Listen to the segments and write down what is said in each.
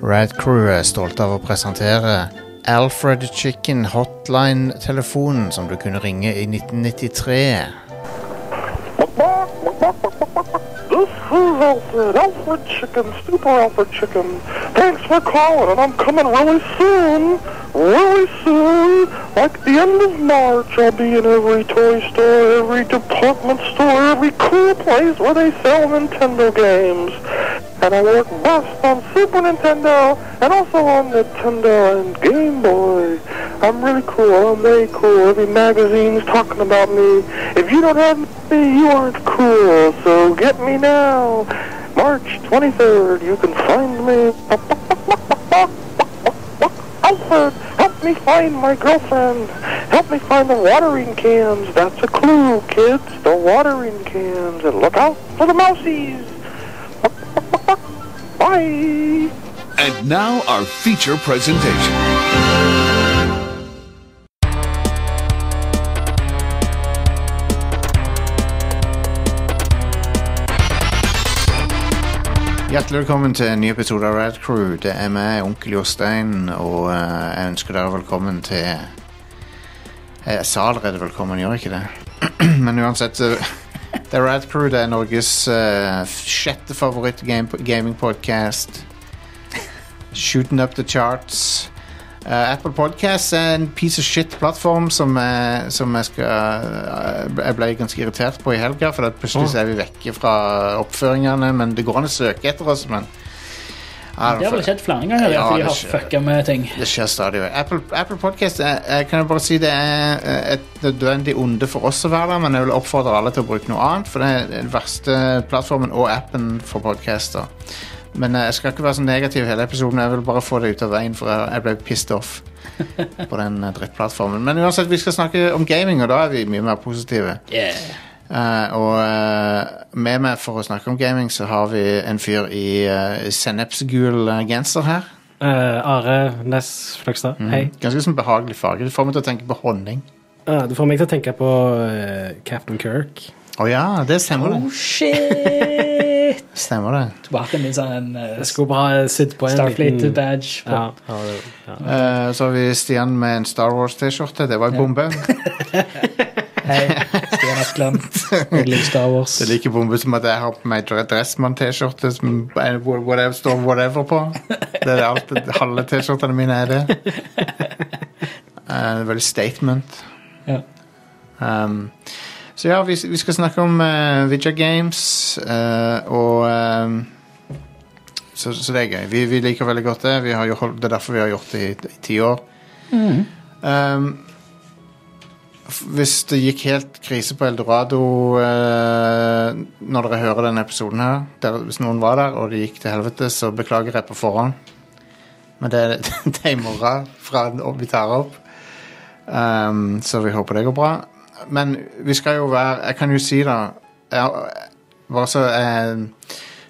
Rad Crew er stolt av å presentere Alfred Chicken Hotline-telefonen som du kunne ringe i 1993. This is Alfred, Alfred Chicken, Super Alfred Chicken. Thanks for calling, and I'm coming really soon. Really soon. Like the end of March, I'll be in every toy store, every department store, every cool place where they sell Nintendo games. And I work best on Super Nintendo and also on Nintendo and Game Boy. I'm really cool. I'm very cool. Every magazine's talking about me. If you don't have me, you aren't cool. So get me now. March 23rd, you can find me. Alfred, help me find my girlfriend. Help me find the watering cans. That's a clue, kids. The watering cans. And look out for the mousies. Bye. And now our feature presentation. Hjertelig velkommen til en ny episode av Rad Crew. Det er meg, onkel Jostein, og eh, jeg ønsker dere velkommen til Jeg sa allerede velkommen, gjør jeg ikke det? Men uansett, er Rad Crew. Det er Norges uh, sjette favoritt-gamingpodkast. Shooting up the charts. Uh, Apple Podcast er en piece of shit-plattform som, uh, som jeg skal uh, Jeg ble ganske irritert på i helga, for plutselig så er vi vekke fra oppføringene. Men det går an å søke etter oss, men Det har vel skjedd flere ganger, Ja, for de har fucka med ting. Det skjer stadig vekk. Apple, Apple Podcast er, er, kan jeg bare si det er et nødvendig onde for oss å være der, men jeg vil oppfordre alle til å bruke noe annet, for det er den verste plattformen og appen for podcaster. Men eh, jeg skal ikke være så negativ hele episoden, jeg vil bare få det ut av veien, for jeg, jeg ble pissed off på den eh, drittplattformen. Men uansett, vi skal snakke om gaming, og da er vi mye mer positive. Yeah. Eh, og eh, med meg for å snakke om gaming, så har vi en fyr i uh, sennepsgul eh, genser her. Eh, Are Næss Fløgstad, hei. Ganske sånn behagelig farge. Du får meg til å tenke på honning. Ah, du får meg til å tenke på uh, Captain Kirk. Å ja, det stemmer Oh det. shit! Stemmer det. Du har hatt en litt sånn uh, skulle bare sitte på en Starfleet-badge på. Ja, ja, det- ja. Eh, så har vi Stian med en Star Wars-T-skjorte. Det var en bombe. Hei, Stian Jeg liker Star Wars. Det er like bombe som at jeg har på meg Dressmann-T-skjorte som er whatever, står whatever på. Det er alt, Halve T-skjortene mine er det. Eh, det er veldig statement. Ja. Um, så ja, vi, vi skal snakke om uh, Vidja Games, uh, og um, så, så det er gøy. Vi, vi liker veldig godt det. Vi har jo holdt, det er derfor vi har gjort det i, ti år. Um, f- hvis det gikk helt krise på Eldorado eh, når dere hører denne episoden her, der, hvis noen var der og det gikk til helvete, så beklager jeg på forhånd. Men det, er- i morgen fra vi tar opp. Um, så vi håper det går bra. Men vi skal jo være Jeg kan jo si da Bare så jeg,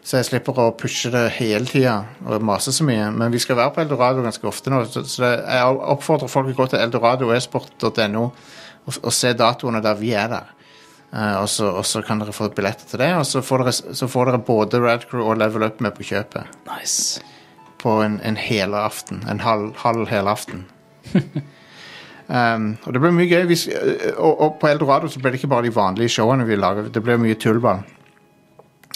så jeg slipper å pushe det hele tida og mase så mye. Men vi skal være på Eldorado ganske ofte nå. Så, jeg oppfordrer folk å gå til eldoradoesport.no og, og se datoene der vi er der. Uh, og, så, og så kan dere få billetter til det. Og så får dere, så får dere både Radcrew og Level Up med på kjøpet. Nice. På en, en helaften. En halv, halv helaften. Um, og det ble mye gøy. Vi, og, og på Eldorado så ble det ikke bare de vanlige showene vi lager. Det ble mye tullball.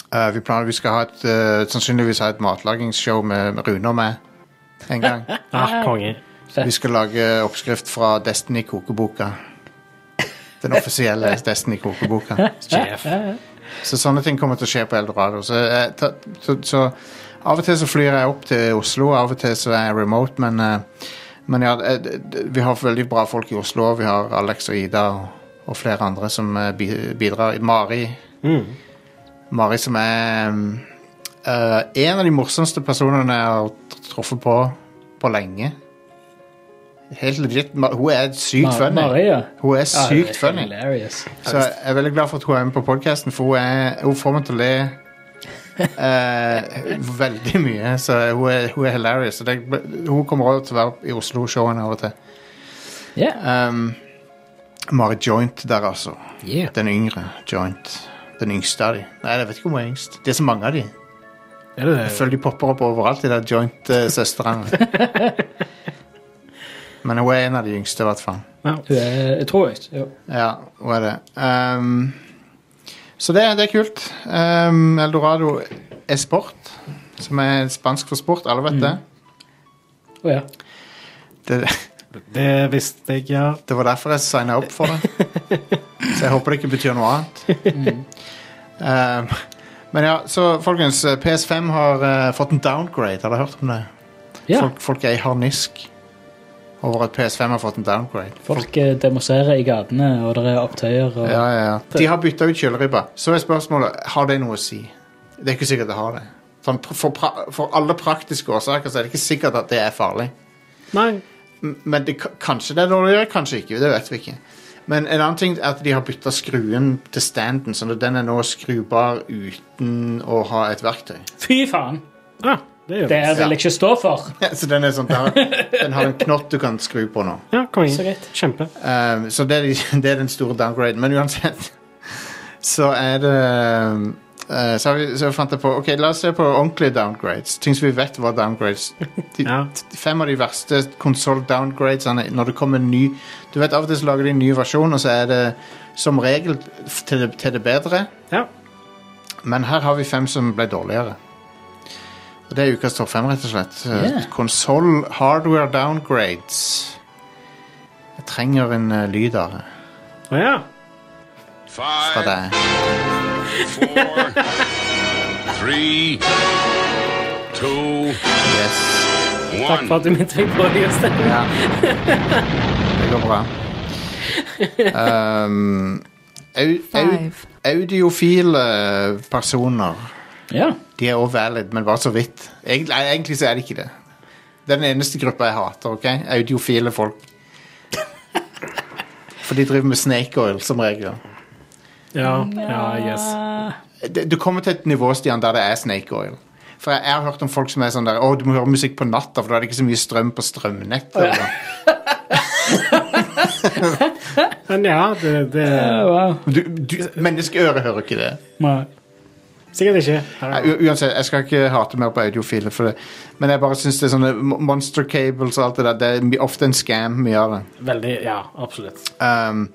Uh, vi planer vi skal ha et, uh, sannsynligvis ha et matlagingsshow med med Rune og meg en gang. Ah, konge. Vi skal lage oppskrift fra Destiny-kokeboka. Den offisielle Destiny-kokeboka. Så sånne ting kommer til å skje på Eldorado. Så, eh, ta, så, så av og til så flyr jeg opp til Oslo, av og til så er jeg remote, men, eh, men ja, eh, vi har veldig bra folk i Oslo. Vi har Alex og Ida og, og flere andre som eh, bidrar. Mari. Mari som er mm, eh, en av de morsomste personene jeg har truffet på på lenge. Helt legit. Ma- Hun er sykt Ma- funny. Maria. Hun er Ja, sykt det er funny. Hilarious. Så jeg er veldig glad for at hun er med på podcasten, for hun, er, hun får meg til å le eh, veldig mye. Så hun er, hun er hilarious. Så det, hun kommer også til å være i Oslo-showene av og til. Yeah. Um, Mari Joint der, altså. Yeah. Den yngre Joint. Den yngste av de. Nei, jeg vet ikke om hun er yngst. Det er så mange av de. Er det Jeg føler de popper opp overalt, de der joint-søstrene. Men hun er en av de yngste, i hvert fall. Ja. Hun er jeg tror jeg. Jo. Ja, hun er det. Um, så det, det er kult. Um, Eldorado er sport, som er spansk for sport. Alle vet det. Å ja. det. Det visste jeg, ja. Det var derfor jeg signa opp for det. Så jeg håper det ikke betyr noe annet. Ehm, men ja, så folkens, PS5 har uh, fått en downgrade. Har dere hørt om det? ja. Folk, folk er i harnisk over at PS5 har fått en downgrade. Folk eh, demonstrerer i gatene, og det er opptøyer. Og... Ja, ja, ja. De har bytta ut kjøleribba. Så er spørsmålet har det noe å si. Det er ikke sikkert det har det. Sånn, for, for alle praktiske årsaker så er det ikke sikkert at det er farlig. Nei. Men det, kanskje det er dårligere, kanskje ikke. Det vet vi ikke. Men en annen ting er at de har bytta skruen til standen, så den er nå skrubar uten å ha et verktøy. Fy faen! Ah, det Det vil jeg ikke stå for. så den, er sånn, den, har, den har en knott du kan skru på nå. Ja, Så konge. greit. Kjempe. Um, så det er, det er den store downgraden. Men uansett så er det uh, så, har vi, så fant jeg på Ok, la oss se på ordentlige downgrades. Ting som vi vet var downgrades. De, Ja. Fem av de verste konsoll-downgradesene når det kommer en ny Du vet Av og til så lager de en ny versjon, og så er det som regel f- til det, til det bedre. Ja. Men her har vi fem som ble dårligere. Og det er ukas topp fem, rett og slett. Yeah. Konsoll hardware downgrades. Jeg trenger en uh, lyd av det. Å ja. Fra deg. four, three, two, Yes. Takk for at du minnet meg på det, Jostein. Ja. Det går bra. Um, au, au, audiofile personer Ja. De er også valid, men bare så vidt. Egentlig, egentlig så er det ikke det. Det er den eneste gruppa jeg hater. ok? Audiofile folk. For de driver med snake oil, som regel. Ja, ja, yes. Du kommer til et nivå Stian, der det er snake oil. For jeg, har hørt om folk som er sånn der Å, du må høre musikk på natta, for da er det ikke så mye strøm på strømnettet. Men ja, det, det wow. Du, du, menneskeøret hører ikke det. Nei. Sikkert ikke. Nei, uansett, jeg skal ikke hate mer på audiofile, for det. men jeg bare syns det er sånne monster cables og alt det der. Det er ofte en scam, mye av det. Veldig, ja, absolutt. Um,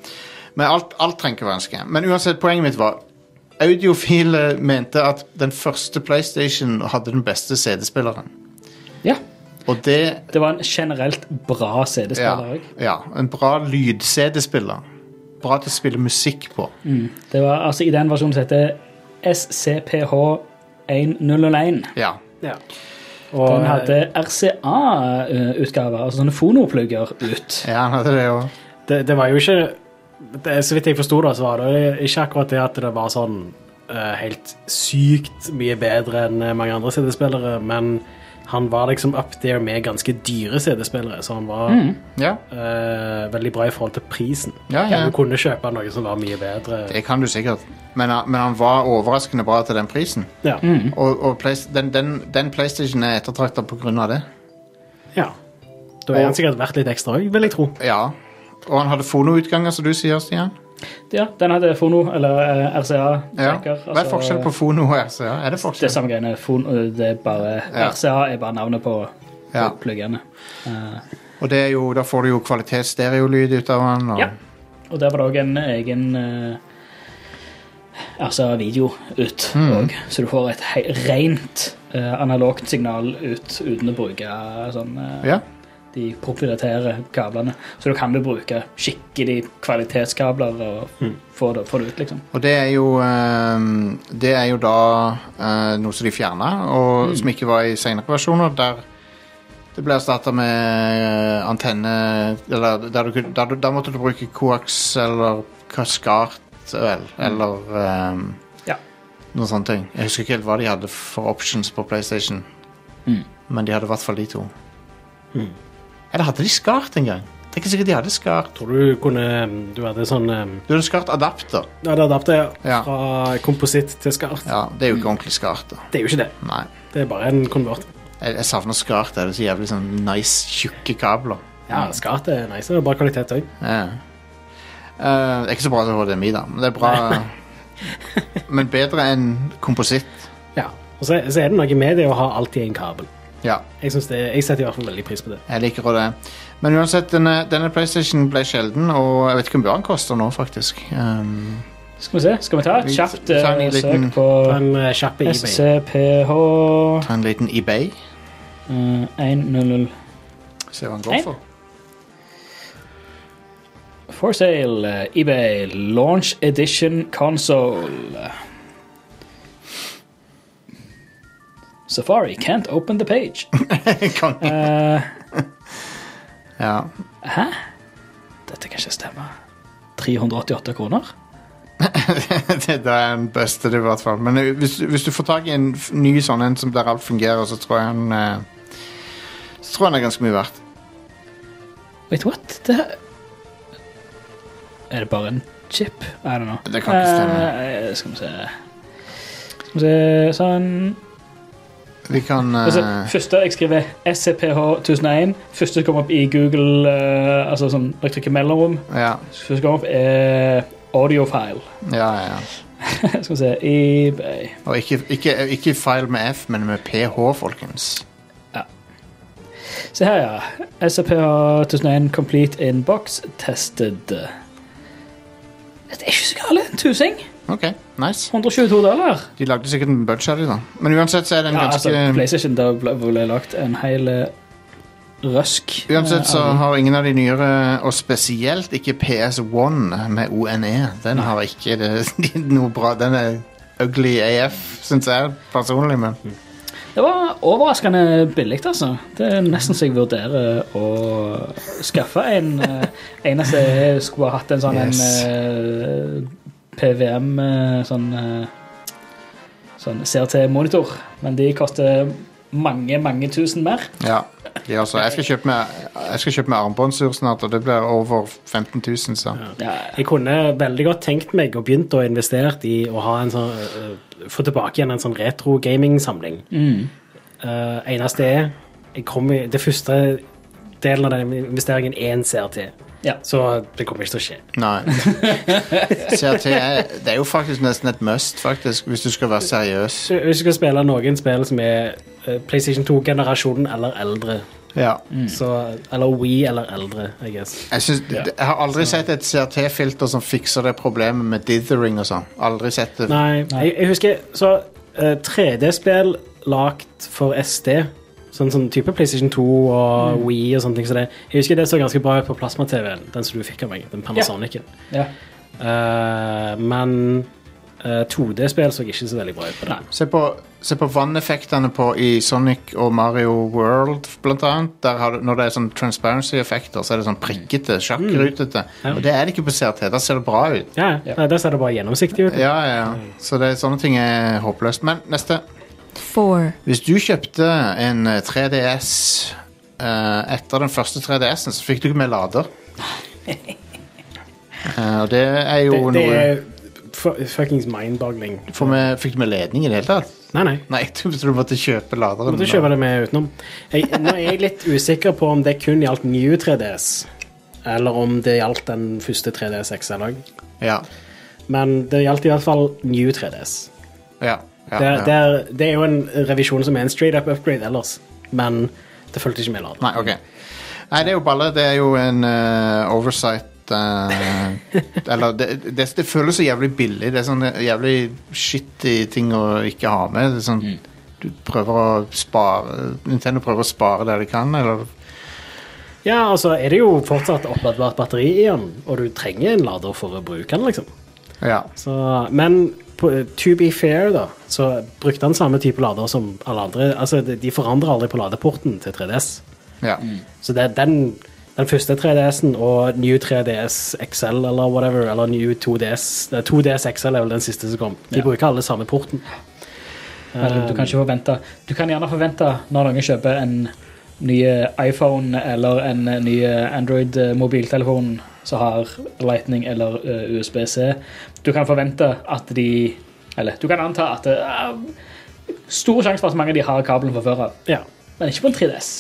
men alt, alt trenger ikke være en scam. Men uansett, poenget mitt var Audiofile mente at den første PlayStation hadde den beste CD-spilleren. Ja. Og det Det var en generelt bra CD-spiller òg. ja, en bra lyd-CD-spiller. Bra til å spille musikk på. Det var altså i den versjonen som heter SCPH1001. Ja. Ja. Og, Den hadde RCA-utgaver, altså sånne fonoplugger ut. ja, han hadde det òg. det, det var jo ikke det, Så vidt jeg forsto det, så var det ikke akkurat det at det var sånn uh, helt sykt mye bedre enn mange andre CD-spillere, men han var liksom up there med ganske dyre CD-spillere, så han var Ja, uh, veldig bra i forhold til prisen. Ja, ja. Du kunne kjøpe noe som var mye bedre. det kan du sikkert. Men, han- men han var overraskende bra til den prisen. Ja. Og, og Play- den, den, den PlayStation er ettertrakta på grunn av det. ja. Da er han sikkert verdt litt ekstra òg, vil jeg tro. Ja. Og han hadde fonoutganger, som du sier, Stian. Ja, den hadde fono, eller eh, Ja. RCA-trekker. Hva er forskjellen på fono og RCA? Er det Det er forskjell? samme greiene. Fono, det er bare, Ja. RCA er bare navnet på Ja. pluggene. Uh, Og det er jo, da får du jo kvalitetsstereolyd ut av den. Og, Ja. Og der var det òg en egen uh, altså video ut Mm. så du får et rent uh, analogt signal ut uten å bruke sånn eh, Ja. De proprietære kablene. Så da kan du bruke skikkelig kvalitetskabler og få, det, få det ut, liksom. Og det er jo ehm, Det er jo da eh, noe som de fjerna, og som ikke var i senere versjoner. Der det ble erstatta med eh, antenne Eller der, du, der, du- der måtte du bruke coax eller kaskart, vel, eller ehm, Ja. noen sånne ting. Jeg husker ikke helt hva de hadde for options på PlayStation, men de hadde i hvert fall de to. Eller hadde de skart en gang? Det er ikke sikkert de hadde skart. Tror du kunne Du hadde sånn um, Du hadde skart adapter. Du hadde adapter Ja. fra kompositt til skart. Ja, Det er jo ikke ordentlig skart. da Det er jo ikke det. Nei. Det er bare en konvert. Jeg, jeg savner skart. Det er så jævlig sånn nice, tjukke kabler. Ja, skart er nice. Det er bra kvalitet òg. Ja. Uh, det er ikke så bra som HDMI, da. Men det er bra Men bedre enn kompositt. Ja. Og Og så, så er det noe med det å ha alt i en kabel. Ja, Jeg, synes det, jeg setter i hvert fall veldig pris på det. jeg liker det. Men uansett, denne, denne PlayStation ble sjelden, og jeg vet ikke hvor mye den koster nå, faktisk. Um, Skal vi se. Skal vi ta et kjapt en eh, liten- søk på en uh, kjapp eBay. SCPH ta en liten eBay. Uh, 100 Se hva den går 1. for. For sale, eh, eBay, launch edition console. Safari can't open the page. Kan- ja. ja. dette kan ikke stemme. 388 kroner? det, er er beste, det, i hvert fall. Men hvis, hvis du får tak i en ny sånn en som der alt fungerer, så tror jeg han eh, Så tror jeg han er ganske mye verdt. Wait, what? Det Er det bare en chip? I don't know. Det kan ikke stemme. Uh, skal vi se Skal vi se Sånn Vi kan uh... altså, Første jeg skriver SCPH1001. Første som kommer opp i Google uh, Altså sånn Når jeg trykker mellomrom, Ja, første som kommer opp, er audiofile. ja, ja. skal vi se eBay Og ikke, ikke, ikke file med F, men med PH, folkens. Ja. Se her, ja. SCPH1001 complete in box tested. Dette er ikke så galt. En tusing. OK, nice. 122 dollar. De lagde sikkert en budget av det, da. Men uansett så er det en Ja, ganske altså, PlayStation da ble, ble lagt en hel eh, røsk. Uansett så eh, av- har ingen av de nyere, og spesielt ikke PS1 med ONE, den har ikke det, noe bra. Den er ugly AF, syns jeg personlig, men Det var overraskende billig, altså. Det er nesten så jeg vurderer å skaffe en. eh, Eneste jeg skulle ha hatt en sånn Yes. en eh, PVM eh, sånn eh, Sånn CRT-monitor. Men de koster mange, mange tusen mer. ja. De også. jeg skal kjøpe meg, jeg kjøpe meg armbåndsur snart, og det blir over 15 000, så Ja, Jeg kunne veldig godt tenkt meg og begynt å investere i å ha en sånn øh, Få tilbake igjen en sånn retro gaming-samling. Mm. Uh, eneste er jeg kom i, Det første delen av den investeringen er en CRT. Ja. Så det kommer ikke til å skje. Nei. CRT er, det er jo faktisk nesten et must, faktisk, hvis du skal være seriøs. Hvis du skal spille noen spill som er øh, PlayStation 2-generasjonen eller eldre, Ja. så, eller Wii eller eldre, I guess. Jeg, synes, jeg har aldri sett et CRT-filter som fikser det problemet med dithering og sånn. Aldri sett det. Nei, jeg, jeg husker Så øh, 3D-spill lagt for SD Sånn sånn type PlayStation 2 og Wii og sånne ting. Så det, jeg husker det så ganske bra ut på plasma-TV-en, den som du fikk av meg. Den Panasonicen. ja. Uh, men uh, 2D-spill så ikke så veldig bra ut på det. Se på, se på vanneffektene på i Sonic og Mario World, blant annet. Der har du, når det er sånn transparency-effekter, så er det sånn prikkete, sjakkrutete. Ja. Og det er det ikke på CRT. Da ser det bra ut. Ja, Ja. Der ser det bare gjennomsiktig ut. Ja, ja. Så det, sånne ting er håpløst. Men neste. Four, Hvis du kjøpte en eh, 3DS eh, etter den første 3DS-en, så fikk du ikke med lader. Eh, og det er jo Det, det noe er fu- fuckings mind-boggling. For vi fikk du med ledning i det hele tatt? Nei, nei. Nei, du, så du måtte kjøpe laderen. Måtte kjøpe det med utenom. Jeg, nå er jeg litt usikker på om det kun gjaldt New 3DS, eller om det gjaldt den første 3DS XL òg. Ja. Men det gjaldt i hvert fall New 3DS. Ja. Ja, Det, ja. det, er, det er jo en revisjon som er en straight up upgrade ellers, men det fulgte ikke med lader. Nei, okay. Nei, det er jo balle. Det er jo en uh, oversight uh, Eller det, det, det føles så jævlig billig. Det er sånn jævlig shitty ting å ikke ha med. Det er sånn, Du prøver å spare Nintendo prøver å spare der de kan, eller Ja, altså er det jo fortsatt oppladbart batteri i den, og du trenger en lader for å bruke den, liksom. Ja. Så, men på, to be fair, da, så brukte han samme type lader som alle andre. Altså, de, forandrer aldri på ladeporten til 3DS. ja. Så det er den, den første 3DS-en og New 3DS XL eller whatever, eller New 2DS eh, 2DS XL er vel den siste som kom. De Ja. bruker alle samme porten. Eller, du kan ikke forvente Du kan gjerne forvente når noen kjøper en ny iPhone eller en ny Android-mobiltelefon som har Lightning eller eh, USB-C. Du kan forvente at de Eller du kan anta at det er stor sjanse for at mange av de har kabelen fra før av. Ja. Men ikke på en 3DS.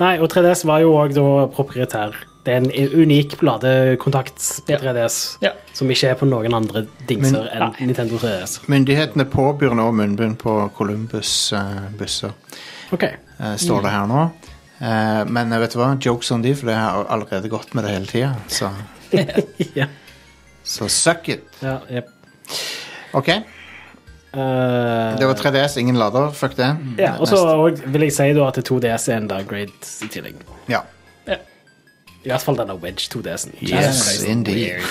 Nei, og 3DS var jo òg proprietær Det er en unik bladekontakt på 3DS Ja. som ikke er på noen andre dingser enn Nintendo 3DS. Myndighetene påbyr nå munnbind på Columbus-busser, Ok. står det her nå. Eh, men vet du hva, jokes on de, for det har allerede gått med det hele tida. Så, ja. så suck it. Ja, yep. OK, Uh, det var 3DS, ingen lader. Fuck det. ja, og så vil jeg si da at 2DS er en downgrade i tillegg. Ja. I hvert fall denne Wedge 2DS-en. Yes, indeed.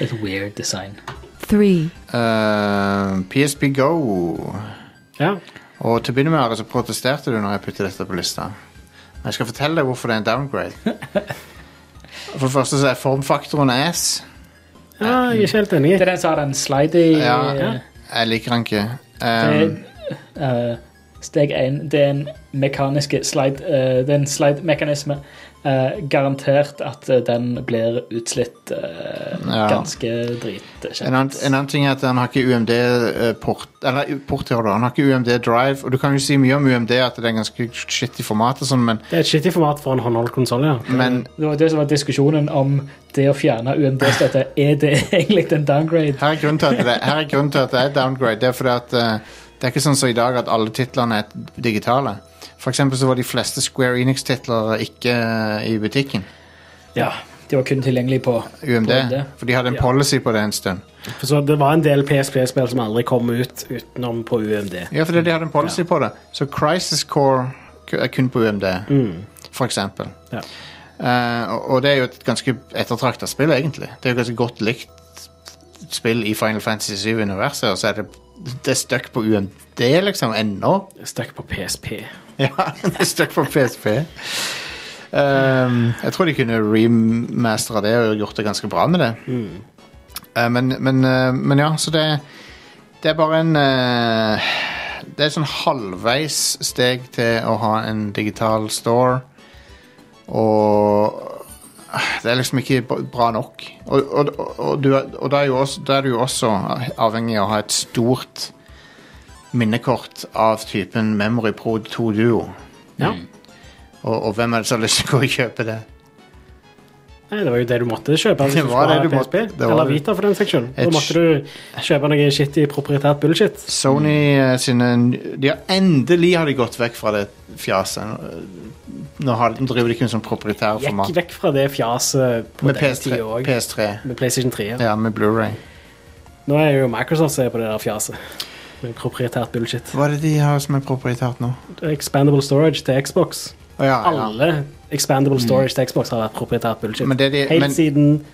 Et weird design. three, Uh, PSP Go. Ja. Og til å begynne med Are, så protesterte du når jeg puttet dette på lista. Men jeg skal fortelle deg hvorfor det er en downgrade. For det første så er formfaktoren ass. ja, jeg er ikke helt enig. Det er den som har den slidey Ja, ja. jeg liker den ikke. det Um, er, uh, Steg 1. Det er en mekaniske slide uh, Det er en slide-mekanisme. Eh, garantert at eh, den blir utslitt eh, Ja. ganske dritkjent. en, en annen ting er at han har ikke UMD-port Eller port, ja, da. Han har ikke UMD-drive. Og du kan jo si mye om UMD, at det er ganske shitty format og sånn, men, Det er et shitty format for en håndholdkonsoll, ja. men Det var det som var diskusjonen om det å fjerne UMD-støtte. Er det egentlig en downgrade? her er grunnen til at det, her er, grunnen til at det er downgrade. Det er fordi at uh, det er ikke sånn som i dag at alle titlene er digitale. For eksempel så var de fleste Square Enix-titler ikke eh, i butikken. Ja. De var kun tilgjengelige på UMD. På UMD. For de hadde en Ja. policy på det en stund. Så det var en del PSP-spill som aldri kom ut utenom på UMD. Ja, fordi de hadde en policy på det. Så Crisis Core er kun på UMD, for eksempel. Ja. Uh, og det er jo et ganske ettertrakta spill, egentlig. Det er jo ganske godt likt spill i Final Fantasy 7-universet, og så er det, det er stuck på UMD, liksom, ennå. Stuck på PSP. Ja, det stuck på PSP. Um, jeg tror de kunne remastera det og gjort det ganske bra med det. Eh, men, men, uh, men ja, så det, det er bare en uh, Det er sånn halvveis steg til å ha en digital store. Og det er liksom ikke bra nok. Og, og, og, og, du, og da, er jo også, er du jo også avhengig av å ha et stort minnekort av typen Memory Pro 2 Duo. Ja. Og, og hvem er det som har lyst til å gå og kjøpe det? Nei, det var jo det du måtte kjøpe. hvis Det du var skulle det ha du PSP. måtte- det var Eller det. Vita, for den saks skyld. Da måtte du kjøpe noe shitty proprietært bullshit. Sony eh, sine de har Endelig har de gått vekk fra det fjaset. Nå, har, nå driver de ikke med sånn proprietær Gikk format. vekk fra det fjaset på Med den PS3, tida òg. PS3. Med PlayStation 3. Ja. Ja, med Blu-ray Nå er jo Microsoft som er på det der fjaset. Med proprietært bullshit. Hva er det de har som er proprietært nå? Expandable storage til Xbox. Oh, ja, ja. Alle expandable storage til Xbox har vært proprietært bullshit. Men det de- Helt men- siden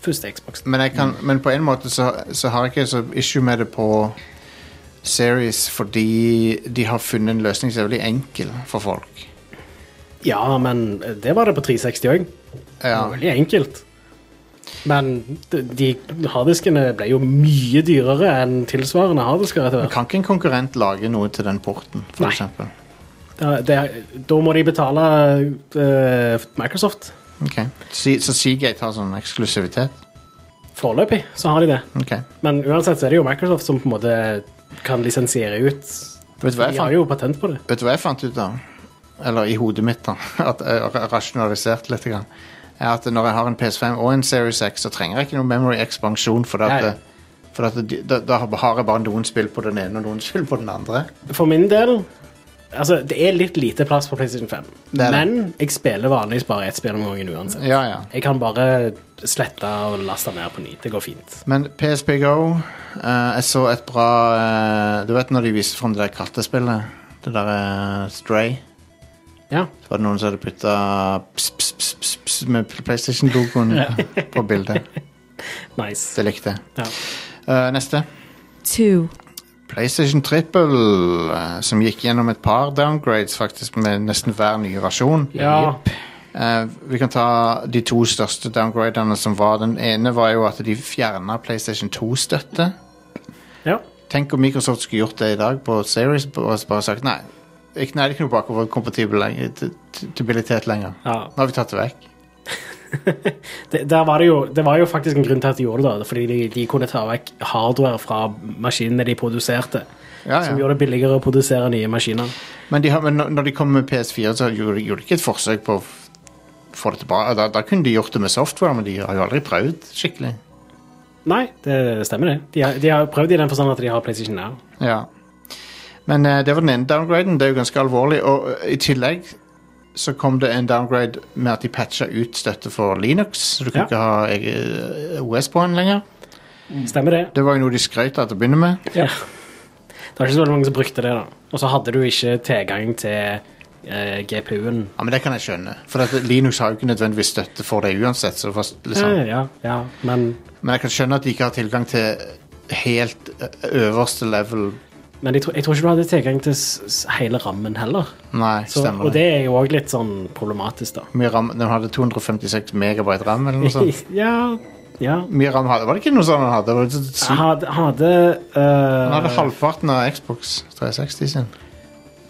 første Xbox. Men, kan, men på en måte så, så har jeg ikke så issue med det på Series fordi de har funnet en løsning som er veldig enkel for folk. Ja, men det var det på 360 òg. Ja. Veldig enkelt. Men de, de harddiskene ble jo mye dyrere enn tilsvarende harddisker etter hvert. kan ikke en konkurrent lage noe til den porten, for Da? Det, da må de betale uh, Microsoft. Ok. Så Seagate har sånn eksklusivitet? Foreløpig så har de det. Okay. Men uansett så er det jo Microsoft som på en måte kan lisensiere ut. Vet du hva De jeg har jo patent på det. vet du hva jeg fant ut av? Eller i hodet mitt, da. At jeg har rasjonalisert litt. Grann. Er at når jeg har en PS5 og en Series X, så trenger jeg ikke noe memory ekspansjon. For, at, for at da, da har jeg bare noen spill på den ene og noen spill på den andre. For min del Altså, det er litt lite plass på PlayStation 5. Det det. Men jeg spiller vanligvis bare ett spill om gangen uansett. Ja, ja. Jeg kan bare slette og laste ned på ny. Det går fint. Men PSP Go uh, Jeg så et bra uh, Du vet når de viste fram det der kattespillet? Det der uh, Stray? Ja. Så var det noen som hadde putta ps, ps, ps, ps, ps, med PlayStation-logoen på bildet. Nice. Det likte jeg. Ja. Eh, neste. two, PlayStation Triple, eh, som gikk gjennom et par downgrades faktisk med nesten hver nye versjon. Ja. Eh, vi kan ta de to største downgradene som var. Den ene var jo at de fjerna PlayStation 2-støtte. ja. Tenk om Microsoft skulle gjort det i dag på Series og bare sagt nei. Ikke, nei, det er ikke noe bakoverkompatibel lenger- ja. Nå har vi tatt det vekk. Det, var det, jo, det var jo faktisk en grunn til at de gjorde det. Fordi de, de kunne ta vekk hardware fra maskinene de produserte. Ja, Som gjorde det billigere å produsere nye maskiner. Men, de har, men når- de kom med PS4, så gjorde de, gjorde de ikke et forsøk på å få det tilbake. Da, da kunne de gjort det med software, men de har jo aldri prøvd skikkelig. Nei, det stemmer det. De har, de har prøvd i den forstand at de har PlayStation Now. Ja. Men eh, det var den ene downgraden. Det er jo ganske alvorlig. Og eh, i tillegg så kom det en downgrade med at de patcha ut støtte for Linux. Så du kan Ja. ikke ha egen OS på den lenger. Stemmer det? Det var jo noe de skrøt av til å begynne med. Ja. Det var ikke så veldig mange som brukte det, da. Og så hadde du ikke tilgang til eh, GPU-en. Ja, Men det kan jeg skjønne. For at Linux har jo ikke nødvendigvis støtte for det uansett. Så fast, liksom. Eh, ja, ja, men, Men jeg kan skjønne at de ikke har tilgang til helt eh, øverste level. Men jeg, tror, jeg tror ikke du hadde tilgang til hele rammen heller. Nei, Så, stemmer og det er jo òg litt sånn problematisk, da. Mye RAM, den hadde 256 megabyte RAM eller noe sånt. ja, ja. Mye RAM hadde, Var det ikke noe sånt han hadde? Han hadde, han hadde, eh, Han hadde halvparten av Xbox 360 sin.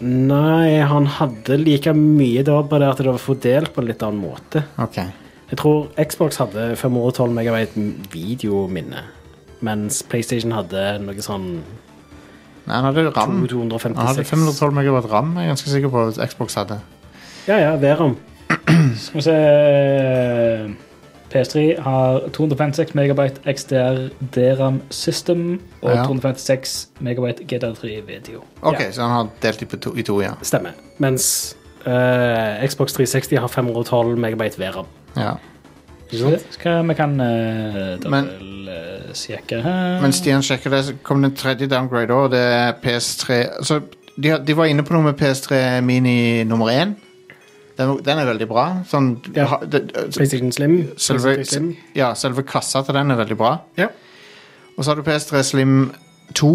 Nei, han hadde like mye da, bare at det var fordelt på en litt annen måte. Ok. Jeg tror Xbox hadde 512 megabyte videominne, mens PlayStation hadde noe sånn Nei, han hadde RAM. Han hadde 512 megawatt RAM, jeg er ganske sikker på at Xbox hadde. Ja, ja, VRAM. Skal vi se PS3 har 256 megabyte XDR DRAM System og Ja. 256 megabyte GDR3 video. Ok, Ja. så han har delt de to, i to, ja. Stemmer. Mens uh, Xbox 360 har 512 megabyte VRAM. ja. Ikke sant? Skal, vi kan uh, Men- sjekke her. Mens Stian sjekker det, så kom den tredje downgrade òg. Det er PS3 altså, de, de var inne på noe med PS3 Mini nummer én. Den, den er veldig bra. Sånn, Ja. ha- det, PlayStation Slim. selve, PlayStation Slim. ja, selve kassa til den er veldig bra. Ja. Og så har du PS3 Slim 2,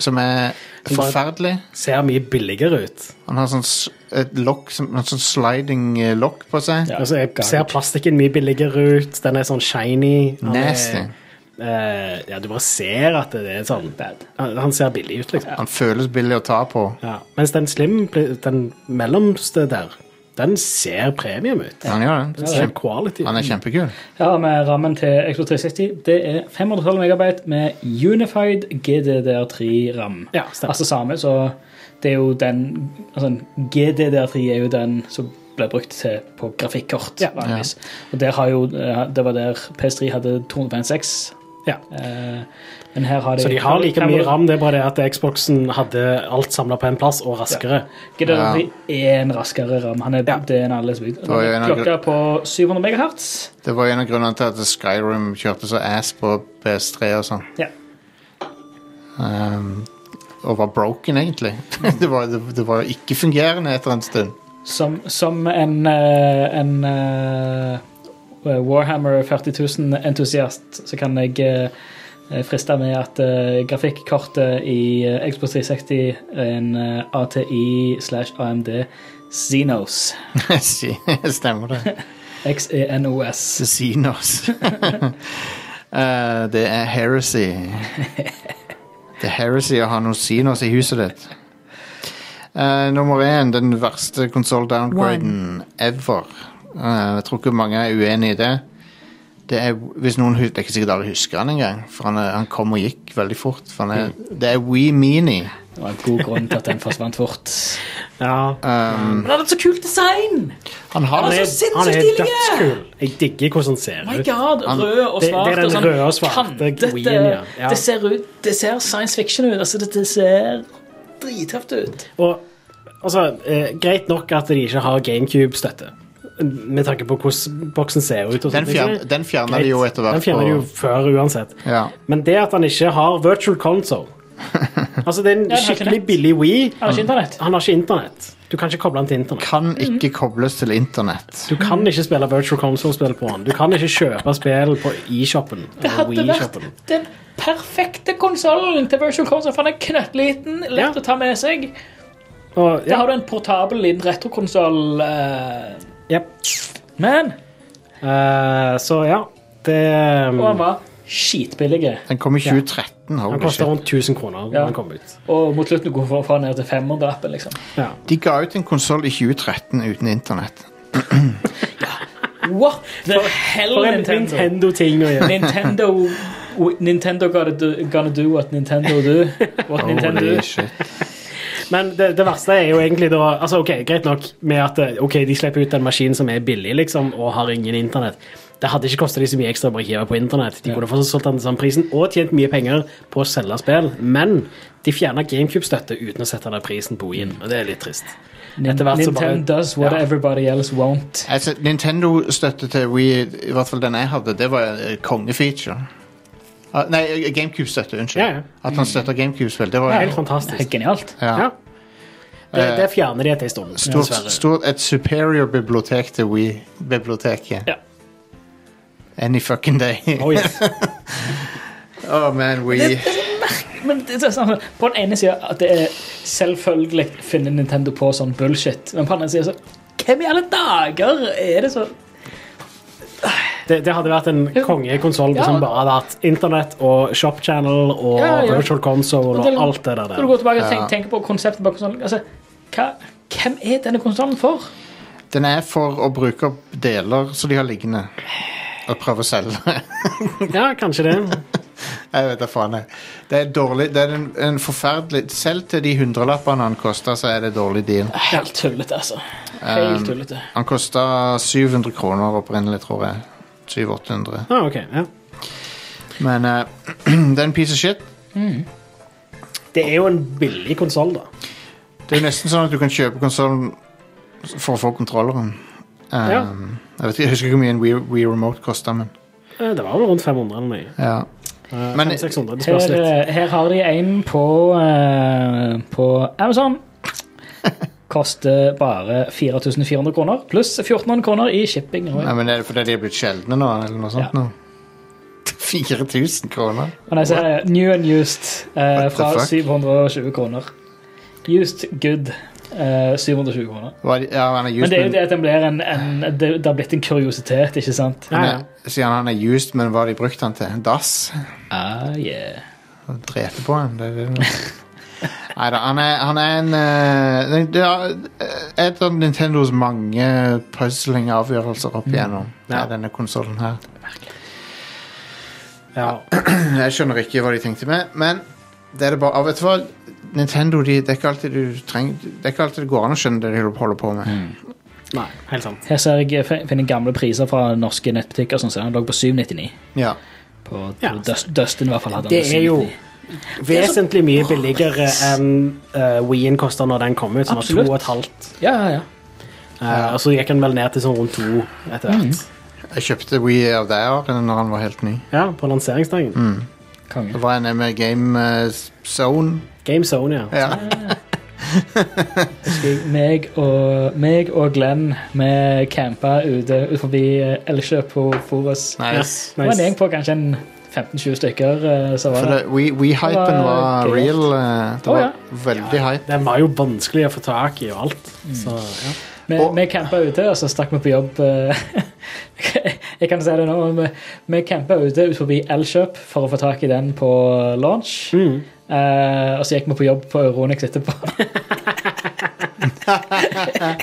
som er forferdelig. Ser mye billigere ut. Han har sånn et lokk, som- sånn sliding lock lokk på seg. Ja. Altså, jeg ser plastikken mye billigere ut. Den er sånn shiny. Han er- Nasty. eh, ja, du bare ser at det er sånn Han, han ser billig ut, liksom. Han føles billig å ta på. Ja. Mens den slim, den mellomste der, den ser premium ut. Han gjør det. Den ser quality Han er kjempekul. Ja, med rammen til Xbox 360. Det er 512 megabyte med Unified GDDR3-ram. Ja, stemmer. Altså samme, så det er jo den altså, GDDR3 er jo den som ble brukt til på grafikkort. Ja. ja. Og der har jo, eh, det var der PS3 hadde 256. Ja. Eh, de Så de har like mye ram, det er bare det at Xboxen hadde alt samla på en plass, og raskere. GDDR3 er en raskere ram. Han er, Ja. Det en alle av Klokka på 700 MHz. Det var en av grunnene til at Skyrim kjørte så ass på PS3 og sånn. Ja. Um, og var broken, egentlig. det, var, det, det var jo ikke-fungerende etter en stund. Som, som en, eh, en eh, Warhammer 40 000-entusiast så kan jeg eh, friste med at uh, grafikkortet i uh, Xbox 360 er en uh, ATI slash AMD Xenos. Stemmer det. X-E-N-O-S. Casinos. Eh, det er heresy. Det er heresy å ha noen Xenos i huset ditt. Eh, nummer én, den verste konsoll-downgraden ever. Eh, jeg tror ikke mange er uenig i det. Det er, hvis noen, det er ikke sikkert alle husker han engang, for han, er, han kom og gikk veldig fort. For han er, det er We Meanie. Det var en god grunn til at den forsvant fort. Ja. Um, Men han hadde så kult design! han har Han så er, sinnssykt han er dødskul. Jeg digger hvordan han ser My ut. god, Han- rød og svart det er den sånn røde og svarte. Wii-en, ja. Ja. Det, ser ut, det ser science fiction ut. Altså, det, det ser drittøft ut. Og altså, eh, greit nok at de ikke har GameCube-støtte. Med tanke på hvordan boksen ser ut. Og Den fjern- den fjerner de jo etter hvert Den fjerner de jo før uansett. ja. Men det at han ikke har virtual console Altså, det er en skikkelig billig Wii. Han har ikke internett. Han har ikke internett. Du kan ikke koble den til internett. Kan ikke kobles til internett. Du kan ikke spille virtual console-spill på han. Du kan ikke kjøpe spill på e-shoppen. Det hadde vært den perfekte konsollen til Virtual Console, for den er knøttliten, lett Ja. å ta med seg. Og, ja. Da har du en portabel liten retrokonsoll. Uh, Jep. men Eh, så ja, det Og han var skitbillig. Den kom i 2013. Han Holy koster rundt 1000 kroner Ja. Den kom ut. Og mot slutten kunne du få ned til 500-appen, liksom. Ja. De ga ut en konsoll i 2013 uten internett. What the hell, For en Nintendo? Nintendo-ting å gjøre. Nintendo Nintendo gotta do, gonna do what Nintendo do. What Nintendo Holy do. shit. Men det, det verste er jo egentlig da altså ok, Greit nok med at eh, ok, de slipper ut en maskin som er billig liksom, og har ingen internett. Det hadde ikke kosta de så mye ekstra å bare hive på internett. De kunne fortsatt solgt den til samme prisen og tjent mye penger på å selge spill, men de fjerna GameCube-støtte uten å sette ned prisen på Wien, og det er litt trist. Etter bare- Nintendo does what Ja. everybody else won't. Altså, Nintendo-støtte til Wii, i hvert fall den jeg hadde, det var eh, kongefeature. Ah, nei, GameCube-støtte, unnskyld. Ja, ja. At han støtter GameCube-spill, det var Helt Det fantastisk. er genialt. ja. Ja. Det, det fjerner de etter en stund, Stort, stort, et superior bibliotek til Wii-biblioteket. Ja. Any fucking day. Oh, yes. oh man, Wii. Men det er sånn, På den ene sida at det er selvfølgelig finner Nintendo på sånn bullshit, men på den andre sida så Hvem i alle dager er det så det, det hadde vært en kongekonsoll Ja. som bare hadde hatt internett og shop channel og Ja, ja. virtual console Og det- og alt det der. Når du går tilbake og Ja. tenker, tenker på konseptet bak konsollen altså, hva, Hvem er denne konsollen for? Den er for å bruke opp deler som de har liggende, og prøve å selge. Ja, kanskje det. Jeg vet da faen. jeg. Det er dårlig. Det er en, en forferdelig Selv til de hundrelappene han kosta, så er det dårlig deal. Helt tullete, altså. Helt tullete. Han kosta 700 kroner opprinnelig, tror jeg. 700-800. Ah, ok, ja. Men eh, det er en piece of shit. Det er jo en billig konsoll, da. Det er jo nesten sånn at du kan kjøpe konsollen for å få kontrolleren. Um, Ja. jeg, vet ikke, jeg husker ikke hvor mye en Wii, Wii Remote kosta, men Eh, Det var vel rundt 500 eller noe. ja. Eh, Men- 500-600, det spørs Her, litt. eh, her har de en på, eh, på Amazon. Koster bare 4400 kroner, pluss 1400 kroner i shipping. Nei, men Er det fordi de er blitt sjeldne nå, eller noe sånt? Ja. nå? 4000 kroner? nei, så er det New and used eh, fra 720 kroner. Used good eh, 720 kroner. Hva Ja, han er Men det er jo det at den blir en, en det, det har blitt en kuriositet, ikke sant? Ja, ja. er, sier han han er used, men hva har de brukt han til? Dass? Ah, yeah. Drete på han? Det er det. Neida, han er, han er en eh, det er et av Nintendos mange puzzling-avgjørelser opp igjennom. Ja. Ja. Denne konsollen her. Ja. Jeg skjønner ikke hva de tenkte med, men det er det bare, vet du hva? Nintendo de, det, er ikke alltid du trenger, det er ikke alltid det går an å skjønne det de holder på med. Nei, helt sant. Her ser jeg fin- finner gamle priser fra norske nettbutikker. Sånn, så den lå på 799. Ja. På, Ja, Dustin i hvert fall hadde Det den er jo 799. vesentlig mye billigere enn uh, Wien kosta når den kom ut, som var to og et halvt. Ja, ja, ja. Uh, og så gikk den vel ned til sånn rundt to etter hvert. Jeg kjøpte av deg Arin, når han var helt ny. Ja, på lanseringsdagen. Mm. Da var jeg nede med Game eh, Zone. Game Zone, ja. Ja. Meg og, meg og Glenn vi campa ute utenfor eh, Elkjøp på Forus. Nice. Det var en gjeng på kanskje en 15-20 stykker. eh, Så var For det. We- We-hypen Det var var real. Det var var ja. veldig hype. Den var jo vanskelig å få tak i og alt. Så ja. Vi, Og- vi campa ute, og så stakk vi på jobb. eh, Jeg kan si det nå. Vi, vi campa ute ut forbi Elkjøp for å få tak i den på launch. Mm. Uh, og så gikk vi på jobb på Euronix etterpå.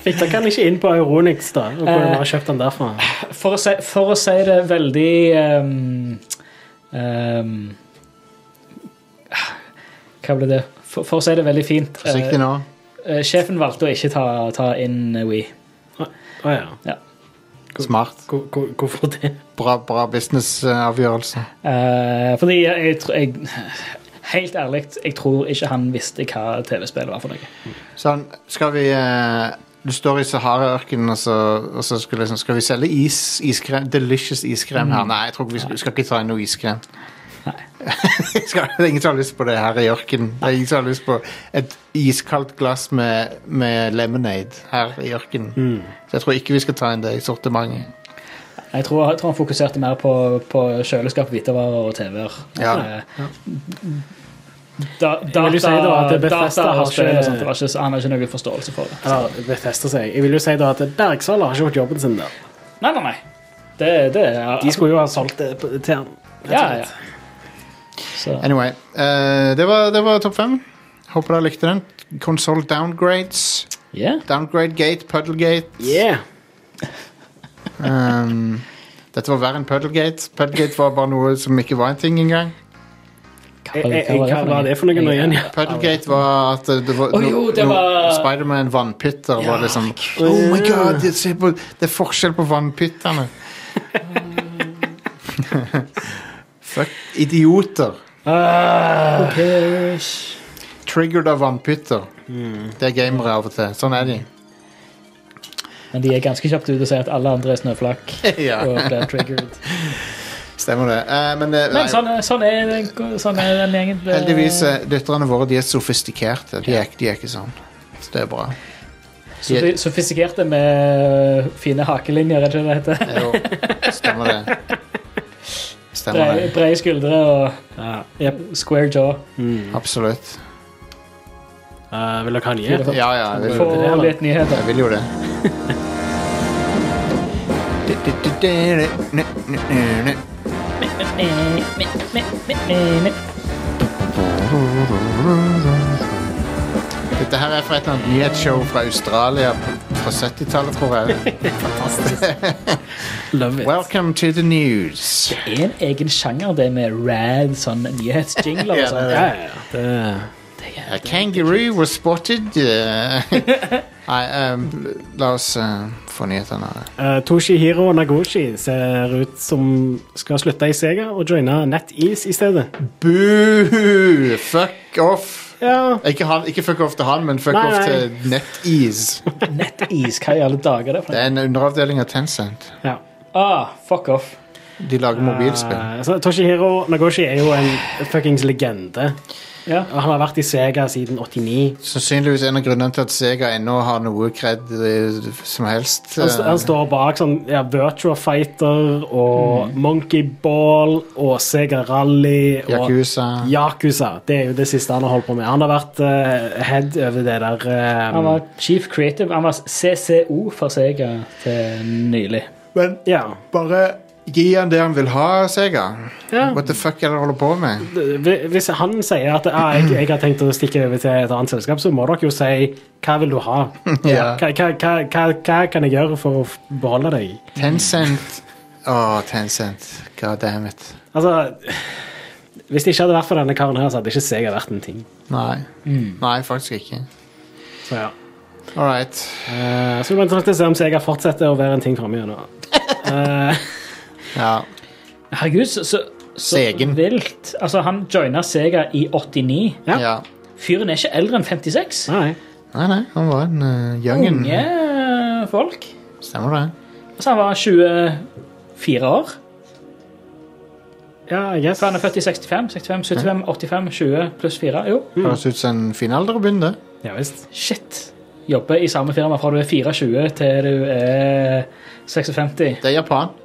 Fikk dere den ikke inn på Euronix, da? Og kunne bare kjøpt den derfra? For å si, for å si det veldig ehm, ehm, Hva ble det? For, for å si det veldig fint Forsiktig nå. Uh, Sjefen valgte å ikke ta, ta inn We. Å ja. Smart. Hvor- hvor- Hvorfor det? Bra, bra businessavgjørelse. Uh, fordi jeg, jeg, jeg Helt ærlig, jeg tror ikke han visste hva TV-spillet var for noe. Sånn, skal vi eh, Du står i Sahara-ørkenen, og så, og så skal, liksom, skal vi selge is, iskrem, delicious iskrem her? Nei, jeg tror ikke vi skal, skal ikke ta inn noe iskrem. Nei. det er ingen som har lyst på det her i ørkenen. Det er ingen som har lyst på et iskaldt glass med, med lemonade her i ørkenen. Så jeg tror ikke vi skal ta inn det i sortimentet. Jeg tror, jeg tror han fokuserte mer på, på kjøleskap, hvitevarer og TV-er. Ja. Eh, Da, data, si da at Bethesda data har ikke- sånt, det var ikke, han har ikke noe forståelse for det. Eller Bethesda seg. Jeg vil jo si da at Bergsala har ikke gjort jobben sin der. Nei, nei, nei. Det, det er De skulle jo ha solgt det til han. Ja, ja. Anyway, Uh, det var, det var topp fem. Håper dere likte den. Console downgrades. yeah. Downgrade gate, puddlegate. Yeah. Um, dette var verre enn Puddlegate. Puddlegate var bare noe som ikke var en ting engang. Hva var det for noe nå igjen? Puddlegate var at det var Å, jo, det var- Spiderman vannpytter var liksom Oh my god, det, se på, det er forskjell på vannpyttene. Fuck idioter. Ah, Triggered av vannpytter. Det er gamere av og til. Sånn er de. Men de er ganske kjapt ute og sier at alle andre er snøflak. Ja. Og blir triggered. Stemmer det. Eh, men det, Men sånn, sånn, er, sånn er den gjengen. Det- heldigvis, eh, døtrene våre de er sofistikerte. De er, de er ikke sånn. Så det er bra. De... Sofistikerte med fine hakelinjer, er det ikke det det heter? Jo, stemmer det. Stemmer Brede, det. brede skuldre og Ja, square jaw. Absolutt. Uh, vil dere ha nyheter? Ja, ja, jeg vil, Få litt nyheter. jeg vil jo det. Dette her er fra et eller annet nyhetsshow fra Australia fra 70-tallet, tror jeg. Love it. Welcome to the news. Det er en egen sjanger, det med rad, sånn nyhetsjingler og sånn. det Ja, det er Det, A kangaroo was spotted. uh, Nei, um, la oss uh, få nyhetene. Uh, Toshihiro Nagoshi ser ut som skal slutte i Sega og joine NetEase i stedet. Boo! Fuck off. Ja, Ikke, han, ikke fuck off til han, men fuck Nei, off nei. til NetEase. NetEase, hva i alle dager er det for Det er en underavdeling av Tencent. ja. Ah, fuck off. De lager mobilspill. Uh, Toshihiro Nagoshi er jo en fuckings legende. Ja. Han har vært i Sega siden 89. Sannsynligvis en av grunnene til at Sega ennå har noe kred eh, som helst. Han, st- han eh, står bak sånn ja, Virtua Fighter og Monkey Ball og Sega Rally og Yakuza. Yakuza. Det er jo det siste han har holdt på med. Han har vært uh, head over det der um... Han var chief creative. Han var CCO for Sega til nylig. Men Ja. bare gi han det han vil ha, Sega. Ja. What the fuck er det du holder på med? Hvis han sier at ah, jeg, jeg har tenkt å stikke over til et annet selskap, så må dere jo si hva vil du ha? Ja. Hva, hva, hva, hva, kan jeg gjøre for å beholde deg? Tencent. Å, Tencent. God damn it. Altså Hvis det ikke hadde vært for denne karen her, så hadde ikke Sega vært en ting. Nei. Nei, faktisk ikke. Så ja. All right. Uh, så vi må se om Sega fortsetter å være en ting framover nå. Uh, Ja. Herregud, så, så, så vilt. Altså, han joina Sega i 89. Ja. ja. Fyren er ikke eldre enn 56. nei. Nei, nei, han var en uh, youngen. Unge folk. Stemmer det. Altså, han var 24 år. Ja, jeg. For han er født i 65, 65, 75, 85, 20 pluss 4. Jo, Høres ut som en fin alder å begynne. Ja visst. shit. Jobber i samme firma fra du er 24 til du er 56. Det er Japan.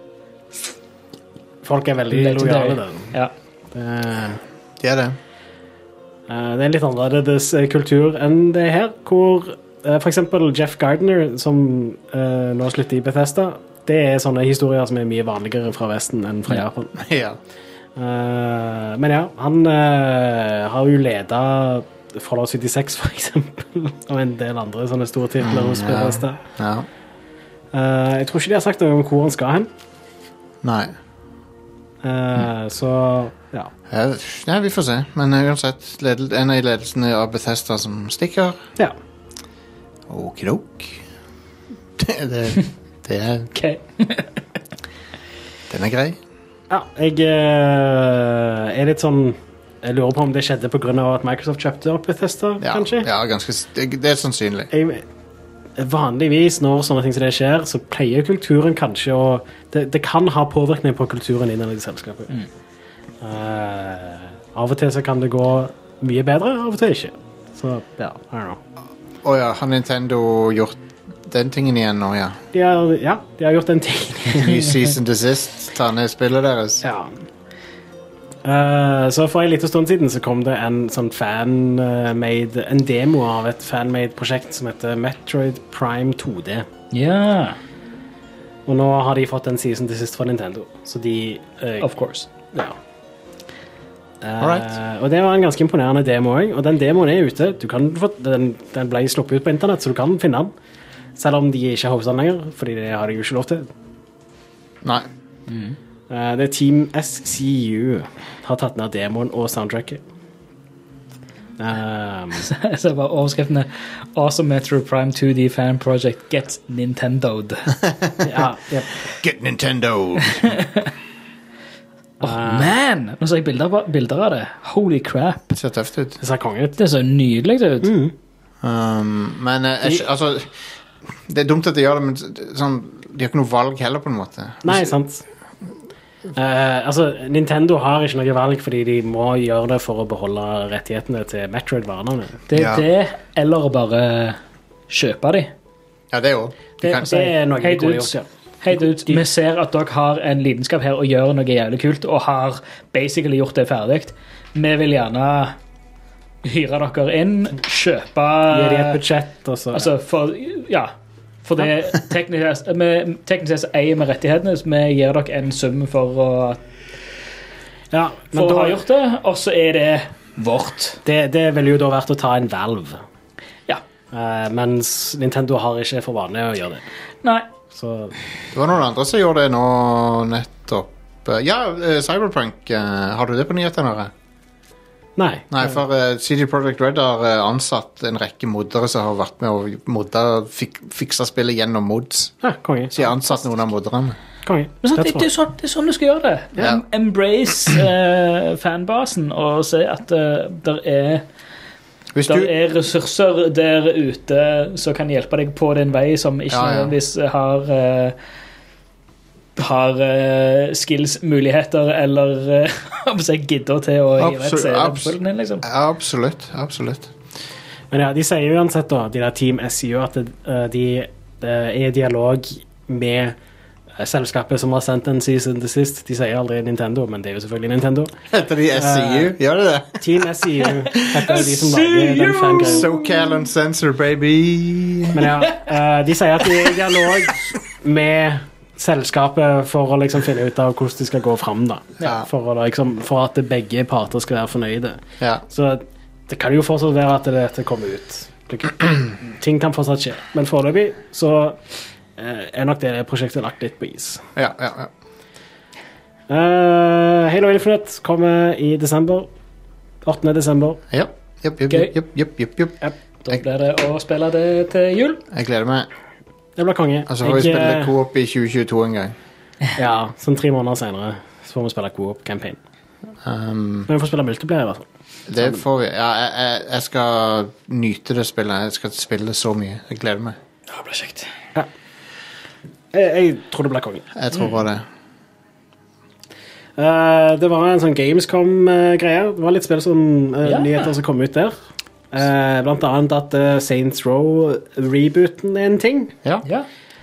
Folk er veldig lojale der. Ja. Det, Det er det. eh, det er en litt annerledes eh, kultur enn det her, hvor f.eks. for eksempel Jeff Gardner, som eh, nå slutter i Bethesda, det er sånne historier som er mye vanligere fra Vesten enn fra Japan. Ja. Eh, men ja, han eh, har jo leda Fallout 76, for eksempel, og en del andre sånne store titler hos. Bethesda. ja. Ja. jeg tror ikke de har sagt noe om hvor han skal hen, Nei. Eh, så ja. Ja, vi får se. Men uh, uansett, en av ledelsene av Bethesda som stikker. ja. Okidok. Det, det, det er, Ok. den er grei. Ja, jeg eh, er litt sånn Jeg lurer på om det skjedde pga. at Microsoft kjøpte opp Bethesda, Ja, kanskje? ja ganske, det, det er sannsynlig. Jeg, vanligvis når sånne ting som det skjer, så pleier kulturen kanskje å Det, det kan ha påvirkning på kulturen innad i selskapet. Eh, av og til så kan det gå mye bedre, av og til ikke. Så ja, I don't know. Å ja, har Nintendo gjort den tingen igjen nå, ja? De har, ja, de har gjort den ting. Ny season desist. Ta ned spillet deres. Ja. Eh, så for en liten stund siden så kom det en sånn fan-made En demo av et fan-made prosjekt som heter Metroid Prime 2D. Ja, Og nå har de fått en season til sist fra Nintendo. Så de uh, of course. Ja. Uh, og det var en ganske imponerende demo òg. Og den demoen er ute. Du kan få, den, den ble sluppet ut på internett, så du kan finne den. Selv om de ikke har hosta den lenger, Fordi det har de jo ikke lov til. Nei. Eh, det er Team SCU har tatt ned demoen og soundtracket. Um, Så bare overskriftene Awesome Metro Prime 2D Fan Project Get Nintendoed. ja, yep. Get Nintendo! Åh, man! Nå ser jeg bilder, bilder av det. Holy crap. Det ser tøft ut. Det ser konge ut. Det ser nydelig ut. Um, men eh, jeg, altså Det er dumt at de gjør det, men sånn, de har ikke noe valg heller, på en måte. Nei, sant. Eh, altså, Nintendo har ikke noe valg fordi de må gjøre det for å beholde rettighetene til Metroid-varene. Det er Ja. det, eller bare kjøpe de. Ja, det òg. Det, det er noe hey, de kunne gjort, ja. Hei, dudes, vi ser at dere har en lidenskap her og gjør noe jævlig kult, og har basically gjort det ferdig. Vi vil gjerne hyre dere inn, kjøpe Gi de et budsjett, og så Altså, for Ja. For det teknisk sett eier vi rettighetene, så vi gir dere en sum for å, ja, men for å ha gjort det, og så er det vårt. det, det ville jo da vært å ta en Valve. Ja. Eh, mens Nintendo har ikke for vane å gjøre det. Nei. Så Det var noen andre som gjorde det nå nettopp. Eh, Ja, eh, Cyberpunk. eh, har du det på nyhetene? Nei. Nei, for uh, CD Projekt Red har eh, ansatt en rekke moddere som har vært med og modda fik fiksa spillet gjennom mods. Ja, konge. Så de har ansatt noen av modderne. konge. Men sant, det, det, er sånn, det er sånn du skal gjøre det. Ja. Em- Embrace eh, fanbasen og se at uh, det er Hvis Der er ressurser der ute som kan hjelpe deg på din vei, som ikke Ja, ja. nødvendigvis har eh, har uh, skills, muligheter eller uh, gidder til å Absolut, gi pulten din, liksom. absolutt. Absolutt. Men ja, de sier jo uansett, da, de der Team SU, at eh, de eh, er i dialog med selskapet som har sendt en season til sist. De sier aldri Nintendo, men det er jo selvfølgelig Nintendo. Heter de SCU? Gjør de det? Team SEU heter de som lager den fangreia. SoCal and Sensor, baby. Men ja, uh, de sier at de er i dialog med selskapet for å liksom finne ut av hvordan de skal gå fram. da. Ja. For, å, liksom, for at begge parter skal være fornøyde. Ja. Så det kan jo fortsatt være at dette kommer ut. Ting kan fortsatt skje. Men foreløpig så eh, er nok det prosjektet lagt litt på is. Ja, ja, ja. Uh, Halo Infinite kommer i desember. 8. desember. Ja. Jupp, jupp, jupp. Da blir det å spille det til jul. Jeg gleder meg. Det blir konge. Og så får vi Jeg, spille eh, coop i 2022 en gang. Ja, sånn tre måneder senere så får vi spille co-op campaign. Um, Men vi får spille multiplayer, i hvert fall. det får vi. Ja, jeg, jeg, jeg skal nyte det spillet. Jeg skal spille så mye. Jeg gleder meg. Ja, det blir kjekt. Jeg, jeg tror det blir konge. Jeg tror bare det. Eh, det var en sånn Gamescom-greie. Det var litt spill som eh, Ja. nyheter som kom ut der. Eh, blant annet at uh, Saints Row-rebooten er en ting. Ja. Ja.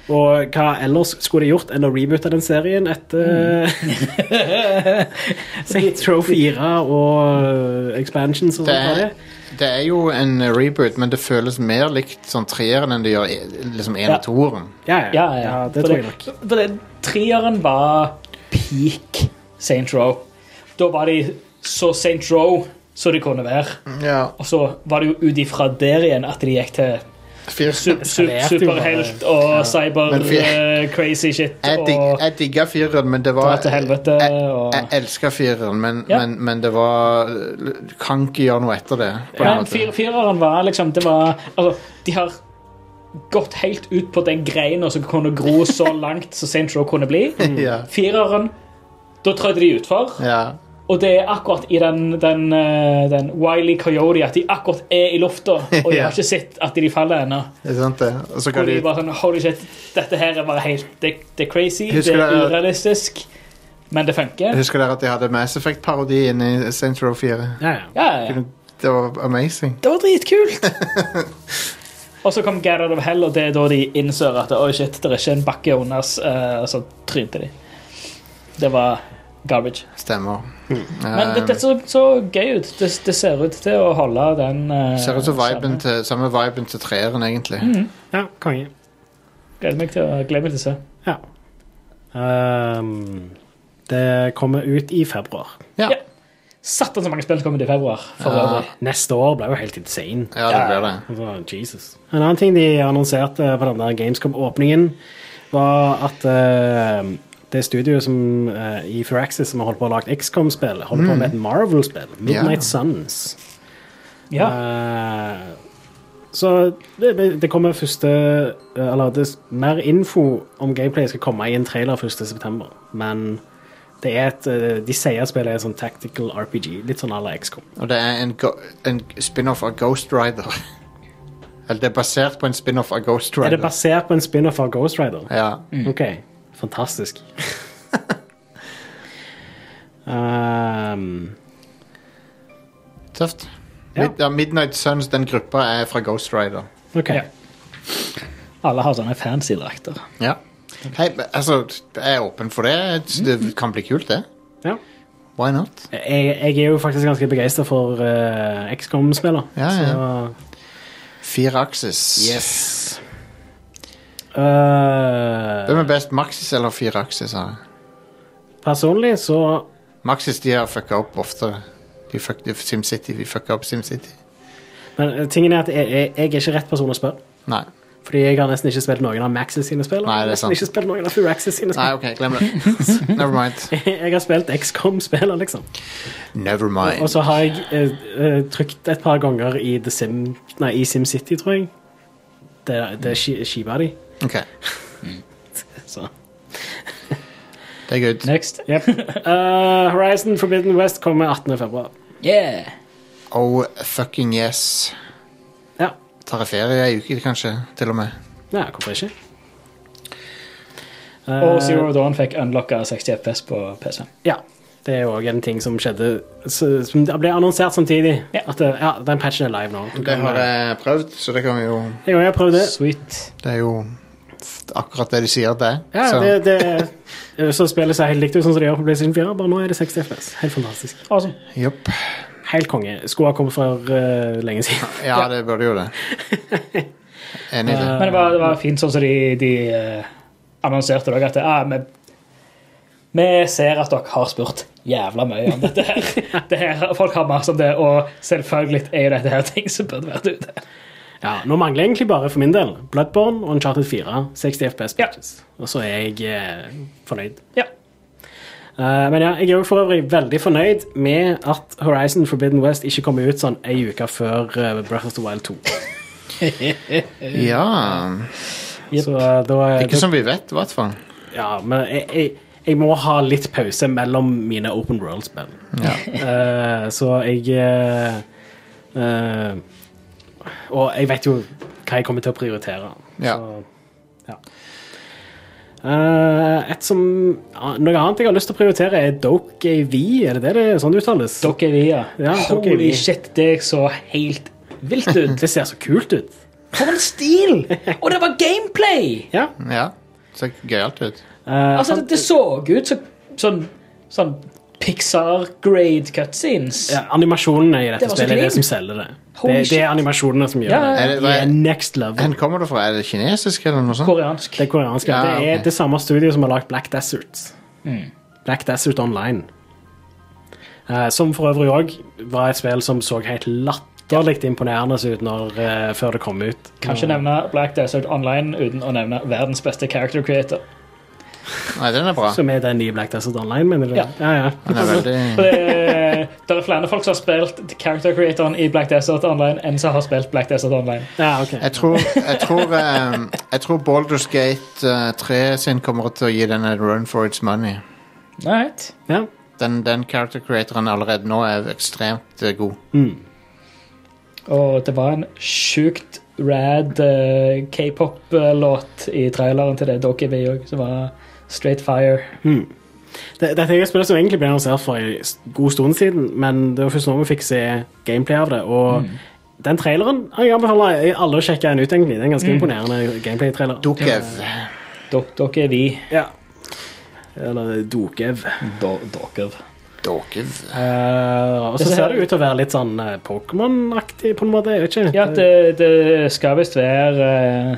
Og hva ellers skulle de gjort enn å reboote den serien etter Saints Row 4 og eh, expansions og sånt? Det, er, det er jo en reboot, men det føles mer likt sånn treeren enn det gjør liksom en Ja. og toeren. Ja, ja, Ja, ja. ja, det for tror jeg nok. For det, treeren var peak Saint Row. Da var de så Saint Row som det kunne være. Ja. Og så var det jo ut ifra der igjen at de gikk til Fire. su su superhelt og ja. cyber-crazy shit. Jeg, dig, Og jeg digga fireren, men det var til helvete. Jeg, Og, jeg elska fireren, men, Ja. men, men det var Kan ikke gjøre noe etter det. Fir, fireren var liksom Det var Altså, de har gått helt ut på den greina som kunne gro så langt som Saint Row kunne bli. ja. Fireren, da trødde de utfor. ja. Og det er akkurat i den, den, eh, den Wiley Coyote at de akkurat er i lufta, og de har ikke sett at de faller ennå. Det sant, det. Og så kan de de bare sånn Holy shit, dette her er bare helt Det, det er crazy, Husker det er urealistisk, men det funker. Husker dere at de hadde Mass Effect-parodi inni Saints Row 4? Ja, ja. Ja, ja. Det var amazing. Det var dritkult! og så kom Get Out of Hell, og det er da de innser at oi shit, det er ikke en bakke under oss, eh, og så trynte de. Det var garbage. Stemmer. Men det, Um, det så, så gøy ut. Det, det ser ut til å holde den uh, ser ut som viben til, samme viben til treeren, egentlig. ja konge. Gleder meg til å, gleder meg til å se. Ja. Um, det kommer ut i februar. Ja, Ja. Satan så mange spill kommer det i februar. For Ja. Neste år ble jo helt insane. ja det ble det. Altså, Jesus. En annen ting de annonserte på den der Gamescom-åpningen, var at eh, det studioet som uh, i Firaxis som har holdt på å lage XCOM-spill, holder på med et Marvel-spill. Midnight yeah. Suns. Ja. Uh, så det, det kommer første eh, Eller det, mer info om gameplay skal komme i en trailer 1.9., men det er et, eh, de sier at spillet er sånn tactical RPG, litt sånn à la XCOM. Og det er en, en spin-off av Ghost Rider. Eller det er basert på en spin-off av Ghost Rider. Er det basert på en spin-off av Ghost Rider? Ja. OK, fantastisk. um, Tøft. Ja. Mid ja, Midnight Suns, den gruppa, er fra Ghost Rider. OK. Ja. Alle har sånne fancy drakter. Ja. Hei, altså, jeg er åpen for det. Det kan bli kult, det. Ja. Why not? Jeg, jeg er jo faktisk ganske begeistra for uh, XCOM-spiller. Ja, ja. Fire akses. Yes. Hvem Uh, er best, Maxis eller fire Axis? personlig så Maxis de har fucka opp ofte. De fuck, de, SimCity, vi fucka opp SimCity. Men eh, tingen er at jeg, jeg, jeg er ikke rett person å spørre. Nei. Fordi jeg har nesten ikke spilt noen av Maxis sine spill. Nei, det er sant. nesten ikke spilt noen av Firaxis sine Nei. OK, glem det. Never mind. Jeg har spilt XCOM-spiller, liksom. Never mind. Og så har jeg eh, eh, trykt et par ganger i The Sim Nei, i SimCity, tror jeg. Det, det er ski- skiva di. OK, Så. det er good. Next. Yep. Uh, Horizon Forbidden West kommer 18. februar. Yeah. Oh fucking yes. Ja. Tar jeg ferie ei uke, kanskje? Til og med. ja, hvorfor ikke? Uh, Og Zero Dawn fikk unlocka 60 FPS på PC. Ja. Det er òg en ting som skjedde Som ble annonsert samtidig. Ja. At ja, den patchen er live nå. Det har jeg prøvd, så det kan vi jo Jeg har prøvd det. Sweet. Det er jo akkurat det de sier at det er. Ja, så, det, det så spillet seg helt likt ut sånn som de gjør på PlayStation 4, bare nå er det 60 FPS. Helt fantastisk. Awesome. Yep. Helt konge. Skulle ha kommet for uh, lenge siden. Ja, det burde jo det. Enig i det. Men det var, det var fint sånn som de, de uh, annonserte dere at ah, vi, vi ser at dere har spurt jævla mye om dette her. det her. Folk har masse om det, og selvfølgelig er jo dette her ting som burde vært ute. Ja, Nå mangler jeg egentlig bare for min del Bloodborne og Uncharted 4. 60 FPS Ja. Og så er jeg eh, fornøyd. Ja. Uh, men ja, jeg er jo for øvrig veldig fornøyd med at Horizon Forbidden West ikke kommer ut sånn ei uke før uh, Breath of the Wild 2. Ja Så eh, da Ikke som vi vet, i hvert fall. Ja, men jeg, jeg, jeg må ha litt pause mellom mine Open World-spill. Eh, så jeg Og jeg vet jo hva jeg kommer til å prioritere. Ja. Så, ja. Uh, et som uh, Noe annet jeg har lyst til å prioritere, er Doke V. Er det det det er sånn det uttales? Dere V via. Ja, er Holy vi. shit, det så helt vilt ut. Det ser så kult ut. For en stil! Og det var gameplay! Ja. Ja. Ser gøyalt ut. Uh, Altså, det, det så ut som sånn, sånn Pixar-grade cutscenes. ja, animasjonene i dette Det spillet er det som selger det. Det, det er animasjonene som gjør Ja, det. Er det- De er next level. Hvor kommer det fra? Er det kinesisk eller noe sånt? Koreansk. Det er koreansk. Ja, det er det samme studioet som har lagd Black Desert. Black Desert Online. Uh, som for øvrig òg var et spill som så helt latterlig imponerende ut når, uh, før det kom ut. Kan ikke nevne Black Desert Online uten å nevne verdens beste character creator. Nei, den er bra. Som er den i Black Desert Online, mener du? Ja. ja, ja. Den er veldig For det, det er flere folk som har spilt character creatoren i Black Desert Online enn som har spilt Black Desert Online. ja ok. Jeg tror, jeg tror, um, jeg tror Baldur's Gate eh, 3 sin kommer til å gi den en run for its money. Right. Ja. Den, den character creatoren allerede nå er ekstremt god. god. Og det var en sjukt rad uh, k-pop-låt i traileren til det Doggy V òg, som var straight fire. Det, dette er et spill som egentlig ble annonsert for en god stund siden, men det var først nå vi fikk se gameplay av det. Og den traileren jeg anbefaler alle å sjekke den ut, egentlig. Det er en ganske imponerende gameplay-trailer. Dokev. Doggy V. Ja. Eller Dokev. Dokev. Dokev. Uh, og så ser det ut til å være litt sånn eh, Pokémon-aktig, på en måte. Ikke. Ja, det, det skal visst være eh,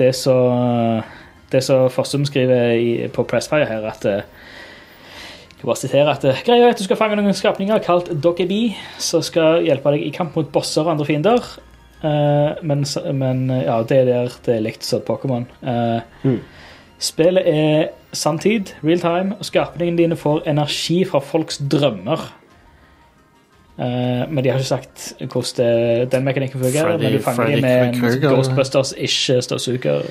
det som Det som Fossum skriver i, på Pressfire her, at eh, jeg bare siterer at eh, greia er at du skal fange noen skapninger kalt Doggy som skal hjelpe deg i kamp mot bosser og andre fiender. Uh, men, men ja, det er der det er likt som Pokémon. Uh, Mm. Spillet er sanntid, real time, og skapningene dine får energi fra folks drømmer. Uh, men de har ikke sagt hvordan det, den mekanikken fungerer. Freddy- men du fanger Freddy dem med en. Ghostbusters-ish støvsuger.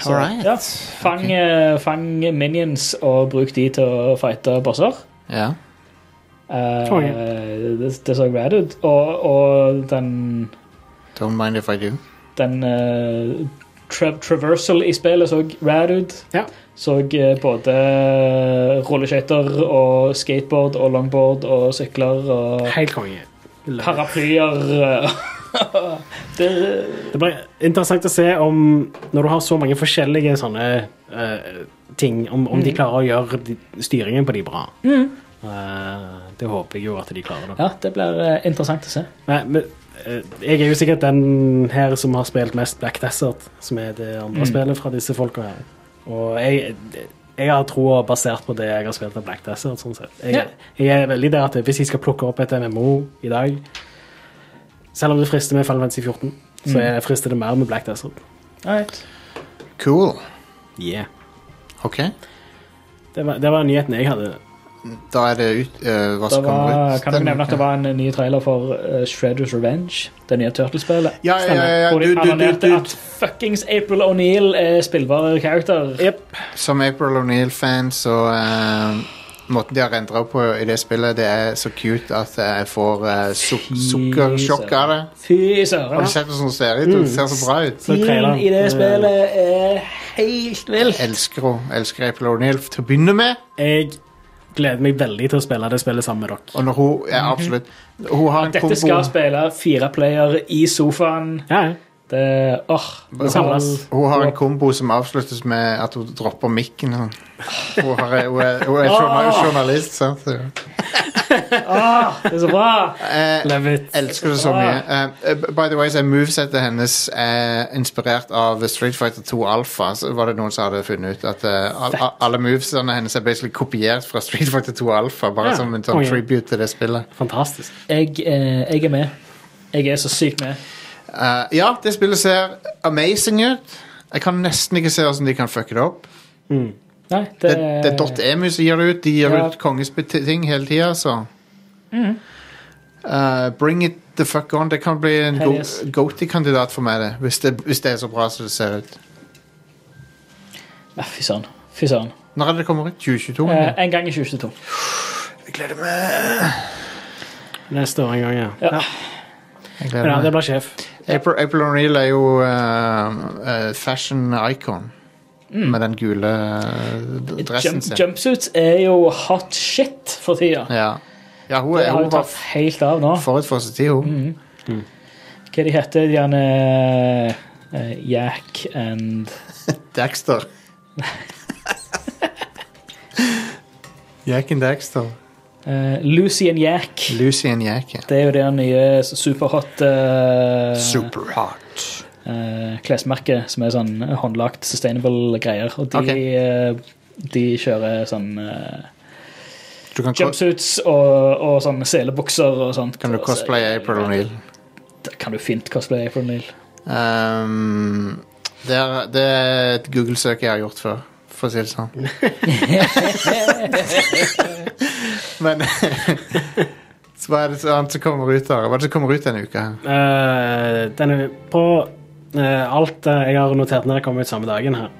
Så, Alright. ja, fang, eh, fang minions og bruk de til å fighte bosser. Ja. Uh, oh, yeah. det, det så rad ut. Og, og den Don't mind if I do. den uh, tra traversal i spillet så rad ut. Ja. Så både rulleskøyter og skateboard og longboard og sykler og Helt konge. paraplyer. det, Det blir interessant å se om Når du har så mange forskjellige sånne uh, ting, om, om de klarer å gjøre de, styringen på de bra. Eh, det håper jeg jo at de klarer. Da. ja, det blir uh, interessant å se. Men, men jeg er jo sikkert den her som har spilt mest Black Desert, som er det andre spillet fra disse folka her. Og jeg, jeg har troa basert på det jeg har spilt av Black Desert. Sånn sett. Jeg, Ja. jeg er veldig der at hvis jeg skal plukke opp et MMO i dag Selv om det frister med Final Fantasy 14, så jeg frister det mer med Black Desert. Right. Cool. Yeah. OK. Det var, det var nyheten jeg hadde. Da er det ut, uh, hva som kommer var, ut. kan du nevne at det var en ny trailer for uh, Shredders Revenge? Det nye Turtle-spillet. Ja, ja, ja, ja. Hvor de Du, du, du, annonserte at fuckings April O'Neil er spillbar karakter. Som April O'Neil-fan, så eh, Måten de har endra på i det spillet, det er så cute at jeg får uh, suk sukkersjokk av det. Fy søren. Har du sett hvordan det ser ut? Det ser så bra ut. Stilen i det spillet er helt vill. Elsker henne. Elsker April O'Neill til å begynne med. Jeg gleder meg veldig til å spille det spillet sammen med dere. Og når hun Ja, absolutt. Hun har en Dette kombo skal spille fire player i sofaen. Ja, ja. Det åh, det samles. Hun har en kombo som avsluttes med at hun dropper mikken. Sånn. Hun, har, hun, er, hun er journalist, journalist, sant? Ah, det er så bra! Love it. elsker det så mye. Uh, by the way, så movesettet hennes er inspirert av Street Fighter 2 Alpha. Så var det noen som hadde funnet ut at eh, all- alle movesene hennes er basically kopiert fra Street Fighter 2 Alpha. Bare Ja, som en sånn tribute til det spillet. Fantastisk. Jeg, uh, jeg er med. Jeg er så sykt med. Eh, ja, det spillet ser amazing ut. Jeg kan nesten ikke se hvordan de kan fucke det opp. Nei, Det, det, det er .emu som gir det ut. De gir Ja. ut kongesting hele tida, så Eh, Bring it the fuck on. Det kan bli en yes. Goaty-kandidat for meg, det hvis, det. hvis det er så bra som det ser ut. Ja, Fy søren. Fy søren. Når er det det kommer ut? 2022? Eh, en gang i 2022. Jeg gleder meg. Neste år en gang, ja. Ja. ja. Jeg gleder ja, det meg. blir sjef. April, April O'Neill er jo uh, uh, fashion icon. Med den gule eh, dressen Jump, sin. jumpsuits er jo hot shit for tida. Ja. ja, hun, Det er, har hun tatt helt av nå. forut for sin tid, hun. Hva de heter de gjerne uh, Jack and Daxter. Jack and Daxter. Eh, Lucy and Jack. Lucy Jack. ja. Det er jo det nye superhot uh, Superhot. uh, klesmerke som er sånn håndlagt sustainable greier. Og de, okay. uh, de kjører sånn eh, Du kan, cos jumpsuits og, og sånn selebukser og sånt. kan du cosplaye April O'Neill. Kan du fint cosplaye April O'Neill. Um, det, er, det er et Google-søk jeg har gjort før, for å si det sånn. Men så hva er det annet som kommer ut der? Hva er det som kommer ut denne uka? Eh, denne, på uh, alt uh, jeg har notert ned, kommer ut samme dagen her.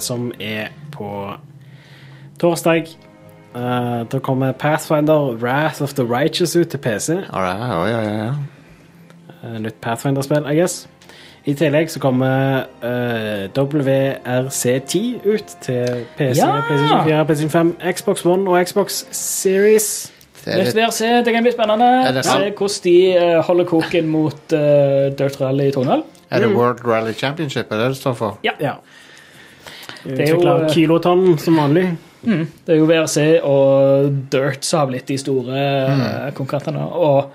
som er på torsdag. Da kommer Pathfinder Wrath of the Righteous ut til PC. Alright, ja, ja, ja, ja. Nytt Pathfinder-spill, I guess. I tillegg så kommer uh, WRC10 ut til PC, Ja! PlayStation 4, PlayStation 5, Xbox One og Xbox Series. Det er litt, VRC, det kan bli spennende. Er det Se hvordan de uh, holder koken mot uh, Dirt Rally 2.0. er det World Rally Championship? Er det det står for? Ja. Det er jo, eh, kilotonn som vanlig. Det er jo VRC og Dirt som har blitt de store eh, konkurrentene. Og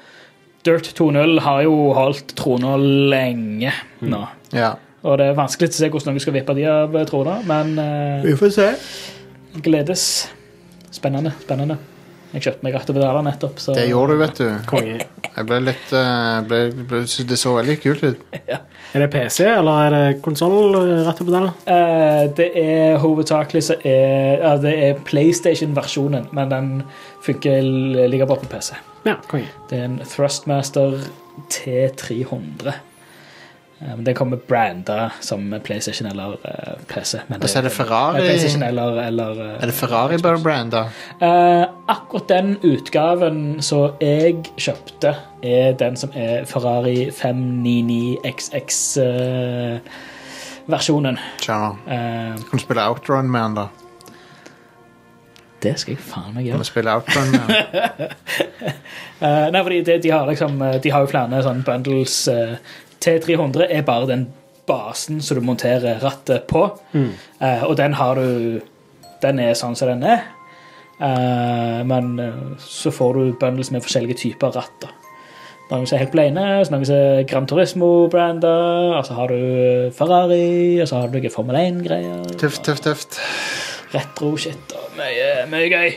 Dirt 2.0 har jo holdt trona lenge nå. Ja. Og det er vanskelig å se hvordan noen skal vippe de av trona, men eh, Vi får se. gledes. Spennende. spennende. Jeg kjøpte meg pedaler nettopp. Så, Det gjorde du, vet du. Konge. Jeg ble litt eh, ble, ble, Det så veldig kult ut. Er det PC, eller er det konsoll? Rett og slett? Eh, det er hovedsakelig så er ja, Det er PlayStation-versjonen, men den funker like bra på PC. Ja, konge. Det er en Thrustmaster T300. Men Den kommer branda som PlayStation eller eh, PC. Men det, er det Ferrari. Eller, eller eh, Er det Ferrari bare branda? da? Eh, akkurat den utgaven som jeg kjøpte, er den som er Ferrari 599XX-versjonen. Tja. Uh, Kan du spille Outrun med den, da? det skal jeg faen meg gjøre. Kan du spille Outrun med den? Nei, fordi de, de, har liksom, de har jo flere sånne bundles. eh, T300 er bare den basen som du monterer rattet på. Eh, og den har du Den er sånn som den er. Uh, men eh, så får du bundles med forskjellige typer ratt. da. Noen som er helt plaine, så noen som er Gran Turismo-branda, og så har du Ferrari, og så har du noen Formel 1-greier. Tøft, tøft, tøft. Retro-shit og mye, mye gøy.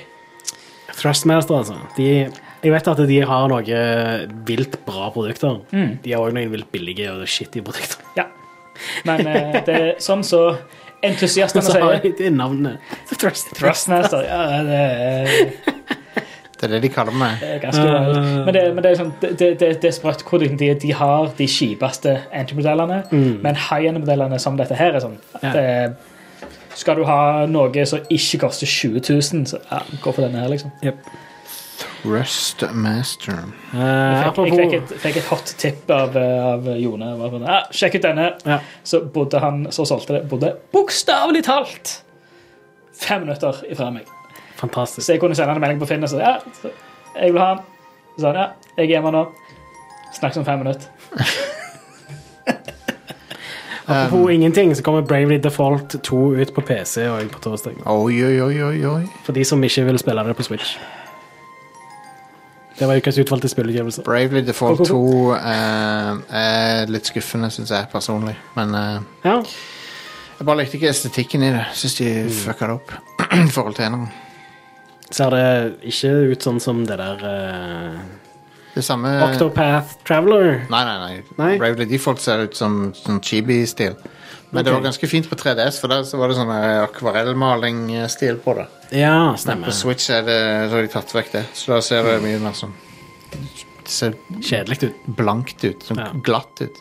Thrustmaster, altså. De, jeg vet at de har noe vilt bra produkter. De har òg noen vilt billige og shitty produkter. Ja. Men eh, det er sånn så entusiastene Så har sier de det navnet. Thrust. Thrustmaster. Ja, det er, Det er det de kaller meg. det. Men det, men det er sånn Det, det, er sprøtt hvor de, de, har de kjipeste entry-modellene, men high-end-modellene som dette her er sånn at Ja. Skal du ha noe som ikke koster 20 000, så ja, gå for denne her, liksom. Rust Master. Uh, Jeg fikk, jeg fikk, et, fikk et hot tip av, av Jone. Sånn, Ja, sjekk ut denne. Ja. Så bodde han så solgte det, bodde bokstavelig talt fem minutter ifra meg. Fantastisk. Så jeg kunne sende en melding på Finn og si ja, så jeg vil ha den. Så sa han ja, jeg er hjemme nå. Snakkes om fem minutter. Apropos ingenting, så kommer Bravely Default 2 ut på PC og på torsdag. Oi, oi, oi, oi, oi. For de som ikke vil spille det på Switch. Det var ukas utvalgte spillutgivelse. Bravely Default 2 eh, er litt skuffende, syns jeg personlig. Men eh, Ja. jeg bare likte ikke estetikken i det. Syns de fucka det opp i forhold til eneren. Ser det ikke ut sånn som det der eh, Det samme Octopath Traveler? Nei, nei, nei. Nei? Bravely Default ser ut som sånn chibi-stil. Men det var ganske fint på 3DS, for der var det sånn akvarellmalingstil akvarellmaling-stil på det. Ja, stemmer. Men På. Switch er det, så har de tatt vekk det, så da ser det mye mer sånn Det ser Kjedelig ut. blankt ut. Sånn Ja. glatt ut.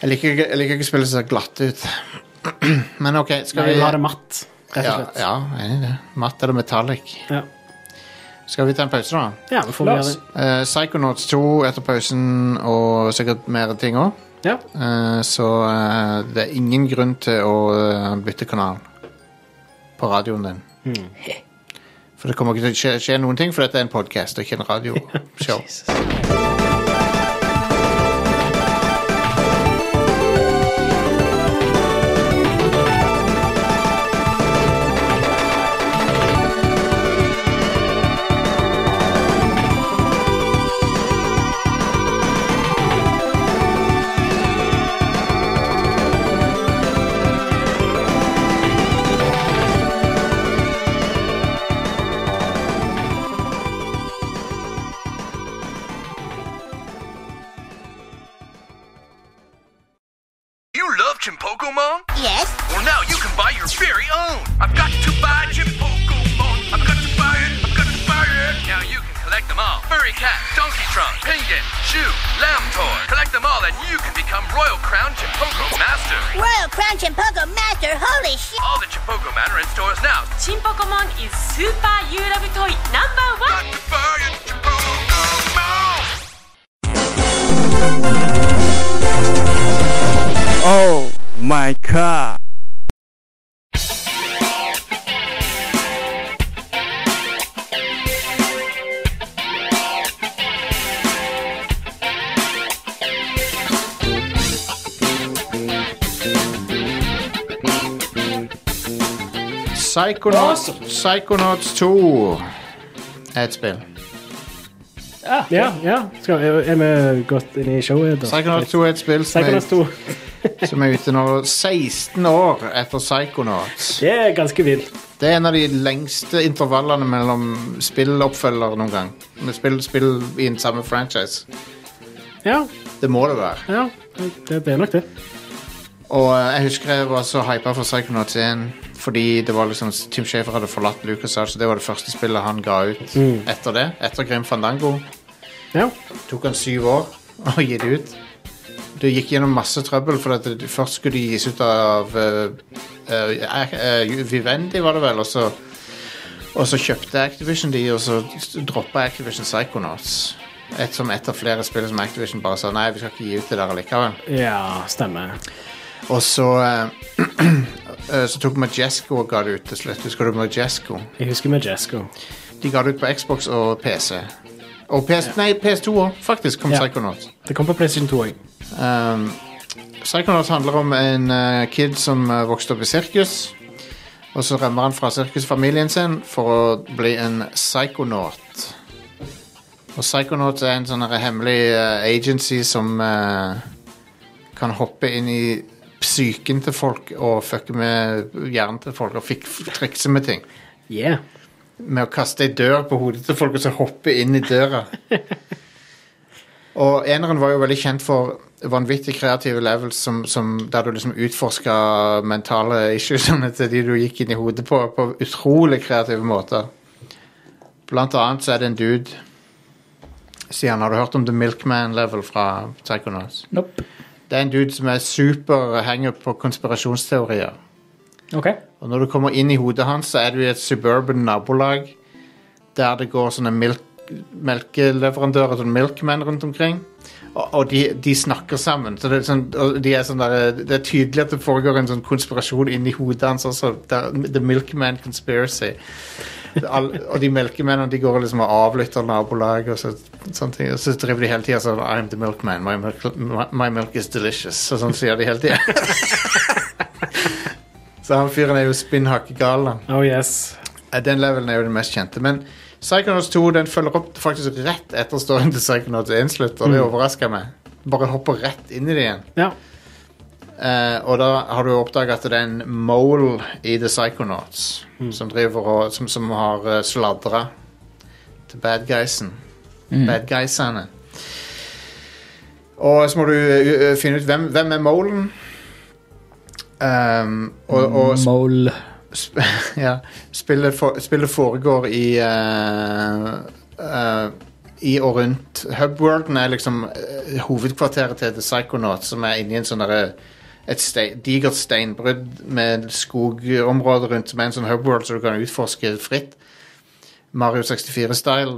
Jeg liker, ikke- jeg liker ikke spill som ser glatt ut. Men OK, skal Nei, vi ha det matt, rett ja, og slett? ja, jeg er enig i det. Matt eller metallic. Ja, Skal vi ta en pause, da? ja vi får La gjøre oss. det. Uh, Psychonauts 2 etter pausen, og sikkert mer ting òg. Ja. så eh, det er ingen grunn til å eh, bytte kanal på radioen din. Mm. For det kommer ikke til å skje, skje noen ting, for dette er en podkast og ikke en radioshow. Psychonauts, Psychonauts 2 er et spill. Ja, ja. Skal, er vi gått inn i showet? da? Psychonauts 2 er et spill som er, Psychonauts 2. som er ute nå 16 år etter Psychonauts. Det er ganske vilt. Det er en av de lengste intervallene mellom spilloppfølger noen gang. Med spill, spill i en samme franchise. Ja, Det må det være. ja det, det er nok det. Og eh, jeg husker jeg var så hypa for Psychonauts 1 fordi det var liksom Tim Schafer hadde forlatt LucasArts, så det var det første spillet han ga ut etter det. Etter Grim Fandango. Ja. tok han syv år å gi det ut. Det gikk gjennom masse trøbbel, for det, først skulle de gis ut av uh, Vivendi, var det vel, og så, og så kjøpte Activision de, og så droppa Activision Psychonauts. Et som et av flere spill som Activision bare sa nei, vi skal ikke gi ut det der allikevel. Ja, stemmer. Og så eh, eh, Så tok Majesco og ga det ut til slutt. Husker du Majesco? Jeg husker Majesco. De ga det ut på Xbox og PC. Og PS, nei, PS2 òg, faktisk, kom Ja. Psychonauts. Det kom på PlayStation 2 òg. Um, Psychonauts handler om en uh, kid som uh, vokste opp i sirkus. Og så rømmer han fra sirkusfamilien sin for å bli en psychonaut. Og Psychonaut er en sånn hemmelig uh, agency som kan hoppe inn i psyken til folk og fucke med hjernen til folk og fikk trikse med ting. Yeah. Med å kaste ei dør på hodet til folk og så hoppe inn i døra. og eneren var jo veldig kjent for vanvittig kreative levels som, som der du liksom utforska mentale issues til de du gikk inn i hodet på, på utrolig kreative måter. Blant annet så er det en dude Sier han, har du hørt om The Milkman level fra Psychonauts? Nope. Det er en dude som er super henger på konspirasjonsteorier. OK. Og når du kommer inn i hodet hans, så er du i et suburban nabolag der det går sånne milk, melkeleverandører, sånne milkmenn rundt omkring. Og, og de, de snakker sammen. Så det, er sånn, de er sånn der, det er tydelig at det foregår en sånn konspirasjon inni hodet hans også. The Milkman Conspiracy. All, og de melkemennene de går liksom og avlytter nabolag og så, sånne ting. Og så driver de hele tida sånn I'm the milkman. My milk, my, my milk is delicious. Og sånn sier de hele tida. så han fyren er jo spinnhakke gal. Oh yes. Den levelen er jo den mest kjente. Men Psychonauts 2 den følger opp faktisk rett etter storyen til Psychonauts 1 slutt, og det overrasker meg. Bare hopper rett inn i det igjen. Ja. Eh, og da har du oppdaga at det er en mole i The Psychonauts som driver og Som, som har uh, sladra til bad guysen. Bad guysene. Og så må du uh, finne ut hvem, hvem er molen. Um, og, og Mole. Sp ja, spillet, for, spillet foregår i uh, eh, I og rundt Hubworlden er liksom eh, hovedkvarteret til The Psychonauts, som er inni en sånn derre et stein, digert steinbrudd med skogområder rundt, som er en sånn hubworld så du kan utforske fritt. Mario 64-style,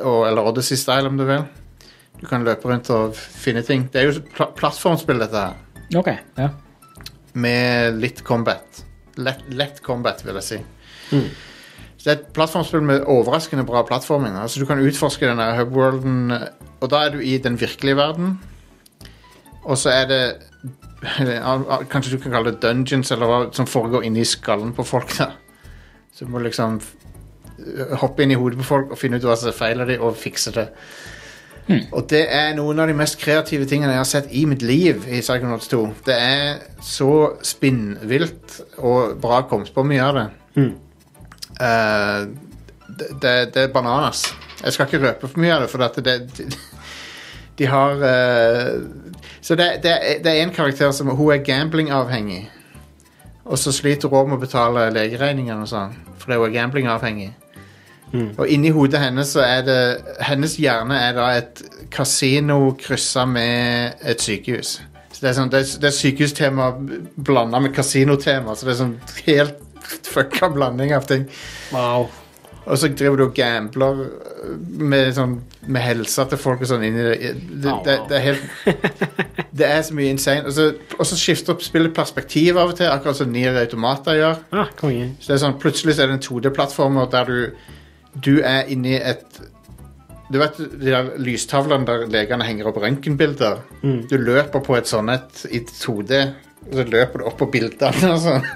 eller Odyssey-style, om du vil. Du kan løpe rundt og finne ting. Det er jo pl plattformspill, dette her OK. Ja. med litt combat. Lett, lett combat, vil jeg si. Så det er et plattformspill med overraskende bra plattforming. Altså, du kan utforske denne hubworlden, og da er du i den virkelige verden. Og så er det Kanskje du kan kalle det dungeons, eller hva som foregår inni skallen på folk. da Så du må liksom hoppe inn i hodet på folk og finne ut hva som feiler dem, og fikse det. Og det er noen av de mest kreative tingene jeg har sett i mitt liv i Psychonauts 2. Det er så spinnvilt og bra kommet på mye av det. Eh, det, det, det er bananas. Jeg skal ikke røpe for mye av det, for det, de, de har eh, Så det, det, det er en karakter som Hun er gamblingavhengig. Og så sliter hun også med å betale legeregningene og sånn, fordi hun er gamblingavhengig. Og inni hodet hennes så er det Hennes hjerne er da et kasino kryssa med et sykehus. Så det er, sånn, det er, det er sykehustema blanda med kasinotema, så det er sånn helt fucka blanding av ting. Wow. Og så driver du og gambler med, sånn, med helsa til folk og sånn inni det. Det, det, det er helt Det er så mye insane. Og så, og så skifter spillet perspektiv av og til, akkurat som Nier Automata gjør. Ah, konge. Så det er sånn, plutselig så er det en 2D-plattformer der du, du er inni et Du vet de der lystavlene der legene henger opp røntgenbilder? Du løper på et sånt et i 2D, og så løper du opp på bildene og sånn.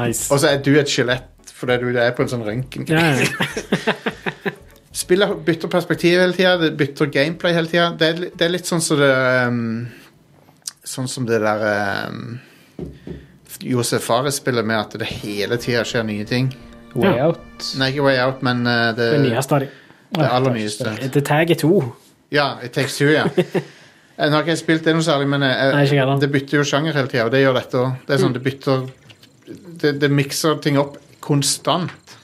Nice. og så er du et skjelett fordi du er på en sånn røntgen. Ja, ja. Spillet bytter perspektiv hele tida, det bytter gameplay hele tida. Det, er det er litt sånn som det um, sånn som det der um, Josef Fares-spillet med at det hele tida skjer nye ting. Way Ja. Out. Nei, ikke Way Out, men uh, det, Det nyeste av dem. det aller nyeste. The Tag er to. Ja, It Takes Two, ja. Eh, Nå har ikke jeg spilt det noe særlig, men eh, Nei, ikke heller. det bytter jo sjanger hele tida, og det gjør dette òg. Det er sånn, det bytter Det, det mikser ting opp konstant.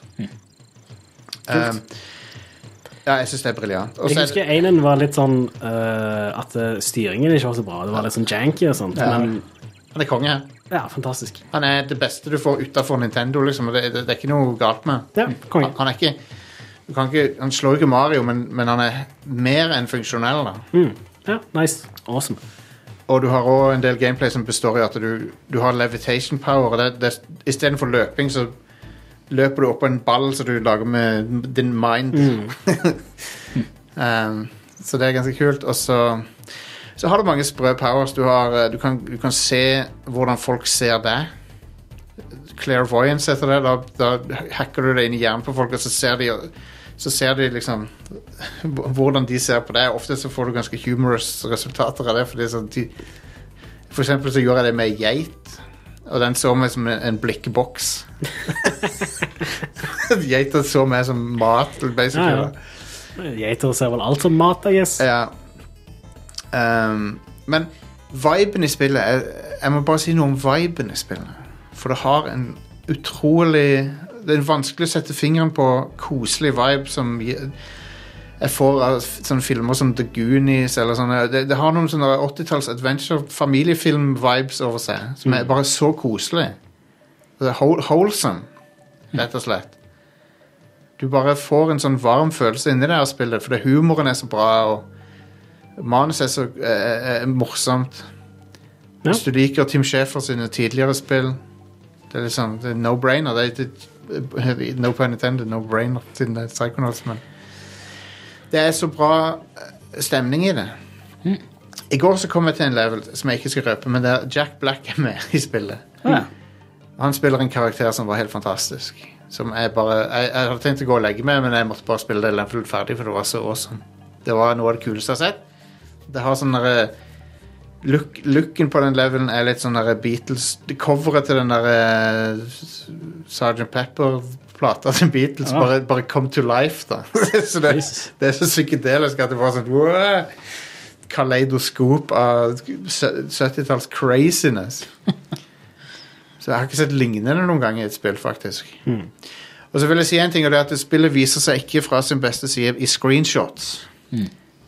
Um, ja, jeg syns det er briljant. Jeg er husker Einen var litt sånn uh, at eh, styringen ikke var så bra. Det var litt sånn janky og sånt. Ja. Men Han er konge ja, fantastisk. Han er det beste du får utafor Nintendo, liksom. Det, det, det er ikke noe galt med Ja, konge. han. Han er ikke du kan ikke, Han slår ikke Mario, men, men han er mer enn funksjonell. da Mm. Ja, nice. Awesome. Og du har òg en del gameplay som består i at du, du har levitation power. og det, det, Istedenfor løping, så løper du opp på en ball som du lager med din mind. um, så det er ganske kult. Og så, så har du mange sprø powers. Du, har, eh, du, kan, du kan se hvordan folk ser deg. Clairvoyance heter det. Da, da hacker du det inn i hjernen på folk, og så ser de, så ser de liksom hvordan de ser på deg. Ofte så får du ganske humorous resultater av det. Fordi så de, for eksempel så gjorde jeg det med geit. Og den så meg som en, en blikkboks. Geita så meg som mat, basically. Ja, ja. Geiter ser vel alt som mat, I guess. Ja. Um, men viben i spillet jeg, Jeg må bare si noe om viben i spillet. For det har en utrolig Det er vanskelig å sette fingeren på koselig vibe som gi- jeg får av sånne filmer som The Goonies eller sånne. Det, det har noen sånne 80-talls adventure familiefilm-vibes over seg som er bare så koselig. Det er whole- wholesome, rett og slett. Du bare får en sånn varm følelse inni det her spillet, fordi humoren er så bra, og manuset er så er, er morsomt. Ja. Hvis du liker Tim Schafer sine tidligere spill, det er liksom det er no-brainer. Det er, det, no pun intended, no-brainer siden det er Psychonauts, men det er så bra eh, stemning i det. I går så kom jeg til en level som jeg ikke skal røpe, men der Jack Black er med i spillet. Ja. Han spiller en karakter som var helt fantastisk. Som jeg bare Jeg, jeg hadde tenkt å gå og legge meg, men jeg måtte bare spille det level ferdig, for det var så awesome. Det var noe av det kuleste jeg har sett. Det har sånn derre look, Looken på den levelen er litt sånn derre Beatles Coveret til den derre Sergeant Pepper-plata til Beatles Ja. bare, bare come to life, da. så det, det er så psykedelisk at det var sånn wow, Kaleidoskop av 70-talls craziness. Så jeg har ikke sett lignende noen gang i et spill, faktisk. Og så vil jeg si en ting, og det er at spillet viser seg ikke fra sin beste side i screenshots.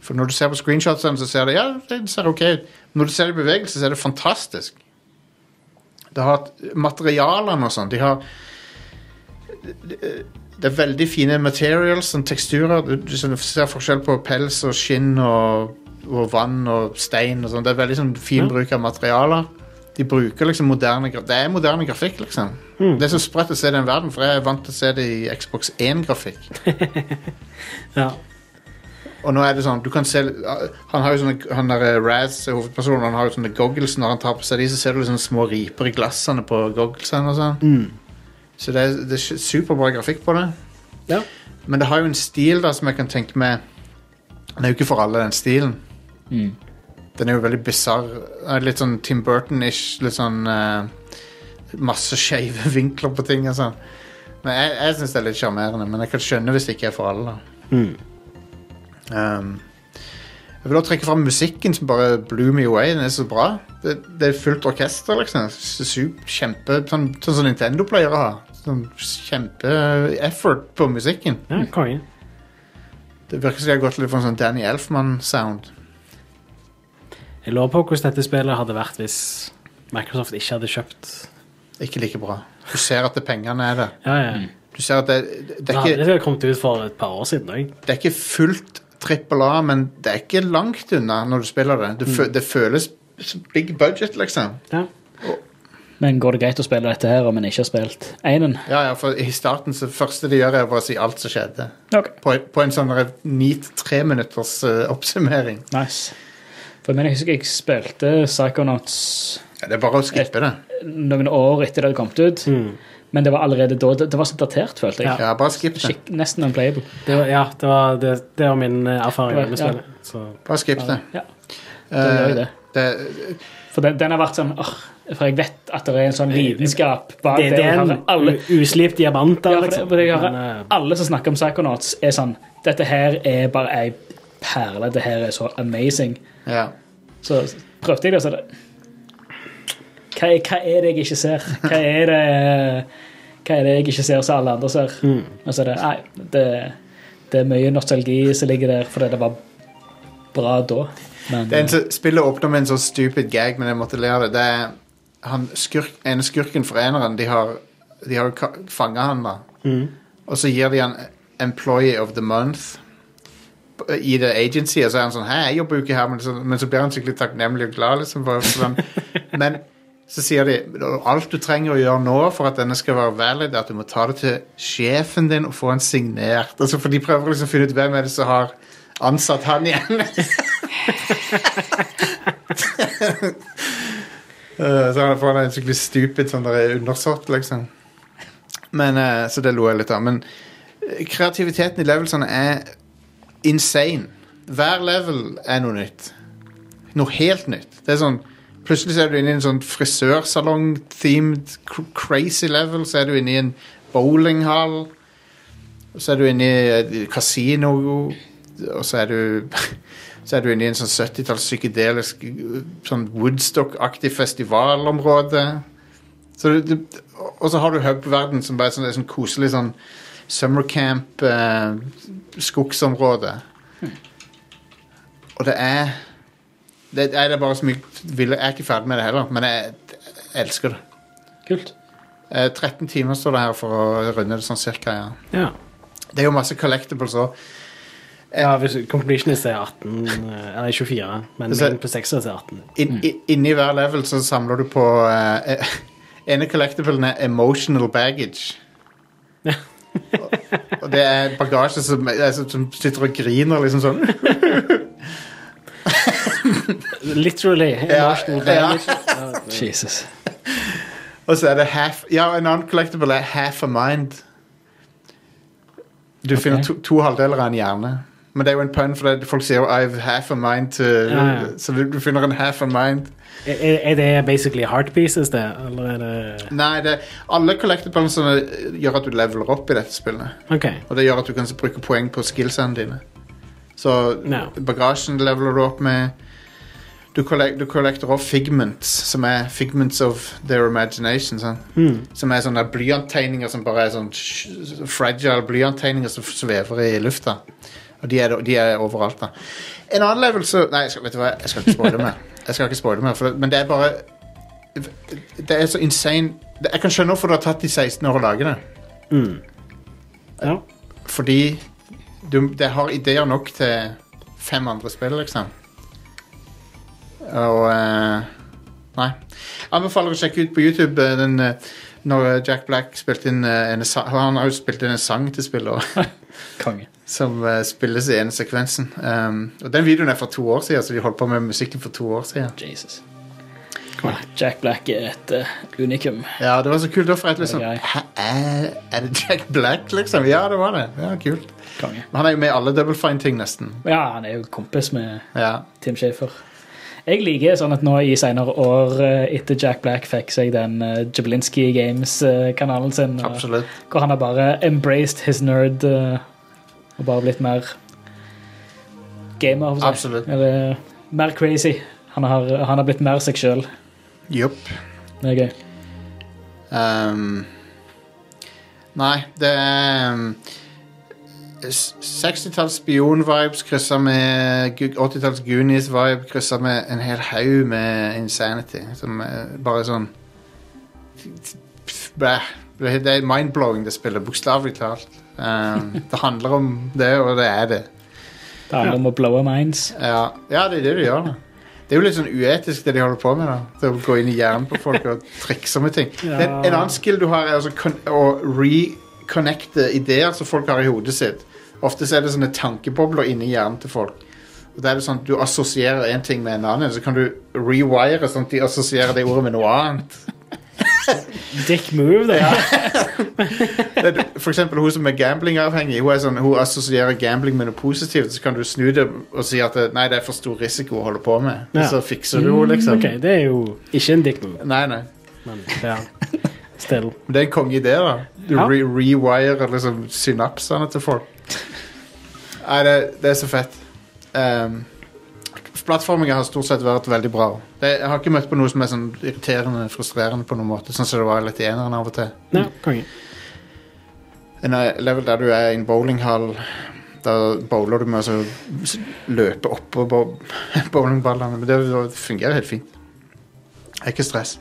For når du ser på screenshotsene, så ser det ja, det ser ok ut. Når du ser det i bevegelse, så er det fantastisk. Det har materialene og sånn. De har Det er veldig fine materials, sånn teksturer. Du, ser forskjell på pels og skinn og, og vann og stein og sånn. Det er veldig sånn fin Ja. bruk av materialer. De bruker liksom moderne Det er moderne grafikk, liksom. Det er så sprøtt å se den verden, for jeg er vant til å se det i Xbox 1-grafikk. Ja. Og nå er det sånn, du kan se Han har jo sånne Han der eh, Raz, hovedpersonen, han har jo sånne goggles Når han tar på seg de, så ser du liksom små riper i glassene på gogglesene og sånn. Så det er, det er superbra grafikk på det. Ja. Men det har jo en stil da som jeg kan tenke meg Den er jo ikke for alle, den stilen. Den er jo veldig bisarr. Litt sånn Tim Burton-ish. Litt sånn uh, Masse skeive vinkler på ting og sånn. Men jeg, jeg syns det er litt sjarmerende, men jeg kan skjønne hvis det ikke er for alle. da Um, jeg vil også trekke fram musikken som bare blew me away. Den er så bra. Det, det er fullt orkester, liksom. Kjempe, sånn, sånn som Nintendo pleier å ha. Sånn Kjempe-effort på musikken. ja, konge. Det virker som de har gått litt for en sånn Danny Elfman-sound. Jeg lurer på hvordan dette spillet hadde vært hvis Microsoft ikke hadde kjøpt Ikke like bra. Du ser at det pengene er der. Ja, ja. Du ser at det, det, Det er hadde ikke, det kommet ut for et par år siden òg. det er ikke fullt trippel A, men det er ikke langt unna når du spiller det. Det, fø, det føles som big budget, liksom. Ja. Men går det greit å spille dette her om en ikke har spilt einen? Ja, ja, for i starten så første de gjør er å si alt som skjedde. Okay. På, på en sånn ni til tre minutters uh, oppsummering. Nice. For jeg mener, jeg husker jeg spilte Psychonauts Ja, det er bare å skippe det. noen år etter det hadde kommet ut. Men det var allerede da Det, det var så datert, følte jeg. Ja, bare skip det. Skikk, nesten unplayable. Det var, ja, det var, det, det var min eh, erfaring var, med spillet. Så Bare skip det. Ja, da gjør jeg det. Det, For den, den har vært sånn åh, For jeg vet at det er en sånn lidenskap bak Det, det er en alle, uslipt diamant. da, ja, for det, liksom. for Men, eh, alle som snakker om Psychonauts, er sånn Dette her er bare ei perle. Det her er så amazing. ja. Så prøvde jeg det, og så det hva hva er det jeg ikke ser? Hva er det Hva er det jeg ikke ser som alle andre ser? Så er det Nei, det, det er mye nostalgi som ligger der fordi det var bra da. Men Det er en som spillet åpner med en sånn stupid gag, men jeg måtte le av det. Det er han skurk, en skurken for eneren. De har, de har fanga han, da. Og så gir de han Employee of the Month i det agency, og så er han sånn Hei, jeg jobber jo ikke her, men så, men så blir han skikkelig takknemlig og glad, liksom. For, for men så sier de alt du trenger å gjøre nå for at denne skal være valid, er at du må ta det til sjefen din og få en signert. Altså, for de prøver liksom å finne ut hvem er det som har ansatt han igjen. Eh, så han får en skikkelig stupid sånn der undersått, liksom. Men, eh, så det lo jeg litt av. Men eh, kreativiteten i levelsene er insane. Hver level er noe nytt. Noe helt nytt. Det er sånn Plutselig så er du inne i en sånn frisørsalong-themed crazy level. Så er du inne i en bowlinghall. Så er du inne i et kasino. Og så er du Så er du inne i en sånn 70-talls psykedelisk sånn Woodstock-aktig festivalområde. Så du, du, og så har du hub-verden som bare er sånn, er sånn koselig sånn summercamp, eh, skogsområde. Og det er det, er det bare så mye Jeg er ikke ferdig med det heller, men jeg, jeg elsker det. kult. Eh, 13 timer står det her for å runde det sånn cirka, ja. ja. Det er jo masse collectibles òg. ja, Completionist er 18, eh, eller 24, men Så- på 6 er 18. In, i- Inni hver level så samler du på eh, ene collectiblen er emotional baggage. og, og det er bagasje som, altså, som sitter og griner liksom sånn. Literally. Ja, ja. Jesus. Og så er det half Ja, en annen collectible er half a mind. Du finner to, to halvdeler av en hjerne. Men det er jo en pun, for det, folk sier jo 'I've half a mind to ja. Så du, du finner en half a mind. Er, er det basically heart pieces, det? Eller er det Nei, det, alle collectiblesene gjør at du leveler opp i dette spillet. Okay. Og det gjør at du kan bruke poeng på skillsene dine. Så no. bagasjen leveler du opp med. Du, collect, du collecter også figments, som er figments of their imagination. Sånn. Som er sånne blyanttegninger som bare er sånn fragile blyanttegninger som svever i lufta. Og de er, de er overalt, da. En annen level så Nei, jeg skal, vet du hva, jeg skal ikke spoile mer. Jeg skal ikke spoile mer, for men det er bare Det er så insane Jeg kan skjønne hvorfor det har tatt de 16 år å lage det. Ja. Fordi du, det har ideer nok til fem andre spill, liksom. Og eh, Nei. Anbefaler å sjekke ut på YouTube eh, den, eh, når Jack Black spilte inn en Han har jo spilt inn en sang til spillet Konge. som spilles i ene sekvensen. Um, og Den videoen er fra to år siden, så de holdt på med musikken for to år siden. Jesus. Ja, Jack Black er et uh, unikum. Ja, det var så kult. Er det liksom er det Jack Black, liksom? Ja, det var det. Ja, kult. Konge. Men han er jo med i alle Double Fine-ting, nesten. Ja, han er jo kompis med Ja. Tim Schafer. Jeg liker sånn at nå i senere år, eh, etter Jack Black fikk seg den uh, Jablinski Games-kanalen sin, Absolutt. hvor han har bare embraced his nerd eh, og bare blitt mer gamer. Absolutt. Eller mer crazy. Han har, han har blitt mer seg sjøl. Jupp. Det er gøy. Um, nei, det er s- 60-talls spion-vibes kryssa med 80-talls Goonies-vibe kryssa med en hel haug med insanity. Som er bare sånn Bæh. Det er mind-blowing, det spillet. Bokstavelig talt. Um, det handler om det, og det er det. Det handler om å blowe minds. Ja, ja det er det du gjør. da Det er jo litt sånn uetisk, det de holder på med. da Det Å gå inn i hjernen på folk og trikse med ting. Ja. En annen skill du har, er altså å reconnecte ideer som folk har i hodet sitt. Ofte så er det sånne tankebobler inni hjernen til folk. Og da er det sånn at Du assosierer en ting med en annen, så kan du rewire sånn at de assosierer det ordet med noe annet. Dick move, det. Er- For eksempel hun som er gamblingavhengig, hun, sånn, hun assosierer gambling med noe positivt. Så kan du snu det og si at det, nei, det er for stor risiko å holde på med. Ja. Så fikser du henne, liksom. Okay, det er jo ikke en dick move, Nei, nei. men ja. Still. Det er en kongeidé, da. Du Ja. re rewirer liksom synapsene til folk. Nei, det, det er så fett. Um, plattforminga har stort sett vært veldig bra. Det, jeg har ikke møtt på noe som er sånn irriterende, frustrerende på noen måte. Sånn som det var litt i eneren av og til. Ja, konge. En eh, level der du er i en bowlinghall, da bowler du med å så løpe oppå bo bowlingballene. Men det, det fungerer helt fint. Det er ikke stress.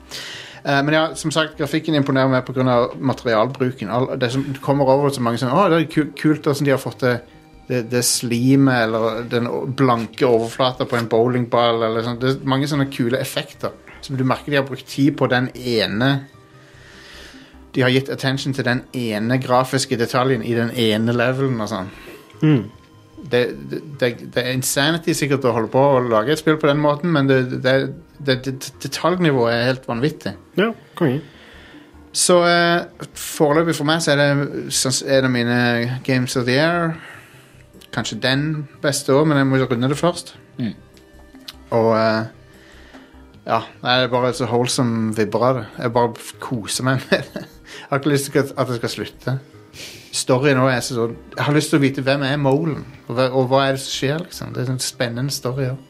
Eh, men ja, som sagt, grafikken imponerer meg pga. materialbruken. All, det som kommer over så mange sånn Å, det er kult hvordan de har fått det det, det slimet eller den blanke overflata på en bowlingball. Eller sånn. Det er mange sånne kule effekter. Som du merker de har brukt tid på den ene De har gitt attention til den ene grafiske detaljen i den ene levelen og sånn. Mm. Det, det, det, det er insanity sikkert å holde på å lage et spill på den måten, men det, det, det, det, detaljnivået er helt vanvittig. Ja, konge. Så eh, foreløpig for meg så er det en av mine Games of the Year. Kanskje den beste òg, men jeg må runde det først. Mm. Og eh, ja, nei, det er bare så holsom vibber av det. Jeg bare koser meg med det. Jeg har ikke lyst til at det skal slutte. Storyen også er så sånn Jeg har lyst til å vite hvem er Molen, og, hva- og hva er det som skjer, liksom. Det er en spennende story òg.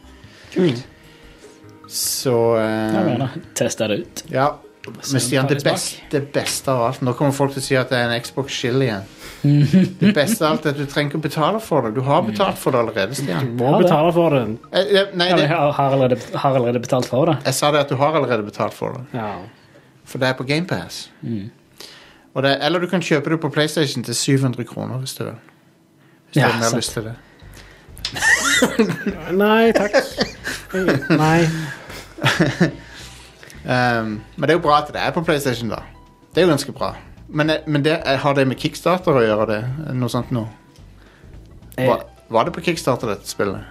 Så uh, teste det ut. ja, men Stian, det det beste, det beste av alt Nå kommer folk til å si at det er en Xbox Shill igjen. Det beste av alt er at du trenger ikke å betale for det. Du har betalt for det allerede, Stian. Må Ja, det. betale for det. Eh, eh, Nei, det, jeg har, allerede, har allerede betalt for det. jeg sa det at du har allerede betalt for det. Ja. For det er på GamePass. Mm. det, eller du kan kjøpe det på PlayStation til 700 kroner hvis du vil. Hvis Ja, du har mer lyst til det. Nei takk. Nei. Um, men det er jo bra at det er på PlayStation, da. Det er jo ganske bra. Men, eh, men det, eh, har det med Kickstarter å gjøre, det? Noe sånt noe? Var, var det på Kickstarter, dette spillet?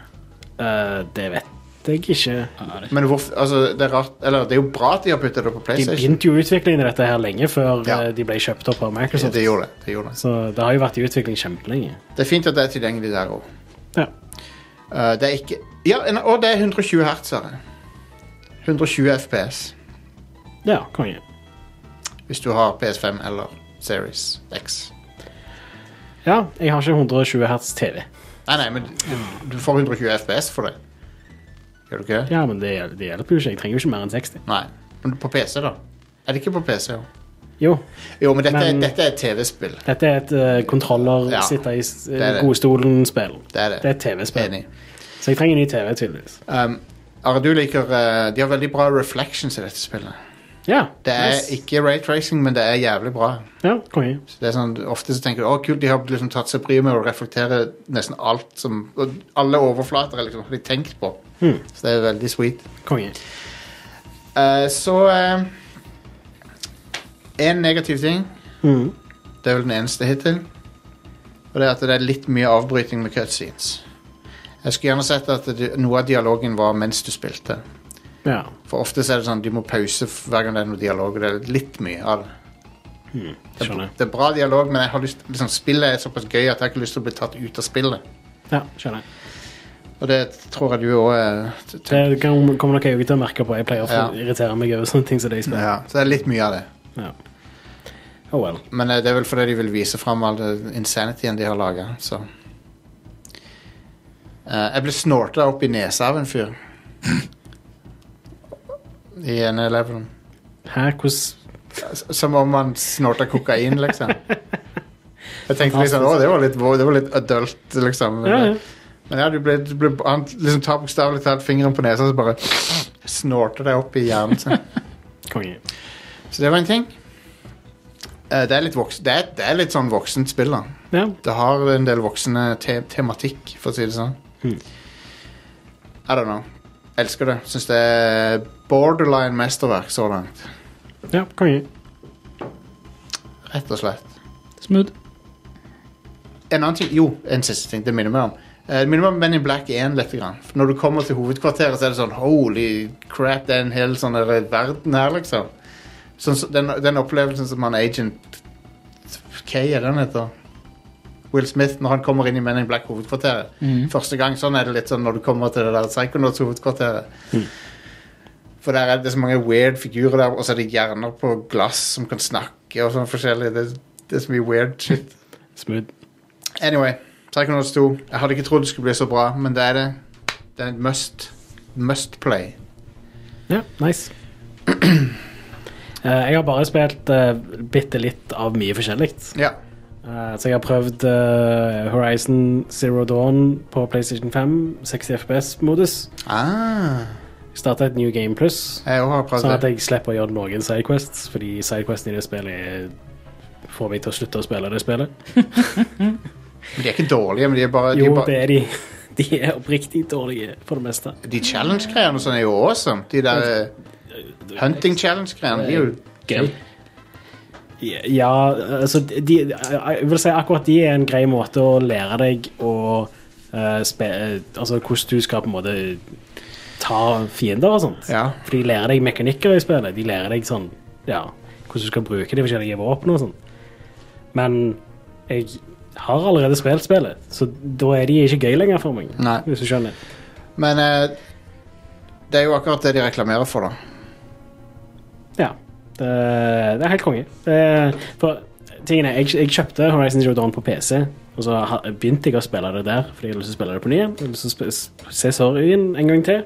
Uh, det vet jeg ikke. Men hvorfor, altså, det er rart Eller det er jo bra at de har puttet det på PlayStation. De begynte jo utviklingen i dette her lenge før Ja. eh, de ble kjøpt opp av Microsoft. det gjorde det. det gjorde det. Så det har jo vært i utvikling kjempelenge. Det er fint at det er tilgjengelig der òg. Ja. Det er ikke Ja, og det er 120 hertz. her. 120 FPS ja, konge. hvis du har PS5 eller Series X. Ja, jeg har ikke 120 hertz TV. Nei, nei, men du, du får 120 FPS for det. Gjør du ikke det? Ja, men det, det hjelper jo ikke. Jeg trenger jo ikke mer enn 60. Nei. Men på PC, da? Er det ikke på PC òg? Jo, Jo, men dette, Men- dette er et TV-spill. dette er et uh, kontroller, Ja, sitte i det. godstolen-spill. Det er det. Det er et TV-spill. Så jeg trenger en ny TV, tydeligvis. Um, Are, du liker uh, De har veldig bra reflections i dette spillet. Ja, Det er nice. ikke raytracing, men det er jævlig bra. Ja, konge. Så det sånn, ofte så tenker du å kult, de har liksom tatt seg bryet med å reflektere nesten alt som Alle overflater er liksom, har de tenkt på. Hmm. Så det er veldig sweet. Konge. Uh, så eh, En negativ ting, Mm. det er vel den eneste hittil, og det er at det er litt mye avbryting med cutscenes. Jeg skulle gjerne sett at det, noe av dialogen var mens du spilte. Ja. For ofte er det sånn du må pause hver gang det er noe dialog, og det er litt mye av det. Det er, det er bra dialog, men jeg har lyst, liksom, spillet er såpass gøy at jeg har ikke lyst til å bli tatt ut av spillet. Ja, skjønner. Og det tror jeg du òg t- Det kan- kommer nok jeg òg til å merke på. Jeg pleier å Ja. irritere meg over sånne ting som det i spillet. ja, Så det er litt mye av det. Ja. Oh well. Men eh, det er vel fordi de vil vise fram all insanityen de har laga, så Eh, Jeg ble snorta opp i nesa av en fyr. I en eleven. Hæ, hvordan Som om han snorta kokain, liksom. Jeg tenkte liksom, å, det var litt, det var litt adult, liksom. Men, Ja, ja. men ja, du ble, du ble, han liksom tar bokstavelig talt fingeren på nesa, så bare snorter det opp i hjernen sin. Så det var en ting. Eh, Det er litt, voksen, det er, det er litt sånn voksent spill, da. Ja. Det har en del voksende te tematikk, for å si det sånn. Hmm. I don't know. Elsker det. Syns det er borderline mesterverk så langt. ja, konge. Rett og slett. Smooth. En annen ting Jo, en siste ting. Det minner meg om. Eh, Det minner meg om Men in Black 1 litt. Grann. Når du kommer til hovedkvarteret, så er det sånn Holy crap, det er en hel sånn verden her, liksom. Sånn, den, den opplevelsen som han agent K er den heter Will Smith når han kommer inn i Men in Black hovedkvarteret. Mm. Første gang sånn er det litt sånn når du kommer til det der Psychonauts hovedkvarteret. For der er det så mange weird figurer der, og så er det hjerner på glass som kan snakke og sånn forskjellig. Det, det er så mye weird shit. Smooth. Anyway, Psychonauts 2. Jeg hadde ikke trodd det skulle bli så bra, men det er det. Det er et must. Must play. Ja, nice. Eh, jeg har bare spilt uh, bitte litt av mye forskjellig. Ja. Uh, så jeg har prøvd uh, Horizon Zero Dawn på PlayStation 5, 60 FPS-modus. Ah, Starta et New Game Plus, jeg sånn at jeg slipper å gjøre noen sidequests, fordi sidequests i det spillet får meg til å slutte å spille det spillet. Men de er ikke dårlige, men de er bare, de Jo, er bare det er de. De er oppriktig dårlige, for det meste. De challenge-greiene sånn er jo awesome. De der hunting challenge-greiene, er jo Gøy. Ja, altså de, Jeg vil si akkurat de er en grei måte å lære deg å uh, spe, Altså hvordan du skal på en måte ta fiender og sånt. Ja. For de lærer deg mekanikker i spillet. De lærer deg sånn Ja, hvordan du skal bruke de forskjellige våpnene og sånn. Men jeg har allerede spilt spillet, så da er de ikke gøy lenger for meg. Nei. Hvis du skjønner. Men uh, det er jo akkurat det de reklamerer for, da. Det, det er helt konge. Det, for tingen er, jeg, jeg kjøpte Horizon Zero Dawn på PC, og så begynte jeg å spille det der fordi jeg ville lyst til å spille det på ny igjen. Jeg har lyst til å se Sorryen en gang til.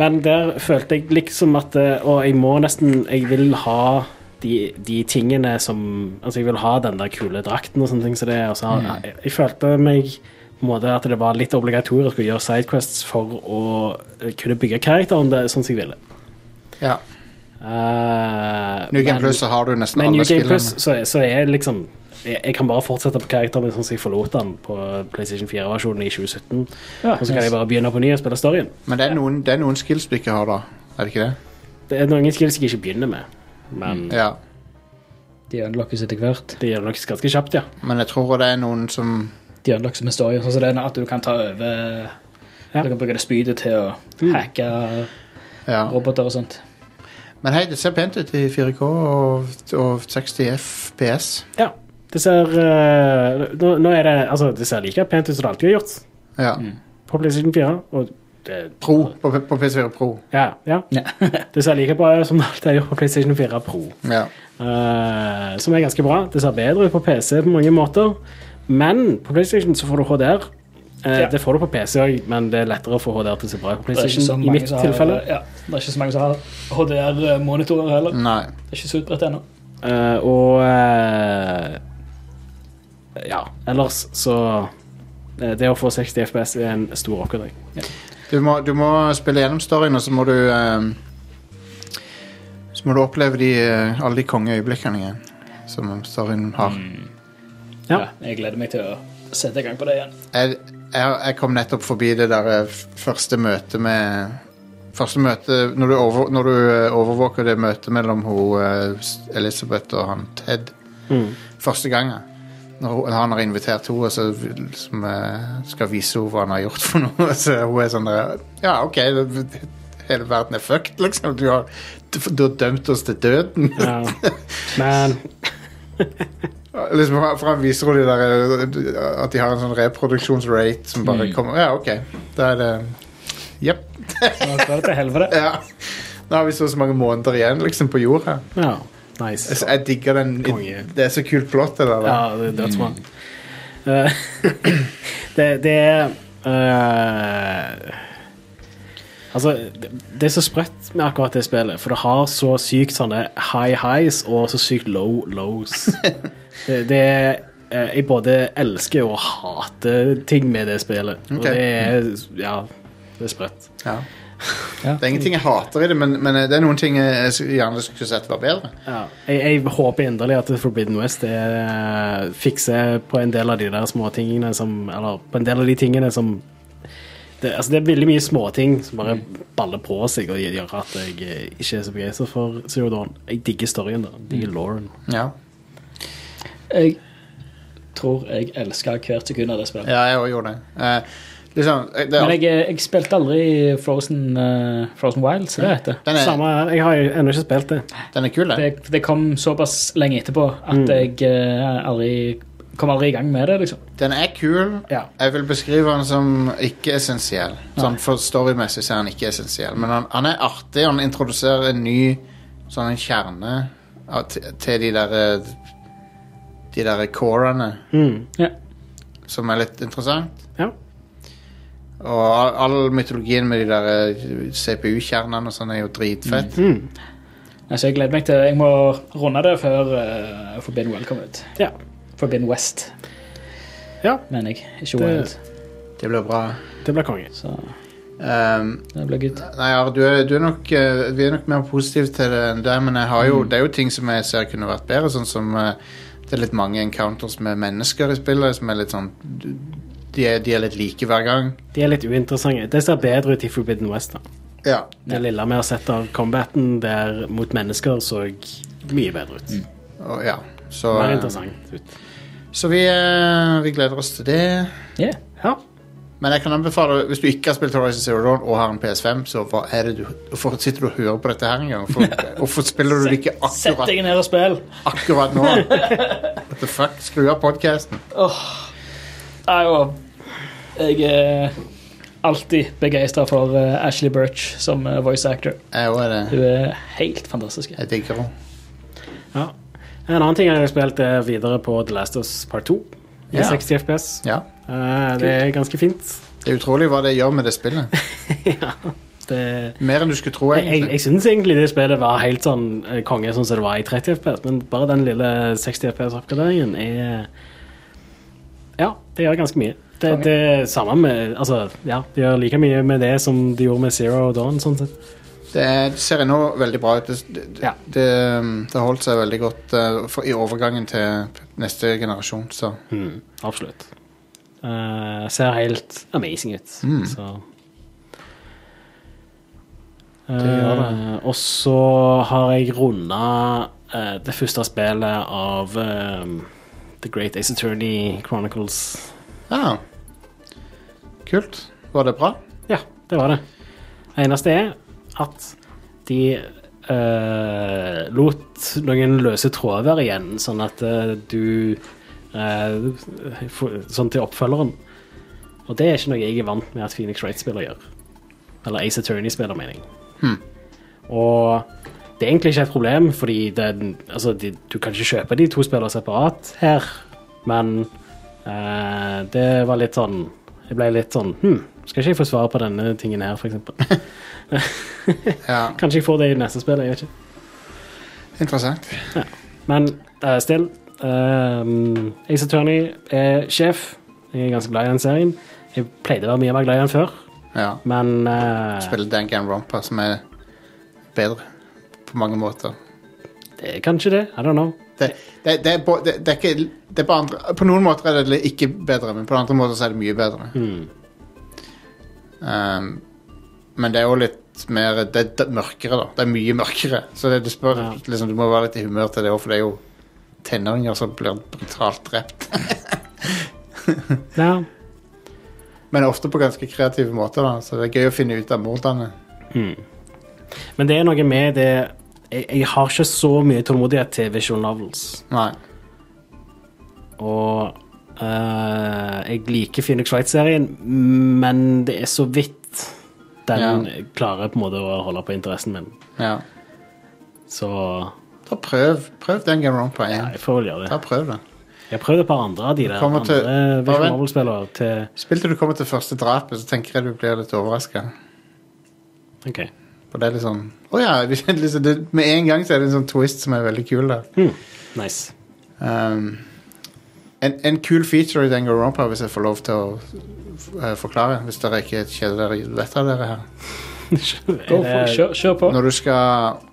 Men der følte jeg liksom at eh, Og jeg må nesten Jeg vil ha de, de tingene som Altså, jeg vil ha den der kule drakten og sånne ting som det. Og så, har- jeg, jeg følte meg på en måte at det var litt obligatorisk å gjøre sidequests for å eh, kunne bygge karakteren det, sånn som jeg ville. Ja. Uh, New Game Plus så har du nesten men New alle Game Plus så, så er liksom jeg, jeg kan bare fortsette på karakteren min sånn som jeg forlot den på PlayStation 4-versjonen i 2017. Ja, og så kan jeg bare begynne på ny og spille storyen. Men det er, noen, det er noen skills du ikke har, da. Er det ikke det? Det er noen skills jeg ikke begynner med, men Ja. De unlockes etter hvert. De nok ganske kjapt, ja. Men jeg tror det er noen som De unlockes med story. Sånn som det er at du kan ta over Ja. Du kan bruke det spydet til å hacke Ja. roboter og sånt. Men hei, det ser pent ut i 4K og, og 60 FPS. ja. Det ser uh, nå, nå er det Altså, det ser like pent ut som det alltid har gjort Ja. på PlayStation 4. Og det, Pro. På, på PS4 Pro. ja, ja. det ser like bra ut som det alltid har gjort på PlayStation 4 Pro. Ja. Uh, som er ganske bra. Det ser bedre ut på PC på mange måter. Men på PlayStation så får du HDR. Eh, Ja. Det får du på PC òg, men det er lettere å få HDR til å se bra ut på Det er ikke så PlayStation. I mange mitt som har- tilfelle. Ja, det er ikke så mange som har HDR-monitorer heller. Nei. Det er ikke så utbredt ennå. Uh, og uh, Ja, ellers så uh, Det å få 60 FPS er en stor oppgradering. Du må, du må spille gjennom storyen, og så må du Så må du oppleve de, alle de kongeøyeblikkene igjen som storyen har. Ja. Ja, jeg gleder meg til å sette i gang på det igjen. Jeg, jeg, jeg kom nettopp forbi det der eh, første møtet med Første møte Når du, over, når du eh, overvåker det møtet mellom hun, Elisabeth og han Ted Mm. første gangen. Når han har invitert henne og så som, eh, skal vise henne hva han har gjort for noe. Så hun er sånn der Ja, OK, hele verden er fucked, liksom. Du har, du, du har dømt oss til døden. Ja. Men liksom, for han viser henne de der, eh, at de har en sånn reproduksjonsrate som bare kommer Ja, OK. Da er det Jepp. Nå går det til helvete. Ja. Nå har vi så, så mange måneder igjen liksom, på jorda. ja, nice. Jeg, jeg digger den. Konge. Det er så kult plott, det der. Ja, det er dødsbra. Eh, det, det er eh, Altså, det, det er så sprøtt med akkurat det spillet, for det har så sykt sånne high highs og så sykt low lows. det, det er eh, Jeg både elsker og hater ting med det spillet. Og det er Ja, det er sprøtt. Ja. Ja. Det er ingenting jeg hater i det, men, men det er noen ting jeg gjerne skulle sett var bedre. Ja. Jeg, jeg håper inderlig at Forbidden West er, fikser på en del av de der små tingene som Eller på en del av de tingene som det, altså det er veldig mye småting som bare baller på seg og gjør at jeg eh, ikke er så begeistra for Zero Dawn. Jeg digger storyen, da. Jeg digger Lauren. Ja, Jeg tror jeg elsker hvert sekund av det spillet. ja jeg også gjorde det. Eh, Liksom, eh, det er, Men jeg, jeg spilte aldri Frozen, uh, Frozen Wild, så det heter. er, Samme her. Jeg har ennå ikke spilt det. den er kul, det. Det, det kom såpass lenge etterpå at jeg uh, aldri kom aldri i gang med det, liksom. Den er kul. Ja. Jeg vil beskrive den som ikke essensiell. Sånn for storymessig så er han ikke essensiell. Men han, han er artig. Han introduserer en ny sånn en kjerne av- til, til de der eh, De derre corene, Mm. Ja. som er litt interessant. Ja. Og all, all mytologien med de der eh, CPU-kjernene og sånn er jo dritfett. Mm. Altså, jeg gleder meg til Jeg må runde det før uh, Forbidden Well kommer ut. Ja. Forbidden West, ja. mener jeg. Ikke Det- Wild. Det blir bra. Det blir konge. Så Um, det blir good. Nei, du er, du er nok, eh, vi er nok mer positive til det enn deg, men jeg har jo, det er jo ting som jeg ser kunne vært bedre, sånn som eh, det er litt mange encounters med mennesker i spillet, som er litt sånn de er, de er litt like hver gang. De er litt uinteressante. Det ser bedre ut i Forbidden West. da. Ja. Det lille vi har sett av combaten der mot mennesker, så mye bedre ut. Og, ja. Så, Mer interessant ut. Så vi, eh, vi gleder oss til det. Yeah. Ja. Men jeg kan anbefale, hvis du ikke har spilt Horizon Zero Dawn og har en PS5, så hva er det du, hvorfor sitter du og hører på dette her engang? Hvorfor, hvorfor spiller du det ikke Sett akkurat, deg ned og spill. akkurat nå? What the fuck? Skru av podcasten. Nei, og jeg er alltid begeistra for eh, Ashley Birch som eh, voice actor. Jeg òg er det. Hun er helt fantastisk. Jeg digger henne. ja. En annen ting jeg har spilt, er videre på The Last of Us Part 2 i Ja. 60 FPS. Ja. Eh, det er ganske fint. Det er utrolig hva det gjør med det spillet. ja. Det Mer enn du skulle tro, Jeg, jeg, egentlig. jeg syns egentlig det spillet var helt sånn eh, konge sånn som det var i 30 FPS, men bare den lille 60 FPS-oppgraderingen er Ja, det gjør ganske mye. Det, det samme med Altså, ja, det gjør like mye med det som de gjorde med Zero Dawn, sånn sett. Det, er- det ser ennå veldig bra ut. Det, det, Ja. det, det holdt seg veldig godt uh, for, i overgangen til neste generasjon, så Mm, absolutt. Uh, ser helt amazing ut. Mm. Så. Eh, Og så har jeg runda det første spillet av eh, The Great Ace Attorney Chronicles. Ja. Kult. Var det bra? Ja, det var det. Eneste er at de uh, lot noen løse tråder være igjen, sånn at uh, du uh, for, Sånn til oppfølgeren. Og det er ikke noe jeg er vant med at Phoenix Wright-spiller gjør. Eller Ace Attorney-spiller, mener jeg. Hmm. Og det er egentlig ikke et problem, fordi det, altså, de, du kan ikke kjøpe de to spillene separat her, men eh, det var litt sånn Jeg ble litt sånn Hm, skal ikke jeg få svar på denne tingen her, eksempel? Ja. Kanskje jeg får det i neste spill, jeg vet ikke. Interessant. Men uh, still um, Ace Attorney er sjef. Jeg er ganske glad i den serien. Jeg pleide å være mye mer glad i den før, Ja. men eh, Spiller Danganronpa, som er bedre på mange måter. det er kanskje det. I don't know. Det, det, det, er, det, er ikke er på, andre, på noen måter er det ikke bedre, men på andre måter så er det mye bedre. Mm. Um, men det er jo litt mer Det er mørkere, da. Det er mye mørkere. Så det, du, spør, Ja. liksom, du må være litt i humør til det òg, for det er jo tenåringer som blir brutalt drept. Ja. Men ofte på ganske kreative måter, da. Så det er gøy å finne ut av mordene. Men det er noe med det jeg, jeg har ikke så mye tålmodighet til visual novels. Nei. Og eh, jeg liker Phoenix Wright-serien, men det er så vidt den klarer på en måte å holde på interessen min. Ja. Så Da prøv. Prøv Game ja, igjen. jeg får vel gjøre det. Da prøv den. Jeg har prøvd et par andre av de der Andre til- vent. novel-spillere til Spill til du kommer til første drapet, så tenker jeg du blir litt overraska. OK. For det er litt sånn Å ja. Liksom, det, med en gang så er det en sånn twist som er veldig kul der. Mm. Nice. Um, en, en kul feature i Danganronpa, hvis jeg får lov til å eh, forklare, hvis dere ikke kjeder dere vettet av dere her. Go for, kjør, kjør på. Når du skal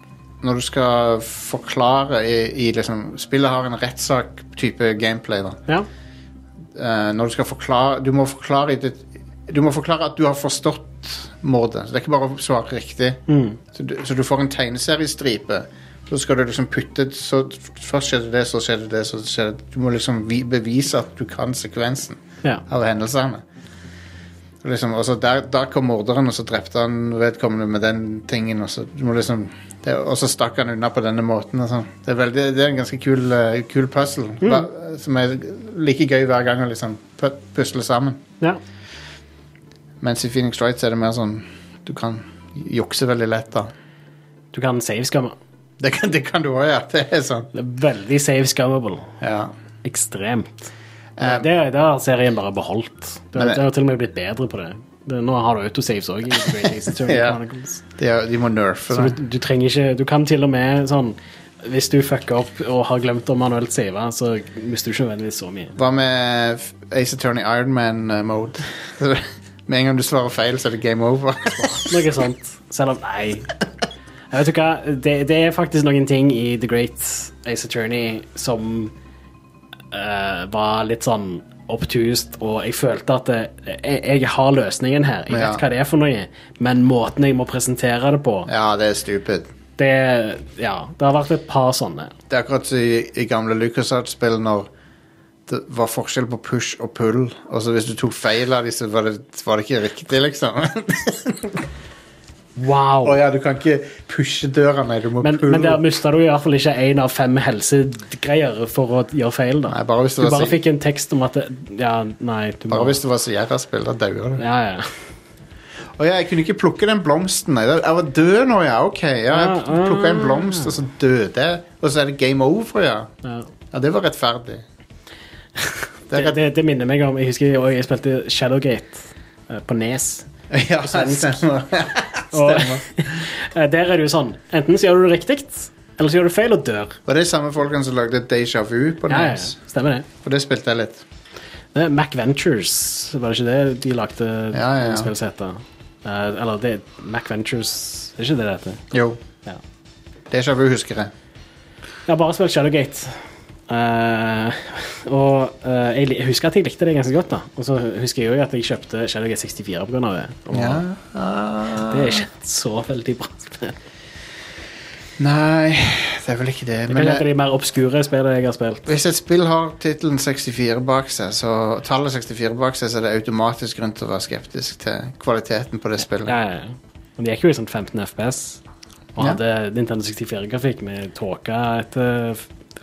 når du skal forklare i, i liksom Spillet har en rettssak-type gameplay. da Ja. uh, Når du skal forklare Du må forklare det, Du må forklare at du har forstått mordet. Så det er ikke bare å svare riktig. Mm. Så, du, så du får en tegneseriestripe. Så skal du liksom putte så, Først skjedde det, så skjedde det, så skjedde det. Du må liksom bevise at du kan sekvensen ja. av hendelsene. Liksom, så der, der kom morderen, og så drepte han vedkommende med den tingen. Og så, liksom, det, og så stakk han unna på denne måten. Sånn. det, er veldig, det er en ganske kul, uh, kul puzzle. Hva- Som er like gøy hver gang å liksom pusle sammen. Ja. Mens i Phoenix Wright er det mer sånn Du kan jukse veldig lett, da. Du kan save-skamme. Det kan, det kan du òg gjøre. Det er sånn. Det er veldig save-skammable. Ja. Ekstremt. Um, det, det har serien bare beholdt. Det, det- har til og med blitt bedre på det. det nå har du autosaves òg Ja. De, de må nerfe det. du, du trenger ikke Du kan til og med sånn Hvis du fucker opp og har glemt å manuelt save, så mister du ikke nødvendigvis så mye. Hva med Ace Attorney Ironman-mode? med en gang du svarer feil, så er det game over. Noe sånt. Selv om Nei. Jeg vet du hva, det, det er faktisk noen ting i The Great Ace Attorney som uh, var litt sånn obtust, og jeg følte at det, jeg, jeg har løsningen her. Jeg Ja. vet hva det er for noe, men måten jeg må presentere det på ja, det er stupid. det, ja, det har vært et par sånne. Det er akkurat som i, i gamle LucasArts-spill når det var forskjell på push og pull. Og så hvis du tok feil av disse, var det, var det ikke riktig, liksom. Wow. Å ja, du kan ikke pushe døra, nei, du må Men, pulle. men der mista du i hvert fall ikke én av fem helsegreier for å gjøre feil. da Nei, bare hvis det Du var bare så- fikk en tekst om at det, Ja, nei du må, Bare hvis det var Sierra-spill, da dauer du. Ja, ja. Å ja, jeg kunne ikke plukke den blomsten. nei. Jeg var død nå, ja. Ok, ja, jeg Ah, plukka en blomst, og så døde jeg. Og så er det game over, ja. ja. Ja, det var rettferdig. Det er Det, rett... det, det minner meg om Jeg husker jeg, jeg spilte Shadowgate eh, på Nes. Ja, stemmer. Og eh, der er det jo sånn Enten så gjør du det riktig, eller så gjør du feil og dør. Var det samme folkene som lagde Deja Vu på Ja, ja, stemmer det. For det spilte jeg litt. det er Mac Ventures, var det ikke det de lagde Ja, ja, ja. heter? Eh, eller det er Mac Ventures Er ikke det det heter? Jo. Ja. Deja Vu husker jeg. Jeg har bare spilt Shadowgate. Eh, og uh, jeg, jeg husker at jeg likte det ganske godt. da Og så husker jeg jo at jeg kjøpte Shadowgate 64 pga. det. Og Ja. det er ikke så veldig bra spill. Nei, det er vel ikke det. Det Men kan hete de mer obskure spillene jeg har spilt. hvis et spill har tittelen 64 bak seg, så tallet 64 bak seg, så er det automatisk grunn til å være skeptisk til kvaliteten på det spillet. Ja, ja, ja. Og gikk jo i sånn 15 FPS. Og Ja. Nintendo 64-grafikk med tåke etter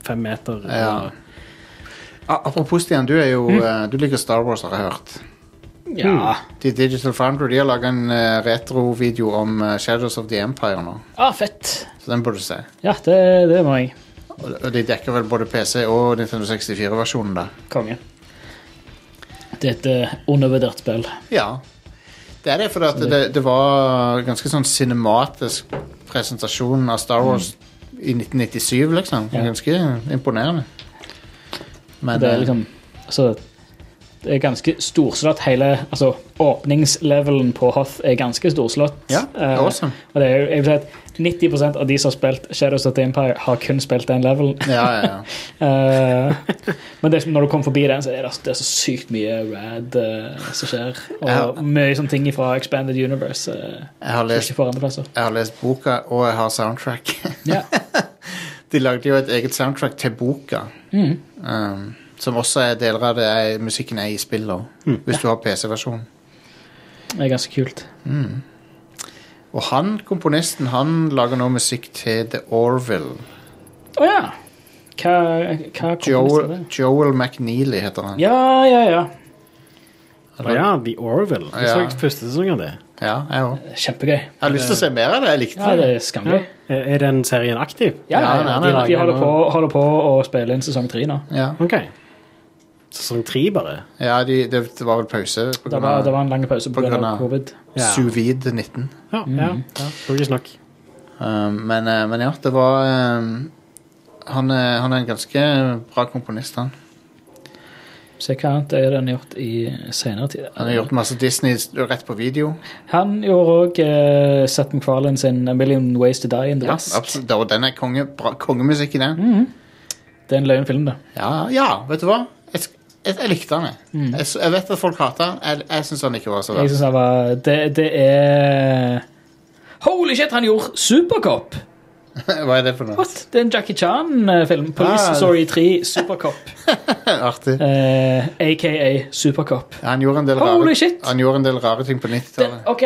fem meter. Og, Ja. Ah, Apropos Stian, du er jo eh, Du liker Star Wars, har jeg hørt. Ja. De Digital Foundry de har laga en uh, retrovideo om uh, Shadows of the Empire nå. Ah, fett. Så den burde du se. Ja, det, det må jeg. Og og de dekker vel både PC og Nintendo 64-versjonen der. Konge. Det er et uh, undervurdert spill. Ja. Det er det, for det, det, det var ganske sånn cinematisk presentasjon av Star Wars i 1997, liksom. Ganske imponerende. Men det er eh, liksom altså, er ganske storslått. Hele altså, åpningslevelen på Hoth er ganske storslått. Ja, Eh, awesome. og det er, jo- jeg vil si at 90% av de som har spilt Shadows of the Empire, har kun spilt den levelen. Ja, ja, ja. uh, men det, er når du kommer forbi den, så er det, det er så sykt mye rad uh, som skjer. Og har, mye sånne ting fra Expanded Universe. Uh, Jeg har lest, jeg har lest boka, og jeg har soundtrack. Ja. De lagde jo et eget soundtrack til boka. Mm. Um, som også er deler av det er, musikken er i spill også, Mm. hvis du har PC-versjonen. Det er ganske kult. Og han, komponisten, han lager nå musikk til The Orville. Å ja. Hva, hva er Joel, det? Joel McNeely heter han. Ja, ja, ja. Å ja, The Orville. Jeg Ja. så første sesong av det. Ja, jeg også. Kjempegøy. Jeg har lyst til å se mer av det. Jeg likte Ja, det er skamgøy. Er er den serien aktiv? Ja, ja, Ja, ja, de, de holder, på, holder på å spille inn sesong tre nå. Ja, Ok. Sesong tre, bare? ja de, det, det var vel pause på Det grunn var, det var en lang pause På grunn pga. av- covid. Ja. Sous-vide-19. Ja, ja. ja. Logisk nok. Um, men, eh, men ja, det var um, han, er, han er en ganske bra komponist, han. Se hva annet er det han har gjort i senere tid. Han har gjort masse Disney rett på video. Han gjorde òg uh, Seth MacFarlane sin A Million Ways to Die in the Ja, West. absolutt. Og den er konge, bra, kongemusikk i den. Det er en løyen film, det. Ja, ja, vet du hva? Jeg, jeg, likte han, jeg. Jeg, jeg vet at folk hater han. Jeg, jeg syns han ikke var så Jeg verst. Det, det er Holy shit, han gjorde Supercop! Hva er det for noe? What? Det er en Jackie Chan-film. Police Ah. Story 3 Supercop. Artig. Eh, AKA Supercop. Han gjorde, en del Holy rare, shit. han gjorde en del rare ting på 90-tallet. OK,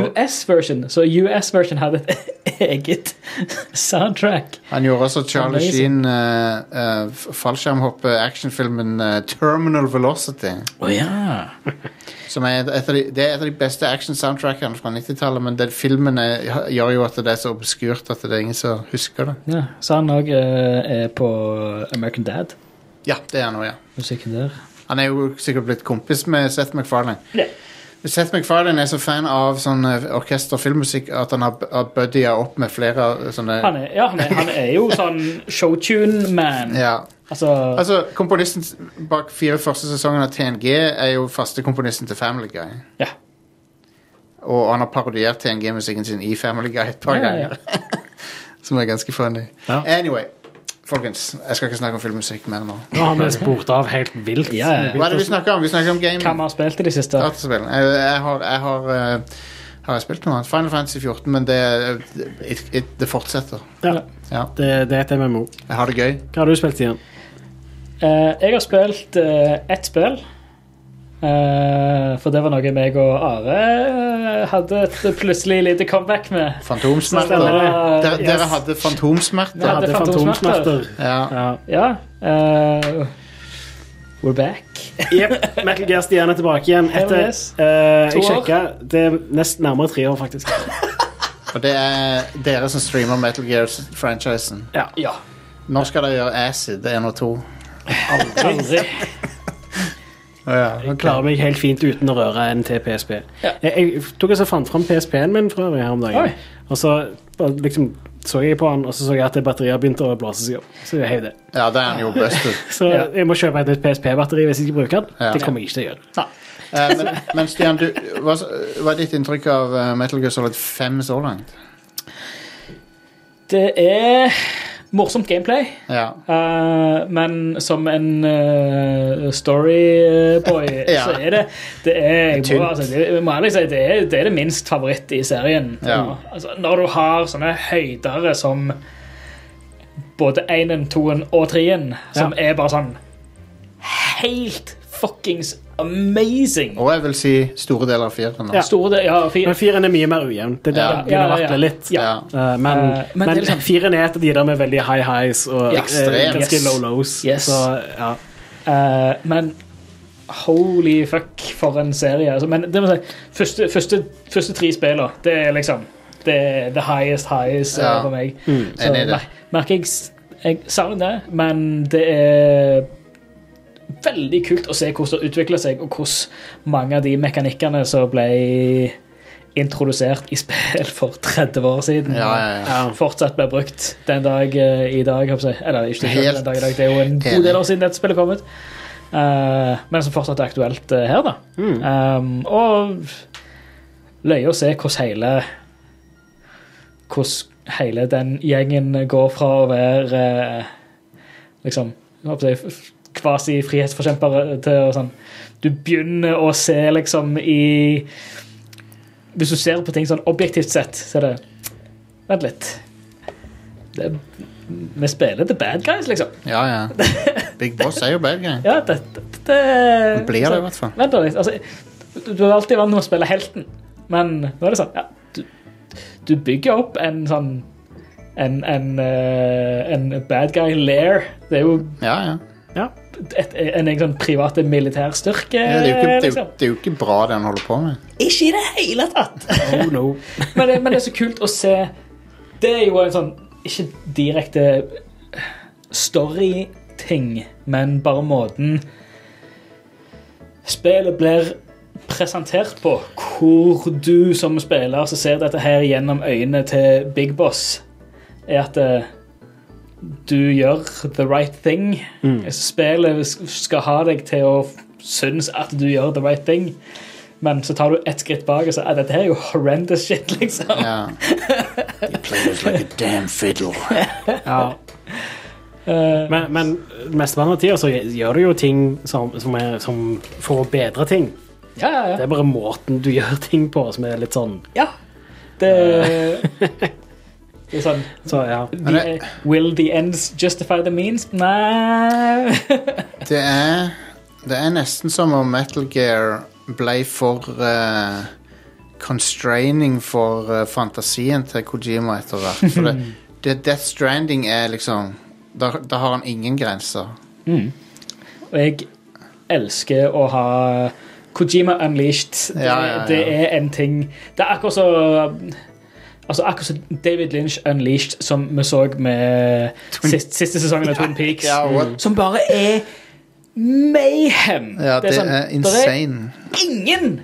US-version. Så US-version hadde et eget soundtrack. Han gjorde også Charlie Amazing. Sheen, uh, uh, fallskjermhoppe-actionfilmen uh, Terminal Velocity. Å ja. Som er et av de, det er et av de beste action-soundtrackene fra 90-tallet, men den filmen er, gjør jo at det er så obskurt at det er ingen som husker det. ja. Så han òg er på American Dad. Ja, det er han også, ja. Musikken der. Han er jo sikkert blitt kompis med Seth MacFarlane. Ja. Seth MacFarlane er så fan av sånn eh, orkester- og filmmusikk at han har, buddya opp med flere sånne Han er, ja, han er, han er jo sånn showtune-man. ja. Altså, Altså, Komponisten bak fire første sesongene av TNG er jo faste komponisten til Family Guy. Ja. Og han har parodiert TNG-musikken sin i Family Guy et par Ja, ja, ganger. Som er ganske funny. Ja. Anyway, folkens, jeg skal ikke snakke om filmmusikk mer nå. Nå har vi spurt av helt vilt. Ja, ja. Hva er det vi snakker om? Vi snakker om game. hva vi har spilt i det siste? Jeg, jeg har, jeg har, uh, har jeg spilt noe annet? Final Fantasy 14, men det, it, it, det fortsetter. Ja, Ja. det, det er et MMO. Jeg har det gøy. Hva har du spilt igjen? Eh, jeg har spilt uh, ett spill. Eh, for det var noe meg og Are eh, hadde et plutselig lite comeback med. Fantomsmerter. Dere, dere hadde fantomsmerter. Dere hadde er fantomsmerter. Ja. Ja. Ja. eh, we're back. Yep. Metal Gear Stian er tilbake igjen etter eh, Jeg sjekka. Det er nesten nærmere tre år, faktisk. Og det er dere som streamer Metal Gear-franchisen. Ja. Ja. Når skal dere gjøre Acid 1 og 2? Aldri. Jeg klarer meg helt fint uten å røre en til PSP. Ja. Jeg, jeg tok og så fant fram PSP-en min for øvrig her om dagen. Oi. Og så liksom så jeg på den, og så så jeg at batteriet begynte å blåse seg opp. Så jeg heiv det. Ja, det er han jo best Så Ja. jeg må kjøpe et nytt PSP-batteri hvis jeg ikke bruker den. Ja. Det kommer jeg ikke til å gjøre. Eh, men, men Stian, du, hva, hva er ditt inntrykk av eh, Metal Gear Solid 5 så langt? Det er morsomt gameplay, Ja. uh, men som en uh, storyboy Ja. så er det Det er, jeg må, altså, det, må ærlig si, det er, det er det minst favoritt i serien. Ja. Altså, når du har sånne høydere som både 1, 2 og 3, som er bare sånn helt fuckings amazing. Og jeg vil si store deler av fireren. Ja. Store del, ja, fire, Men firen er mye mer ujevn. Det er der Ja. det begynner å Ja, ja, vakle litt. Eh, men, uh, men men, liksom- firen er et av de der med veldig high highs og Ja, eh, ganske Yes. low lows. Yes. Så ja. Eh, men holy fuck, for en serie. Altså, men det må jeg si, første, første, første tre spillene, det er liksom Det er the highest highs Ja. for meg. Enig i det. mer- merker jeg Jeg savner det, men det er veldig kult å se hvordan det utvikler seg, og hvordan mange av de mekanikkene som ble introdusert i spill for 30 år siden, Ja, ja, ja. fortsatt ble brukt den dag eh, i dag. jeg. Eller ikke Helt den dag i dag, det er jo en god del år siden dette spillet kom ut. Uh, men som fortsatt er aktuelt uh, her, da. Um, og løye å se hvordan hele Hvordan hele den gjengen går fra å være uh, liksom kvasi-frihetsforkjempere til og sånn Du begynner å se liksom i Hvis du ser på ting sånn objektivt sett, så er det Vent litt. Det, vi spiller the bad guys, liksom. ja, ja. Big Boss er jo bad guy. Ja, det, det, det blir det i hvert fall. Vent litt. Altså, du, du er alltid vant til å spille helten, men nå er det sånn ja, du, du bygger opp en sånn en, en, eh, en bad guy lair. Det er jo Ja, ja. ja. Et, en egen sånn private militærstyrke. ja det, er jo ikke, det, er liksom. det er jo ikke bra, det han holder på med. Ikke i det hele tatt! Oh no. men, det, men det er så kult å se Det er jo en sånn Ikke direkte story-ting, men bare måten spillet blir presentert på, hvor du som spiller som ser dette her gjennom øynene til Big Boss, er at eh, du gjør the right thing. Spillet skal ha deg til å synes at du gjør the right thing. Men så tar du ett skritt bak og så er dette her er jo horrendous shit, liksom. Yeah. You play us like a damn fiddle. Ja. Eh, Men, men mesteparten av tida så gjør du jo ting som, som, er, som for å bedre ting. ja, ja, ja. Det er bare måten du gjør ting på som er litt sånn Ja. Det Det er sånn Så ja. the, Will the ends justify the means? Nei Det er, det er nesten som om Metal Gear ble for uh, constraining for uh, fantasien til Kojima etter hvert. For det, det Death Stranding er liksom Da, da har han ingen grenser. Mm. Og jeg elsker å ha Kojima Unleashed. Det, Ja, ja, ja. det er en ting Det er akkurat så Altså Akkurat som David Lynch Unleashed, som vi så med siste, siste sesongen av Twin Peaks. Ja, what? som bare er mayhem. Ja, det, sånn, er insane. ingen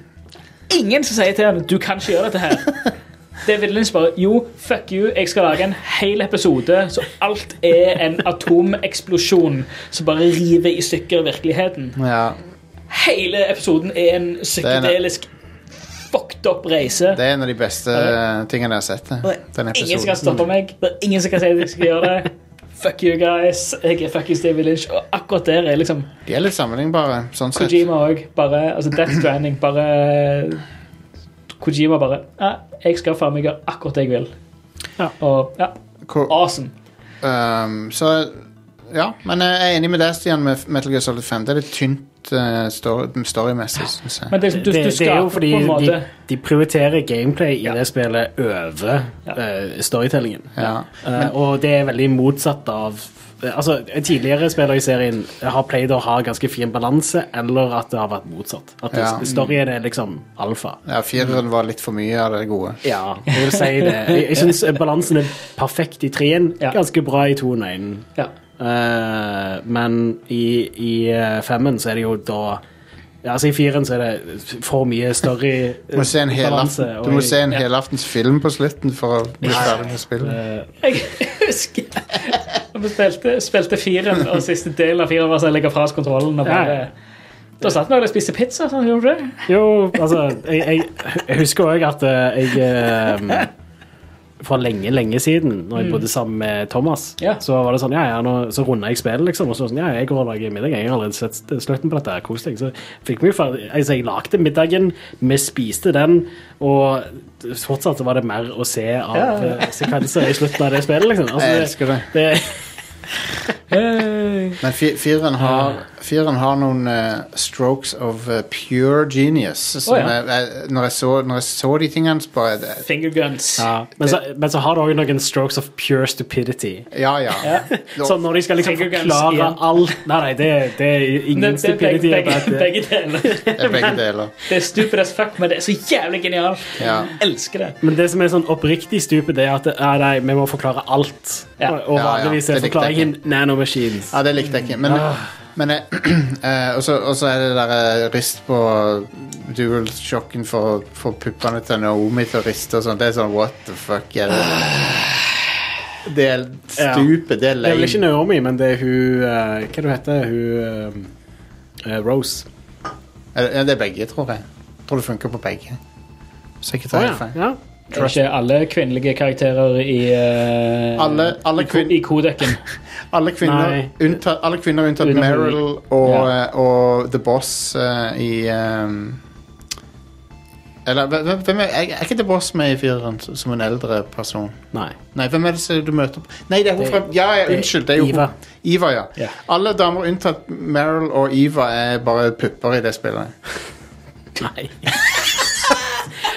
Ingen som sier til ham du kan ikke gjøre dette her. David Lynch bare jo, fuck you, jeg skal lage en hel episode så alt er en atomeksplosjon som bare river i stykker virkeligheten. Ja, Hele episoden er en psykedelisk fucked up reise. det er en av de beste uh, tingene jeg har sett. det. er Ingen skal kan stoppe meg. Det er ingen som kan si at jeg skal gjøre det. Fuck you guys. Jeg er fuckings David Lynch. Og akkurat der er liksom De er litt sammenlignbare, sånn sett. Kojima òg. Bare altså Death Stranding. Bare Kojima bare ja, Jeg skal faen meg gjøre akkurat det jeg vil. Ja. Og ja, awesome. Um, så ja, men jeg er enig med deg, Stian, med Metal Gear Solid 5. Det er litt tynt uh, story, storymessig, syns jeg. Men det, du, du det er jo fordi de, de prioriterer gameplay i det spillet over eh, storytellingen. Ja. Eh, og det er veldig motsatt av Altså, Tidligere spillere i serien har pleid å ha ganske fin balanse, eller at det har vært motsatt. At Ja. storyen er liksom alfa. Ja, fireren var litt for mye av det gode. Ja, jeg vil si det. Jeg, jeg syns balansen er perfekt i treen, Ja. ganske bra i toen og én. ja. Eh, men i, i eh, femmen så er det jo da ja, altså I firen så er det for mye story Du må se en, balanse, du må i- se en helaftens film på slutten for å bli ferdig med spillet. Eh, Jeg husker da vi spilte, spilte firen, og siste del av firen var så jeg legger fra oss kontrollen. Og bare, Da satt vi og spiste pizza. Sånn, gjorde du det? Jo, altså Jeg, jeg, jeg husker òg at jeg For lenge, lenge siden, når jeg bodde sammen med Thomas, Ja. så var det sånn, ja, ja, nå, så runda jeg spillet, liksom. Og så sånn, ja, jeg går og lager middag. Jeg har allerede sett slutten på dette. Kos deg. Så fikk vi ferdig Altså, jeg lagde middagen, vi spiste den, og fortsatt så var det mer å se av Ja. eh, sekvenser i slutten av det spillet, liksom. Altså, Jeg elsker det. det Men fi- fireren har, fireren har noen eh, strokes of eh, pure genius. Som Å, ja. jeg, jeg, når, jeg så, når jeg så de tingene, så bare det- Finger guns. ja. men, så, men så har det òg noen strokes of pure stupidity. Ja, ja. Så når de skal liksom forklare igjen. alt Nei, nei, det, det er ingen Det, det er begge, stupidity. begge, about det. begge deler. Det er begge deler. Det er stupid as fuck, men det er så jævlig genialt. Ja. Elsker det. Men det som er sånn oppriktig stupid, det er at ja, nei, vi må forklare alt. Ja. Og, og Ja, ja, vanligvis det er likte jeg forklaringen nanomachines. Ja, det likte jeg ikke. Men, men eh, eh, Og så er det der eh, rist på dual-sjokken for, for puppene til Naomi til å riste og sånn. Det er sånn what the fuck er det? Det er stupet, Det er Det er vel ikke. Naomi, men det er hun eh, Hva du heter hun? eh, eh, Rose. Ja, det er begge, tror jeg. Tror det funker på begge. Sikkert jeg ikke tar helt feil. ja. Det er ikke alle kvinnelige karakterer i, uh, Alle- alle i, kvin- i kodekken. Alle kvinner, unntatt, alle kvinner unntatt Unntatt Meryl og, Ja. eh, og The Boss uh, i um, Eller hvem- hvem er, er ikke The Boss med i fireren som en eldre person? Nei. Nei, hvem er det som du møter på? Nei, det er hun fra Ja, ja, unnskyld. Det er jo Iva. Iva ja. Ja. Alle damer unntatt Meryl og Iva er bare pupper i det spillet. Nei.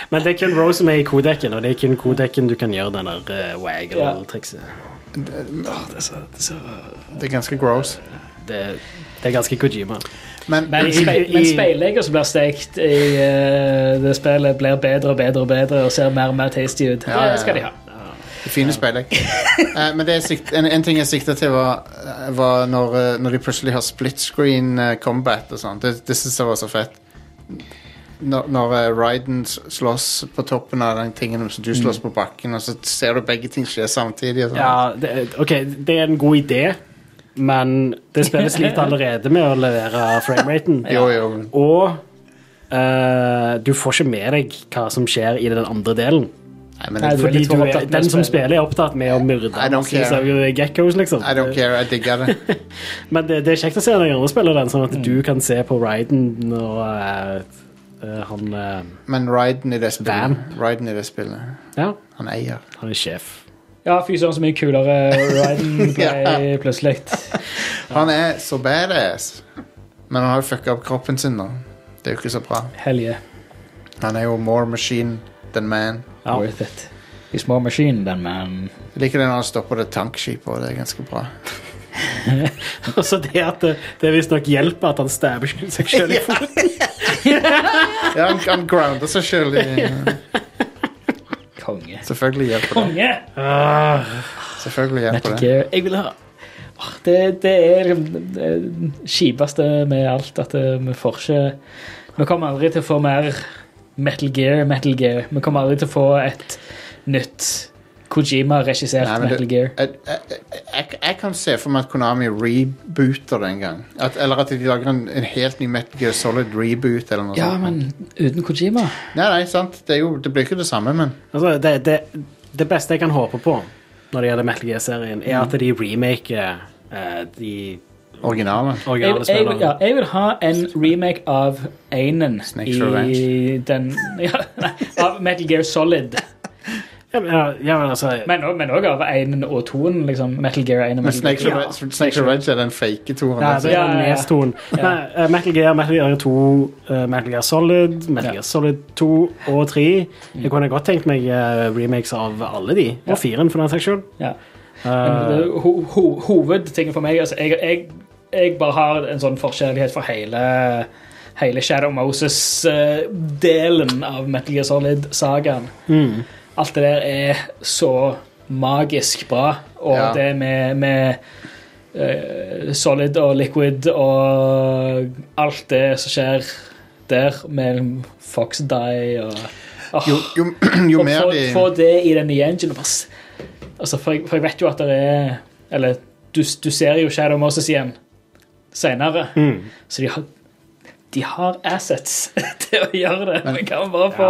Men det er kun Rose som er i kodekken, og det er kun kodekken du kan gjøre den der uh, waggle-trikset. Det er ganske gross. Det, det er ganske Kojima. Men, Men, I- spe, men speillegger som blir stekt i uh, det spillet, blir bedre og bedre og bedre og ser mer og mer tasty ut. Ja. Det skal de ha. Fine speilegg. uh, men det er sikt, en, en ting jeg sikta til, var, var når, når de plutselig har split screen combat og sånn. Det, det syns jeg var så fett. Når, når uh, Ryden slåss på toppen av den tingen som du slåss på bakken, og så ser du begge ting skje samtidig. Sånn. Ja, det, ok, det er en god idé, men det spilles litt allerede med å levere frameraten. Jo, jo. Og uh, du får ikke med deg hva som skjer i den andre delen. Nei, men Nei, du er Fordi litt du for er, opptatt med den å som spiller, er opptatt med å myrde I geckos, liksom. I don't care, jeg digger det. Men det, det er kjekt å se den andre spiller den, sånn at Mm. du kan se på Ryden og eh, eh, han eh, Men Ryden i det spillet, Ryden i det spillet Ja, Han eier. han er sjef. Ja, fy søren så mye kulere Ryden ble Ja. plutselig. Han er så badass. Men han har jo fucka opp kroppen sin nå. Det er jo ikke så bra. Hell yeah. Han er jo more machine than man. Ja. Worth it. He's more machine than man. Jeg liker det når han stopper det tankskipet, og det er ganske bra. Og så det at det, det visstnok hjelper at han stabber seg sjøl i foten. Ja, han, han grounder seg sjøl i Konge. Selvfølgelig hjelper det. Konge! Selvfølgelig hjelper det. Gear. Jeg vil ha Åh, det, det er det kjipeste med alt at eh, vi får ikke Vi kommer aldri til å få mer Metal Gear, Metal Gear. Vi kommer aldri til å få et nytt Nei, men det- Metal Gear. Jeg, jeg, jeg, jeg kan se for meg at Konami rebooter det en gang. At, eller at de lager en, en helt ny Metal Gear Solid reboot. Eller noe Ja, sånt. men uten Kojima Nei, nei, sant. Det, er jo, det blir ikke det samme, men Altså, det, det, det beste jeg kan håpe på når det gjelder Metal Gear-serien, er at de remaker uh, de originale. jeg, originale jeg, vil- ja, jeg vil ha en remake av Einen i Revenge. den ja, nei, Av Metal Gear Solid. Ja, men, ja, men altså Men òg- men av 1 og Toen. Liksom, Metal Gear 1 og Men Metal Snakes Gear ja. Snakes Revenge er den fake toren. Ja, altså. det er Ja, den ja, ja. Ja. Eh, Metal Gear, Metal Gear 2, eh, Metal Gear Solid, Metal Ja. Gear Solid 2 og 3. Jeg kunne godt tenkt meg eh, remakes av alle de, og firen for den saks skyld. Ja. Eh, ho, ho, hovedtingen for meg altså, jeg, jeg, jeg bare har en sånn forskjellighet for hele Hele Shadow Moses-delen av Metal Gear Solid-sagaen. mm. Alt det der er så magisk bra. Og Ja. det med, med uh, Solid og Liquid og alt det som skjer der, med Fox Die og oh. Jo, jo, jo og mer få, de få det i den nye engine. og bare s- Altså, for, jeg, for jeg vet jo at det er Eller du, du ser jo Shadow Moses igjen senere. Mm. Så de har, de har assets til å gjøre det. Men kan bare få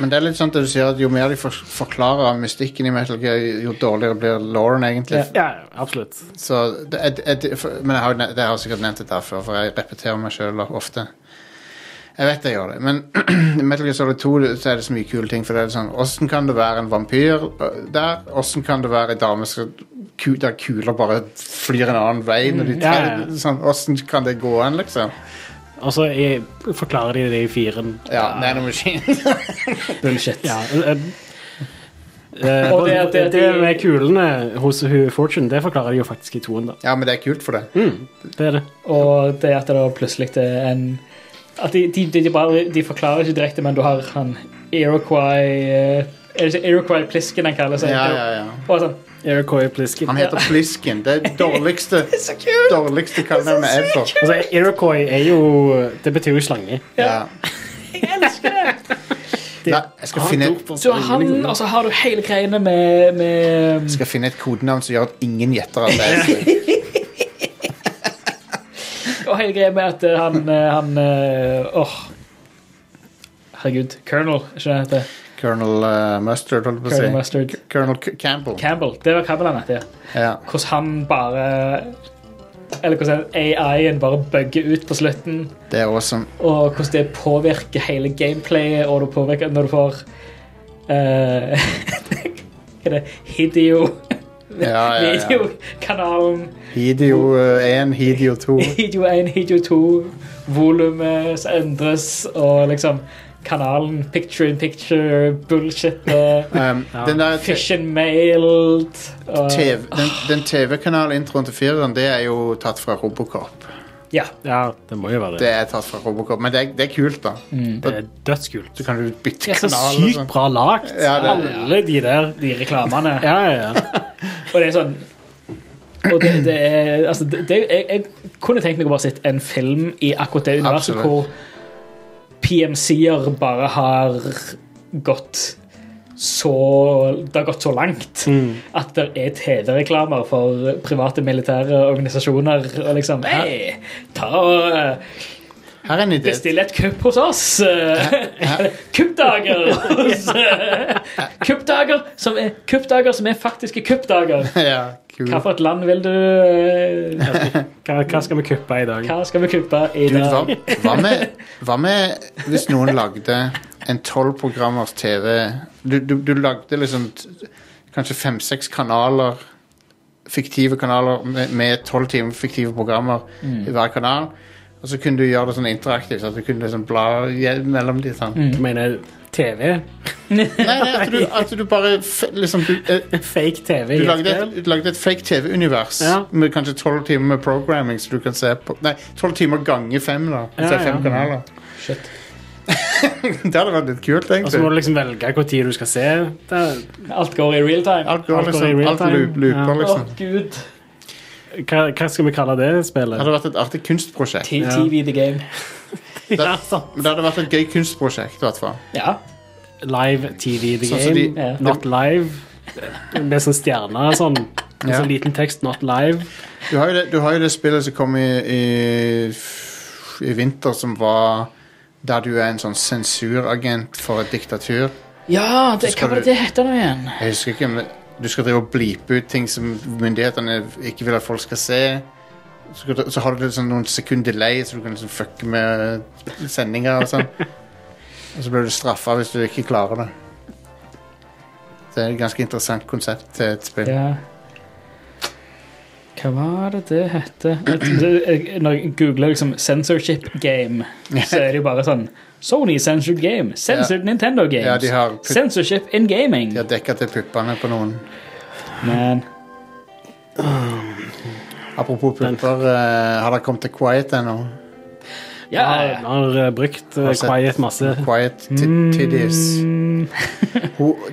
Men det er litt sånn at du sier at jo mer de for, forklarer mystikken i Metal Gear, jo dårligere blir Lauren egentlig. Ja. Ja, absolutt. Så det, er- er- for, men jeg har, jo ne- det har jeg sikkert nevnt det der før, for jeg repeterer meg sjøl ofte. Jeg vet jeg gjør det, men i Metal Gear Solid 2 så er det så mye kule ting. For det er sånn, Åssen kan det være en vampyr øh, der? Åssen kan det være ei dame som ku, der kuler bare flyr en annen vei? Når de Ja, tar, ja. sånn, Åssen kan det gå an, liksom? Og så er- forklarer de det i firen. Ja, Nanomachine. bullshit. Ja, uh, uh, Og det det, det- med kulene hos Fortune, det forklarer de jo faktisk i toen, da. ja, men det er kult for det. Det er det. Og det at det da plutselig er en At de, de, de, bare, de forklarer ikke direkte, men du har han Iroquois eh, Er det ikke Iroquois Plisken han kaller seg? Ja, ja, ja. Og sånn, Iroquois Pliskin. Han heter Plisken. Det er det dårligste, så dårligste kallenavnet ever. Altså, Iroquois er jo Det betyr jo slange. Ja. Jeg elsker det! Nei, jeg skal finne et Så han, og så har du hele greiene med, med Jeg skal finne et kodenavn som gjør at ingen gjetter at det er Og hele greia med at eh, han, eh, han eh, Åh Herregud. Colonel, ikke det han heter? Colonel uh, Mustard, holdt jeg på å si. Colonel K Campbell. Campbell. Det var Campbell han het. Ja. Hvordan han bare Eller hvordan AI-en bare bugger ut på slutten. Det er awesome. Og hvordan det påvirker hele gameplayet, og det påvirker når du får uh, Hva er det? Hideo. Ja, ja, ja. Videokanalen. Hideo 1, Hideo 2. Hideo 1, Hideo 2. Volumet endres, og liksom kanalen picture in picture, bullshit. Um, ja. Fish and mailed. Og, TV, den, den TV-kanalintroen til fireren, det er jo tatt fra Robocop. Ja. Ja, det må jo være Det det. er tatt fra Robocop, men det er, det er kult, da. Det er dødskult. Så kan du bytte Det er så kanal. sykt sånn. bra lagt. Ja, det- Alle de der. De reklamene. Ja, ja, ja. Og det er sånn og det, det er altså, det, det, jeg, jeg kunne tenkt meg å bare sett en film i akkurat det universet Absolutt. hvor PMC-er bare har gått så Det har gått så langt at det er TV-reklamer for private militære organisasjoner. Og liksom Hei, ta og eh, Her er en idé. Bestill et kupp hos oss. Kuppdager Kuppdager som er, kuppdager som er faktiske kuppdager. Ja, cool. Hva for et land vil du eh, Hva, hva skal vi kuppe i dag? Hva skal vi kuppe i Dude, dag? hva, med, hva med hvis noen lagde en tolv programmers TV du, du, du lagde liksom kanskje fem-seks kanaler, fiktive kanaler med- med tolv timer fiktive programmer Mm. i hver kanal. Og så kunne du gjøre det sånn interaktivt, så at du kunne liksom bla mellom de sånn. Mm. Du mener TV? Nei, nei, at du, at du bare f liksom du, eh, Fake TV du lagde et, du lagde et fake TV-univers Ja. med kanskje tolv timer med programming så du kan se på Nei, tolv timer ganger fem, da. Ja, se fem ja. kanaler. Shit. det hadde vært litt kult, egentlig. Og så må du liksom velge hvor tid du skal se. Det, Alt går i real time. Alt går alt går i liksom, real alt time. loop- looper, Ja. Å, liksom. gud. Hva, hva skal vi kalle det Det spillet? hadde vært et artig kunstprosjekt. T- Ja. TV the game. Ja, sant. Men det hadde vært et gøy kunstprosjekt, i hvert fall. Ja. Live TV The Sånn Game. de- Ja. Not live. Med sånn stjerne sånn. Med Ja. sånn liten tekst. Not live. Du har jo det, du har jo det spillet som kom i, i, i vinter, som var der du er en sånn sensuragent for et diktatur. Ja, det, hva var det det heter nå igjen? Jeg husker ikke, men du skal drive og blipe ut ting som myndighetene ikke vil at folk skal se. Så, så har du sånn noen sekunder delay, så du kan liksom fucke med sendinger og sånn. Og så blir du straffa hvis du ikke klarer det. Det er et ganske interessant konsept til et spill. Ja. Hva var det det hette? Når jeg googler liksom 'censorship game', så er det jo bare sånn Sony censored game. Censored Nintendo games. Ja, de har Censorship in gaming. De har dekka til puppene på noen. Men Apropos pupper, uh, har dere kommet til Quiet ennå? ja, Har, ja. har eh, brukt uh, Har Quiet masse. Quiet titties. Tiddies. Mm,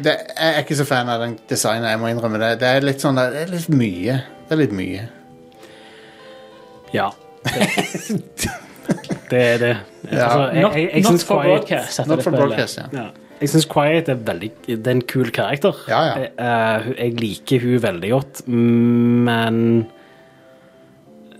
jeg er ikke så fan av den designen, jeg må innrømme det. Det er litt sånn, det er litt mye. Det er litt mye. Ja. Det, det er det. Ja. Altså, jeg, not, jeg, jeg not synes for broadcast. Not for broadcast, ja. ja. Jeg syns Quiet er veldig Det er en kul karakter. Ja, ja. Jeg, eh, jeg liker hun veldig godt, men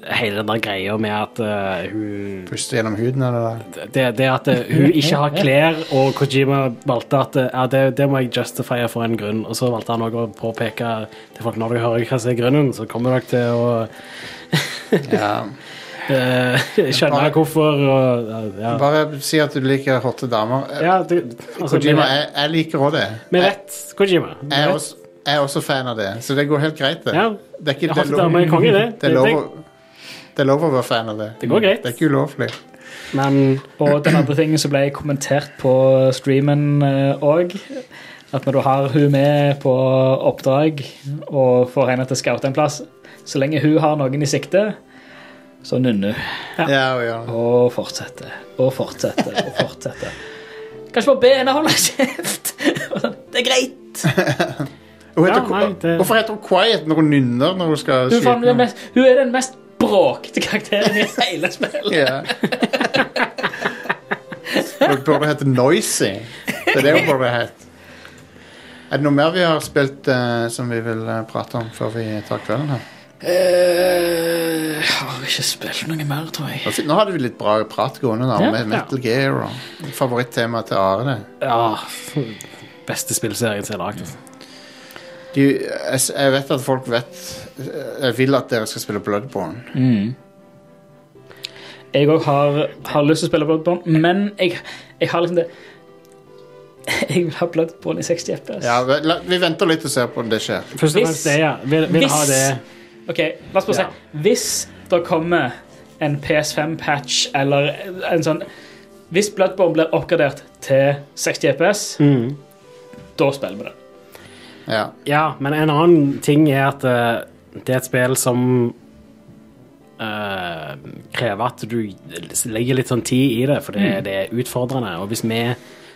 hele den der greia med at uh, hun Puster gjennom huden, eller? det, det at uh, hun ikke har klær, og Kojima valgte at uh, det, det må jeg justifiere for en grunn. Og så valgte han også å påpeke til folk når de hører hva som er grunnen, så kommer dere til å Ja. eh, skjønne hvorfor. Og, ja. Bare si at du liker hotte damer. Eh, Ja, du, altså, Kojima, jeg, jeg liker òg det. vi rett, Kojima. Med jeg, er også, jeg er også fan av det, så det går helt greit, det. Ja, Det er ikke hotte damer er konge, det. det er Det- lov, å- det er lov å være fan av det. Det går greit. Det er ikke ulovlig. Men Og den andre tingen som ble kommentert på streamen òg, at når du har hun med på oppdrag og får henne til å scoute en plass, så lenge hun har noen i sikte, så nynner. hun. Ja, og ja. Og fortsetter og fortsetter og fortsetter. Kanskje bare be henne holde kjeft. Det er greit. Hun heter, Ja, nei, det- Hvorfor heter hun Quiet når hun nynner når hun skal Hun, er skyte? den mest, hun er den mest bråkete karakteren i hele spillet. Ja. Hun burde hete Noisy. Det er det hun burde hete. Er det noe mer vi har spilt uh, som vi vil uh, prate om før vi tar kvelden her? Eh, Jeg har ikke spilt noe mer, tror jeg. Nå hadde vi litt bra prat gående da, Ja. med Metal Gear og favorittemaet til Are. ja Beste spillserien som er lagd. Jeg, vet at folk vet Jeg vil at dere skal spille Bloodborne. Mm. Jeg òg har, har lyst til å spille Bloodborne, men jeg, jeg har liksom det Jeg vil ha Bloodborne i 60 FPS. Ja, vi, vi venter litt og ser på om det skjer. Først og fremst det, ja. Vil, vil hvis- ha det Ok, la oss bare Ja. si Hvis det kommer en PS5-patch eller en sånn Hvis Bloodborne blir oppgradert til 60 FPS, mm. da spiller vi det. Ja. Ja, men en annen ting er at eh, det er et spill som uh, krever at du legger litt sånn tid i det, for det, det er utfordrende. Og hvis vi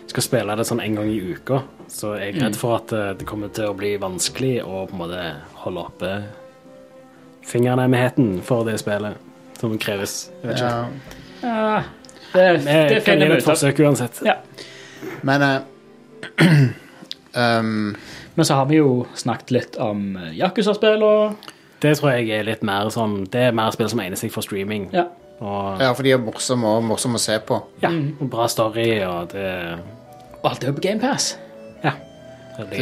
skal spille det sånn en gang i uka, så er jeg redd for at eh, det kommer til å bli vanskelig å på en måte holde oppe fingrene med heten for det spillet som kreves. Jeg vet ikke. ja. Ja, det, det, det kan finner vi ut av. forsøk uansett. Ja. Men uh, um, Men så har vi jo snakket litt om eh, Yakuza-spill og Det tror jeg er litt mer sånn Det er mer spill som egner seg for streaming. Ja. Og Ja, for de er morsomme og morsomme å se på. ja, og bra story, og det Og alt er jo på GamePass. Ja.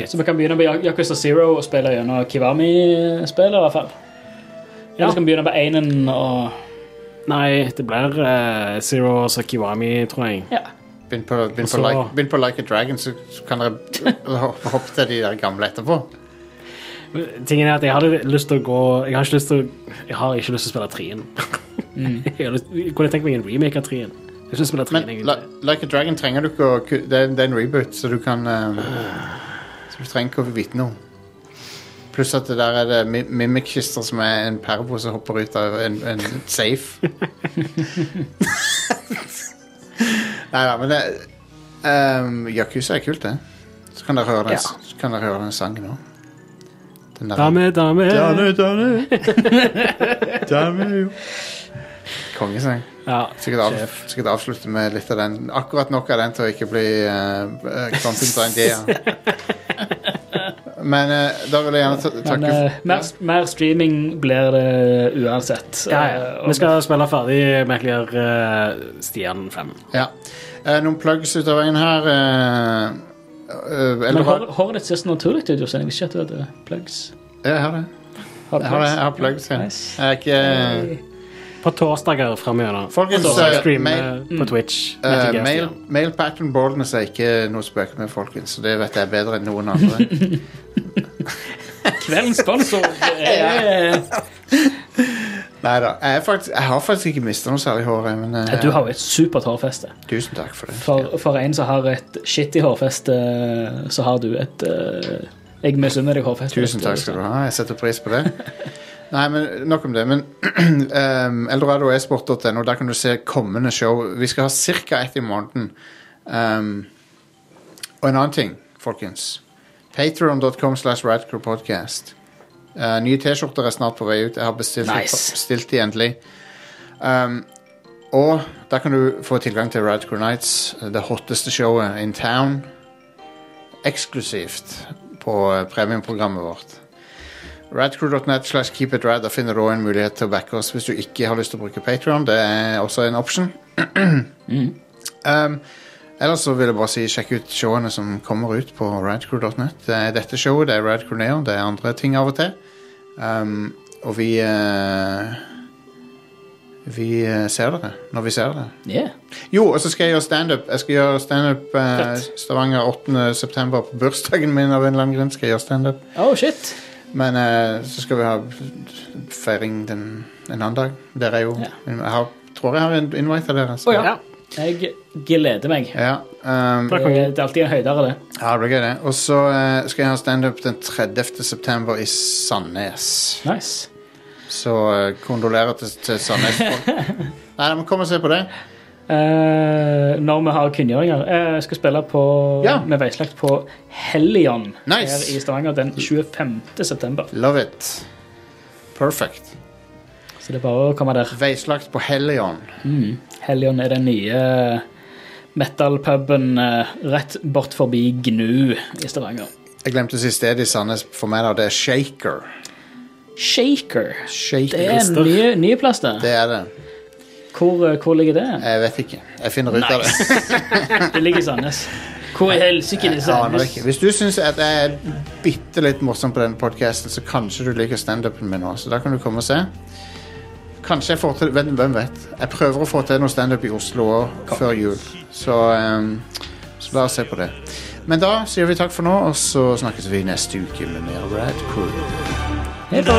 Så vi kan begynne med Yakuza Zero og spille gjennom Kiwami-spillet, i hvert fall. Ja. Eller skal vi begynne på einen og Nei, det blir uh, Zero og Sakiwami, tror jeg. Ja. Begynn på, begynn Og på, så- like, begynn på like a Dragon, så, så kan dere hoppe til de der gamle etterpå. Tingen er at jeg hadde lyst til å gå Jeg har ikke lyst til å, jeg har ikke lyst til å spille trien. jeg lyst, jeg kunne tenkt meg en remake av trien. Jeg spille trien, Men egentlig. Like a Dragon trenger du ikke å Det er, det er en reboot, så du kan eh, Så du trenger ikke å vite noe. Pluss at det der er det mi- mimic-kister som er en pervo som hopper ut av en, en safe. Nei da, men det um, Yakuza er kult, det. Så kan dere høre den, Ja. så kan dere høre den sangen òg. Den der- Dame, dame. Dame, dame. Dame, jo. Kongesang. Ja, Sikkert, av, sikkert avslutte med litt av den. Akkurat nok av den til å ikke bli uh, Quantum Drandia. Men eh, da vil jeg gjerne ta- Men takke eh, mer, mer streaming blir det uansett. Ja, ja. Eh, og- Vi skal spille ferdig Metal Gear uh, Stian 5. Ja. Eh, noen plugs ut av veien her. eh, eh, Men eller, hår- håret ditt ser så naturlig ut, Jostein. Jeg visste ikke at du hadde plugs. Ja, jeg har det. Har du Jeg har, det. plugs? Jeg har plugs. ja. Nice. Jeg er ikke På torsdager framover. Folkens, eh, stream mail- eh, på Twitch. Eh, Metal Gear mail, mail pattern baldness er ikke noe spøke med, folkens. Så det vet jeg bedre enn noen andre. Kveldens sponsor er Neida, Jeg, er faktisk, jeg har faktisk ikke mista noe særlig hår. jeg, Men, eh, Du har jo et supert hårfeste. Tusen takk for det. For, for en som har et shitty hårfeste, så har du et eh, Jeg misunner deg hårfestet. Tusen takk skal du ha. Jeg setter pris på det. Nei, men Nok om det. Men um, eldoradoesport.no, der kan du se kommende show. Vi skal ha ca. ett i måneden. Um, og en annen ting, folkens. Patreon.com slash radcrewpodcast. Uh, nye T-skjorter er snart på vei ut. Jeg har bestilt, Nice. bestilt de endelig. Um, og der kan du få tilgang til Radcrew Nights, det hotteste showet in town. Eksklusivt på eh, premiumprogrammet vårt. Radcrew.net slash keepitrad. Der finner du også en mulighet til å backe oss hvis du ikke har lyst til å bruke Patreon. Det er også en option. um, ellers så vil jeg bare si sjekk ut showene som kommer ut på radcrew.net. Det er dette showet, det er Radcrew Neon, det er andre ting av og til. Um, og vi uh, Vi eh, ser dere når vi ser dere. Yeah. Jo, og så skal jeg gjøre standup. Jeg skal gjøre standup uh, Stavanger 8. september på bursdagen min av en eller annen grunn. skal jeg gjøre stand-up. Oh, shit. Men eh, så skal vi ha feiring den, en annen dag. Dere er jo Ja. Jeg har, tror jeg har en invite til dere. så- Å ja. Jeg gleder meg. Ja, um, Det er det er alltid en høydere, det. ja, det blir gøy, det. Og så eh, skal jeg ha standup den 30. september i Sandnes. Nice. Så eh, kondolerer til, til Sandnes. Nei, men kom og se på det. Eh, når vi har kunngjøringer. Eh, Jeg skal spille på, Ja. med veislagt på Hellion Nice. her i Stavanger den 25. september. Love it. Perfect. Så det er bare å komme der. Veislagt på Hellion. Mm. Hellion er den nye metal-puben eh, rett bort forbi Gnu i Stavanger. Jeg glemte å si stedet i Sandnes for meg. da, Det er Shaker. Shaker. Shaker. Det er en ny, ny plass, det. Det er det. Hvor, hvor ligger det? Jeg vet ikke. Jeg finner ut nice. av det. det ligger i Sandnes. Hvor i helsike er Sandnes? Hvis du syns at jeg er bitte litt morsom på denne podkasten, så kanskje du liker standupen min òg, så da kan du komme og se. Kanskje jeg får til Hvem vet? Jeg prøver å få til noe standup i Oslo òg før jul, så, um, så la oss se på det. Men da sier vi takk for nå, og så snakkes vi neste uke med mer Rad Crew. Hei da!